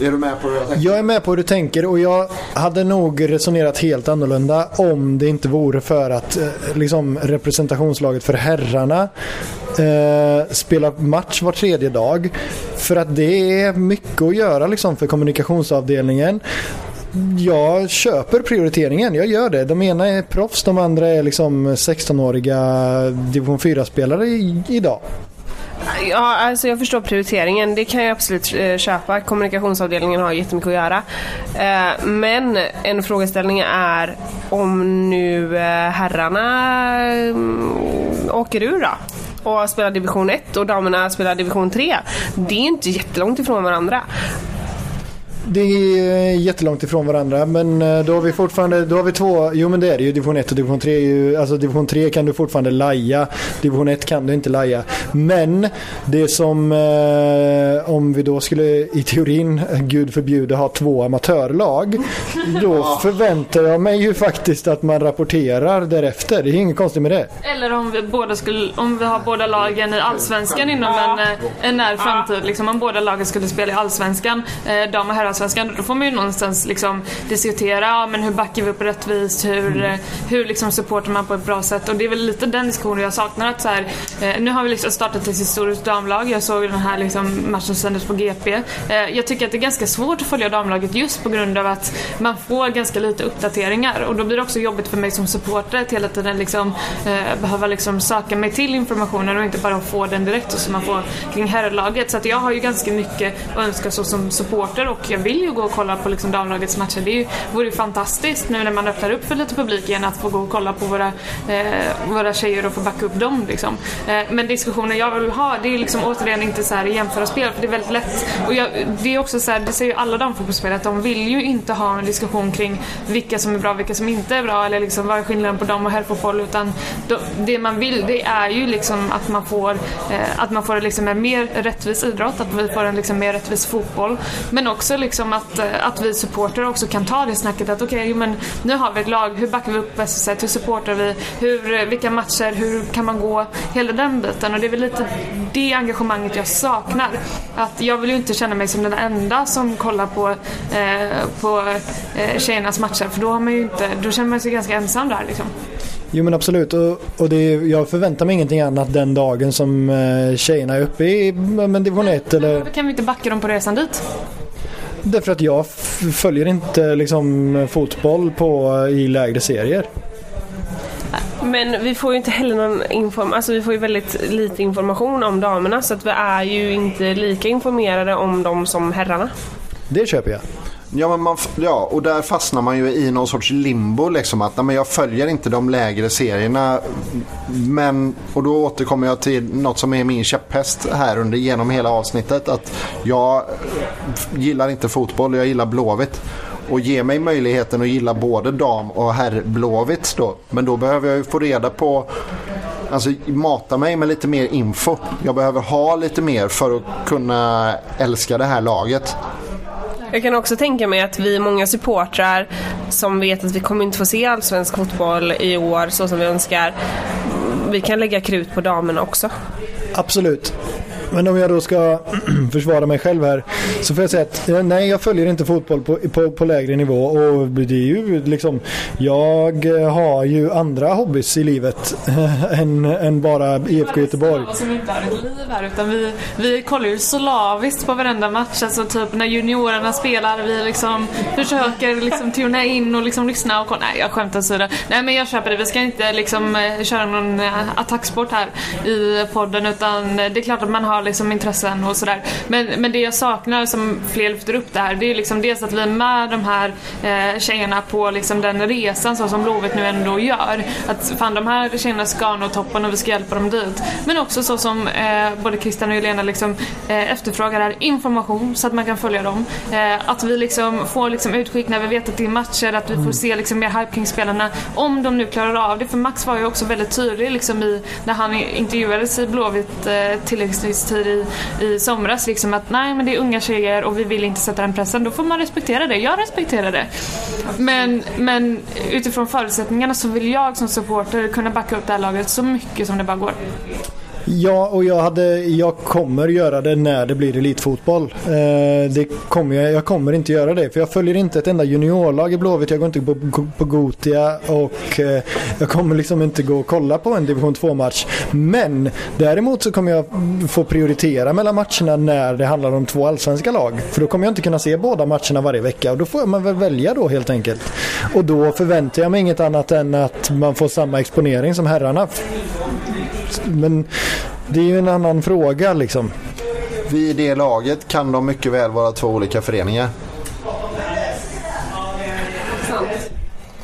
D: Är du med på hur jag tänker?
A: Jag är med på hur du tänker och jag hade nog resonerat helt annorlunda om det inte vore för att eh, liksom, representationslaget för herrarna eh, spelar match var tredje dag. För att det är mycket att göra liksom, för kommunikationsavdelningen jag köper prioriteringen, jag gör det. De ena är proffs, de andra är liksom 16-åriga division 4-spelare idag.
C: Ja, alltså jag förstår prioriteringen. Det kan jag absolut eh, köpa. Kommunikationsavdelningen har jättemycket att göra. Eh, men en frågeställning är om nu eh, herrarna mm, åker ur då? och spelar division 1 och damerna spelar division 3. Det är inte jättelångt ifrån varandra
A: det är jättelångt ifrån varandra men eh, då har vi fortfarande, då har vi två, jo men det är det ju division 1 och division 3 ju, alltså division 3 kan du fortfarande laja, division 1 kan du inte laja. Men det som, eh, om vi då skulle i teorin, gud förbjude, ha två amatörlag, då förväntar jag mig ju faktiskt att man rapporterar därefter. Det är inget konstigt med det.
B: Eller om vi, båda skulle, om vi har båda lagen i Allsvenskan inom en, eh, en när framtid, liksom om båda lagen skulle spela i Allsvenskan, eh, dam och herrar Allsvenskan. Då får man ju någonstans liksom diskutera ja, men hur backar vi upp rättvist, hur, mm. Eh, hur liksom supportar man på ett bra sätt. Och det är väl lite den diskussionen jag saknar. Att så här, eh, nu har vi liksom startat ett historiskt damlag. Jag såg den här liksom matchen som sändes på GP. Eh, jag tycker att det är ganska svårt att följa damlaget just på grund av att man får ganska lite uppdateringar. Och då blir det också jobbigt för mig som supporter att hela tiden liksom, eh, behöva liksom söka mig till informationen och inte bara få den direkt som man får kring herrlaget. Så att jag har ju ganska mycket att önska så som supporter och jag vill ju gå och kolla på liksom damlagets matcher. Det ju, vore ju fantastiskt nu när man öppnar upp för lite publik igen att få gå och kolla på våra, eh, våra tjejer och få backa upp dem. Liksom. Eh, men diskussionen jag vill ha det är liksom återigen inte så här jämföra spel för det är väldigt lätt. Och jag, det är också så här, det säger ju alla damfotbollsspelare att de vill ju inte ha en diskussion kring vilka som är bra och vilka som inte är bra eller liksom vad är skillnaden på dam och herrfotboll utan då, det man vill det är ju liksom att man får, eh, att man får liksom en mer rättvis idrott, att vi får en liksom mer rättvis fotboll. Men också liksom att, eh, att vi supportrar också kan ta det snacket att okej, okay, men nu har vi ett lag, hur backar vi upp SSC, hur supportar vi, hur, eh, vilka matcher, hur kan man gå, hela den biten. Och det är väl lite det engagemanget jag saknar. Att jag vill ju inte känna mig som den enda som kollar på, eh, på eh, tjejernas matcher för då, har man ju inte, då känner man sig ganska ensam där liksom.
A: Jo men absolut och, och det, jag förväntar mig ingenting annat den dagen som eh, tjejerna är uppe i men division 1 eller...
B: Kan vi inte backa dem på resan dit?
A: Därför att jag följer inte liksom, fotboll på, i lägre serier.
C: Men vi får ju inte heller någon information, alltså vi får ju väldigt lite information om damerna så att vi är ju inte lika informerade om dem som herrarna.
A: Det köper jag.
D: Ja, men man, ja, och där fastnar man ju i någon sorts limbo. Liksom, att nej, men jag följer inte de lägre serierna. Men, och då återkommer jag till något som är min käpphäst här under genom hela avsnittet. Att jag gillar inte fotboll, jag gillar Blåvitt. Och ge mig möjligheten att gilla både dam och herr Blåvitt då. Men då behöver jag ju få reda på Alltså mata mig med lite mer info. Jag behöver ha lite mer för att kunna älska det här laget.
C: Jag kan också tänka mig att vi är många supportrar som vet att vi kommer inte få se allsvensk fotboll i år så som vi önskar. Vi kan lägga krut på damerna också.
A: Absolut. Men om jag då ska försvara mig själv här så får jag säga att eh, nej jag följer inte fotboll på, på, på lägre nivå och det är ju liksom jag har ju andra hobbys i livet än, än bara IFK Göteborg.
B: som inte har ett liv här utan vi, vi kollar ju slaviskt på varenda match. Alltså typ när juniorerna spelar vi liksom försöker liksom tuna in och liksom lyssna och kolla. Nej jag skämtar åsido. Nej men jag köper det. Vi ska inte liksom eh, köra någon eh, attacksport här i podden utan det är klart att man har liksom intressen och sådär. Men, men det jag saknar som fler lyfter upp det här det är liksom dels att vi är med de här eh, tjejerna på liksom den resan så som Blåvitt nu ändå gör. Att fan de här tjejerna ska nå toppen och vi ska hjälpa dem dit. Men också så som eh, både Christian och Helena liksom, eh, efterfrågar här information så att man kan följa dem. Eh, att vi liksom får liksom utskick när vi vet att det är matcher, att vi får se liksom mer hype kring spelarna. Om de nu klarar av det. För Max var ju också väldigt tydlig liksom i, när han intervjuades i Blåvitt eh, tilläggstid i, i somras. Liksom att nej men det är unga tjejer och vi vill inte sätta den pressen. Då får man respektera det. Jag respekterar det. Men, men utifrån förutsättningarna så vill jag som supporter kunna backa upp det här laget så mycket som det bara går.
A: Ja, och jag, hade, jag kommer göra det när det blir elitfotboll. Eh, det kommer jag, jag kommer inte göra det för jag följer inte ett enda juniorlag i Blåvitt. Jag går inte på, på Gotia och eh, jag kommer liksom inte gå och kolla på en division 2-match. Men däremot så kommer jag få prioritera mellan matcherna när det handlar om två allsvenska lag. För då kommer jag inte kunna se båda matcherna varje vecka och då får man väl välja då helt enkelt. Och då förväntar jag mig inget annat än att man får samma exponering som herrarna. Men det är ju en annan fråga liksom.
D: Vi i det laget kan de mycket väl vara två olika föreningar.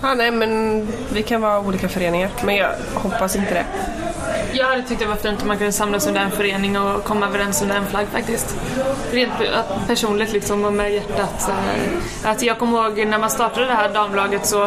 C: Ja, nej men vi kan vara olika föreningar. Men jag hoppas inte det.
B: Jag hade tyckt det var fint om man kunde samlas under en förening och komma överens under en flagg faktiskt. Rent personligt liksom och med hjärtat. Att jag kommer ihåg när man startade det här damlaget så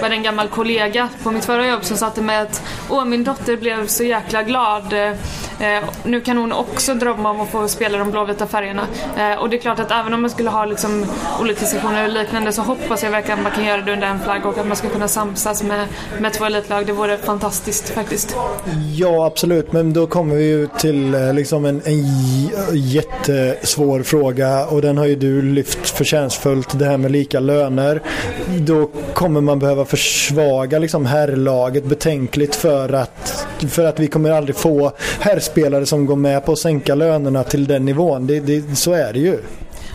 B: var det en gammal kollega på mitt förra jobb som sa till mig att Åh, min dotter blev så jäkla glad. Eh, Eh, nu kan hon också drömma om att få spela de blåvita färgerna. Eh, och det är klart att även om man skulle ha liksom, olika sektioner och liknande så hoppas jag verkligen att man kan göra det under en flagg och att man ska kunna samsas med, med två elitlag. Det vore fantastiskt faktiskt.
A: Ja, absolut. Men då kommer vi ju till eh, liksom en, en jättesvår fråga och den har ju du lyft förtjänstfullt. Det här med lika löner. Då kommer man behöva försvaga liksom herrlaget betänkligt för att, för att vi kommer aldrig få herrspelare som går med på att sänka lönerna till den nivån. Det, det, så är det ju.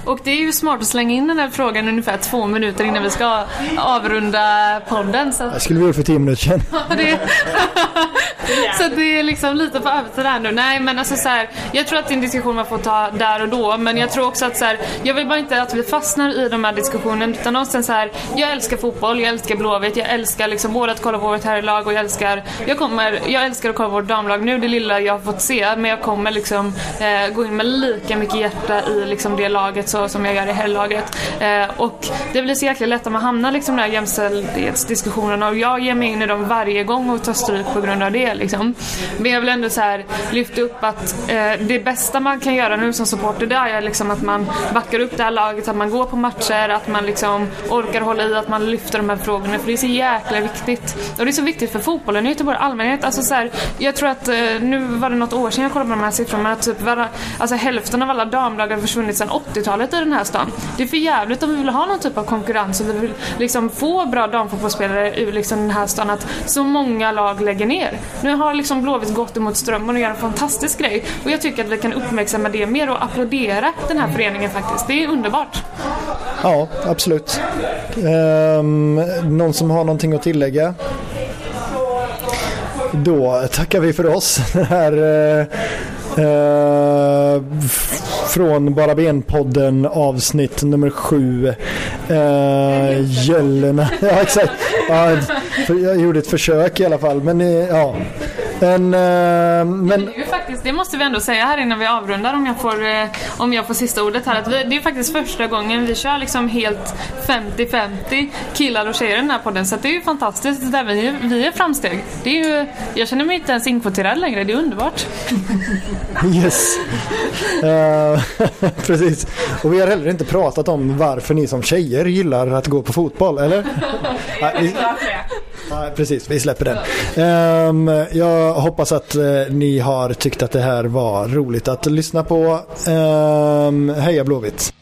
B: Och det är ju smart att slänga in den här frågan ungefär två minuter innan vi ska avrunda podden. Så
A: Det skulle vi gjort för tio minuter sedan.
B: det, så det är liksom lite på övertid här nu. Nej men alltså så här, jag tror att det är en diskussion man får ta där och då. Men jag tror också att så här, jag vill bara inte att vi fastnar i de här diskussionerna. Utan någonstans så här, jag älskar fotboll, jag älskar Blåvitt, jag älskar liksom både att kolla på vårt herrlag och jag älskar, jag kommer, jag älskar att kolla på vårt damlag nu, det lilla jag har fått se. Men jag kommer liksom eh, gå in med lika mycket hjärta i liksom det laget så som jag gör i herrlaget. Eh, och det blir så jäkla lätt att man hamnar liksom i de här jämställdhetsdiskussionerna och jag ger mig in i dem varje gång och tar stryk på grund av det liksom. Men jag vill ändå så här lyfta upp att eh, det bästa man kan göra nu som supporter det är liksom att man backar upp det här laget, att man går på matcher, att man liksom orkar hålla i, att man lyfter de här frågorna för det är så jäkla viktigt. Och det är så viktigt för fotbollen i Göteborg i allmänhet. Alltså så här, jag tror att eh, nu var det något år sedan jag kollade på de här siffrorna men att typ var, alltså hälften av alla damlag har försvunnit sedan 80-talet i den här stan. Det är för jävligt om vi vill ha någon typ av konkurrens och vi vill liksom få bra damfotbollsspelare ur liksom den här stan att så många lag lägger ner. Nu har liksom Blåvitt gått emot strömmen och gör en fantastisk grej och jag tycker att vi kan uppmärksamma det mer och applådera den här föreningen faktiskt. Det är underbart.
A: Ja, absolut. Ehm, någon som har någonting att tillägga? Då tackar vi för oss. Den här eh, eh, från Bara Ben-podden avsnitt nummer sju. Eh, Gällena. Ja, exakt. Ja, jag gjorde ett försök i alla fall. Men eh, ja. En, eh, men
B: Det är ju faktiskt, det måste vi ändå säga här innan vi avrundar om jag får, eh, om jag får sista ordet här. Att vi, det är faktiskt första gången vi kör liksom helt 50-50 killar och tjejer i den här podden. Så det är ju fantastiskt. Där vi, vi är framsteg. Det är ju, jag känner mig inte ens inkvoterad längre. Det är underbart.
A: Yes. Eh, precis. Och vi har heller inte pratat om varför ni som tjejer gillar att gå på fotboll, eller? Nej, vi, nej, precis. Vi släpper den. Um, jag hoppas att uh, ni har tyckt att det här var roligt att lyssna på. Um, heja Blåvitt!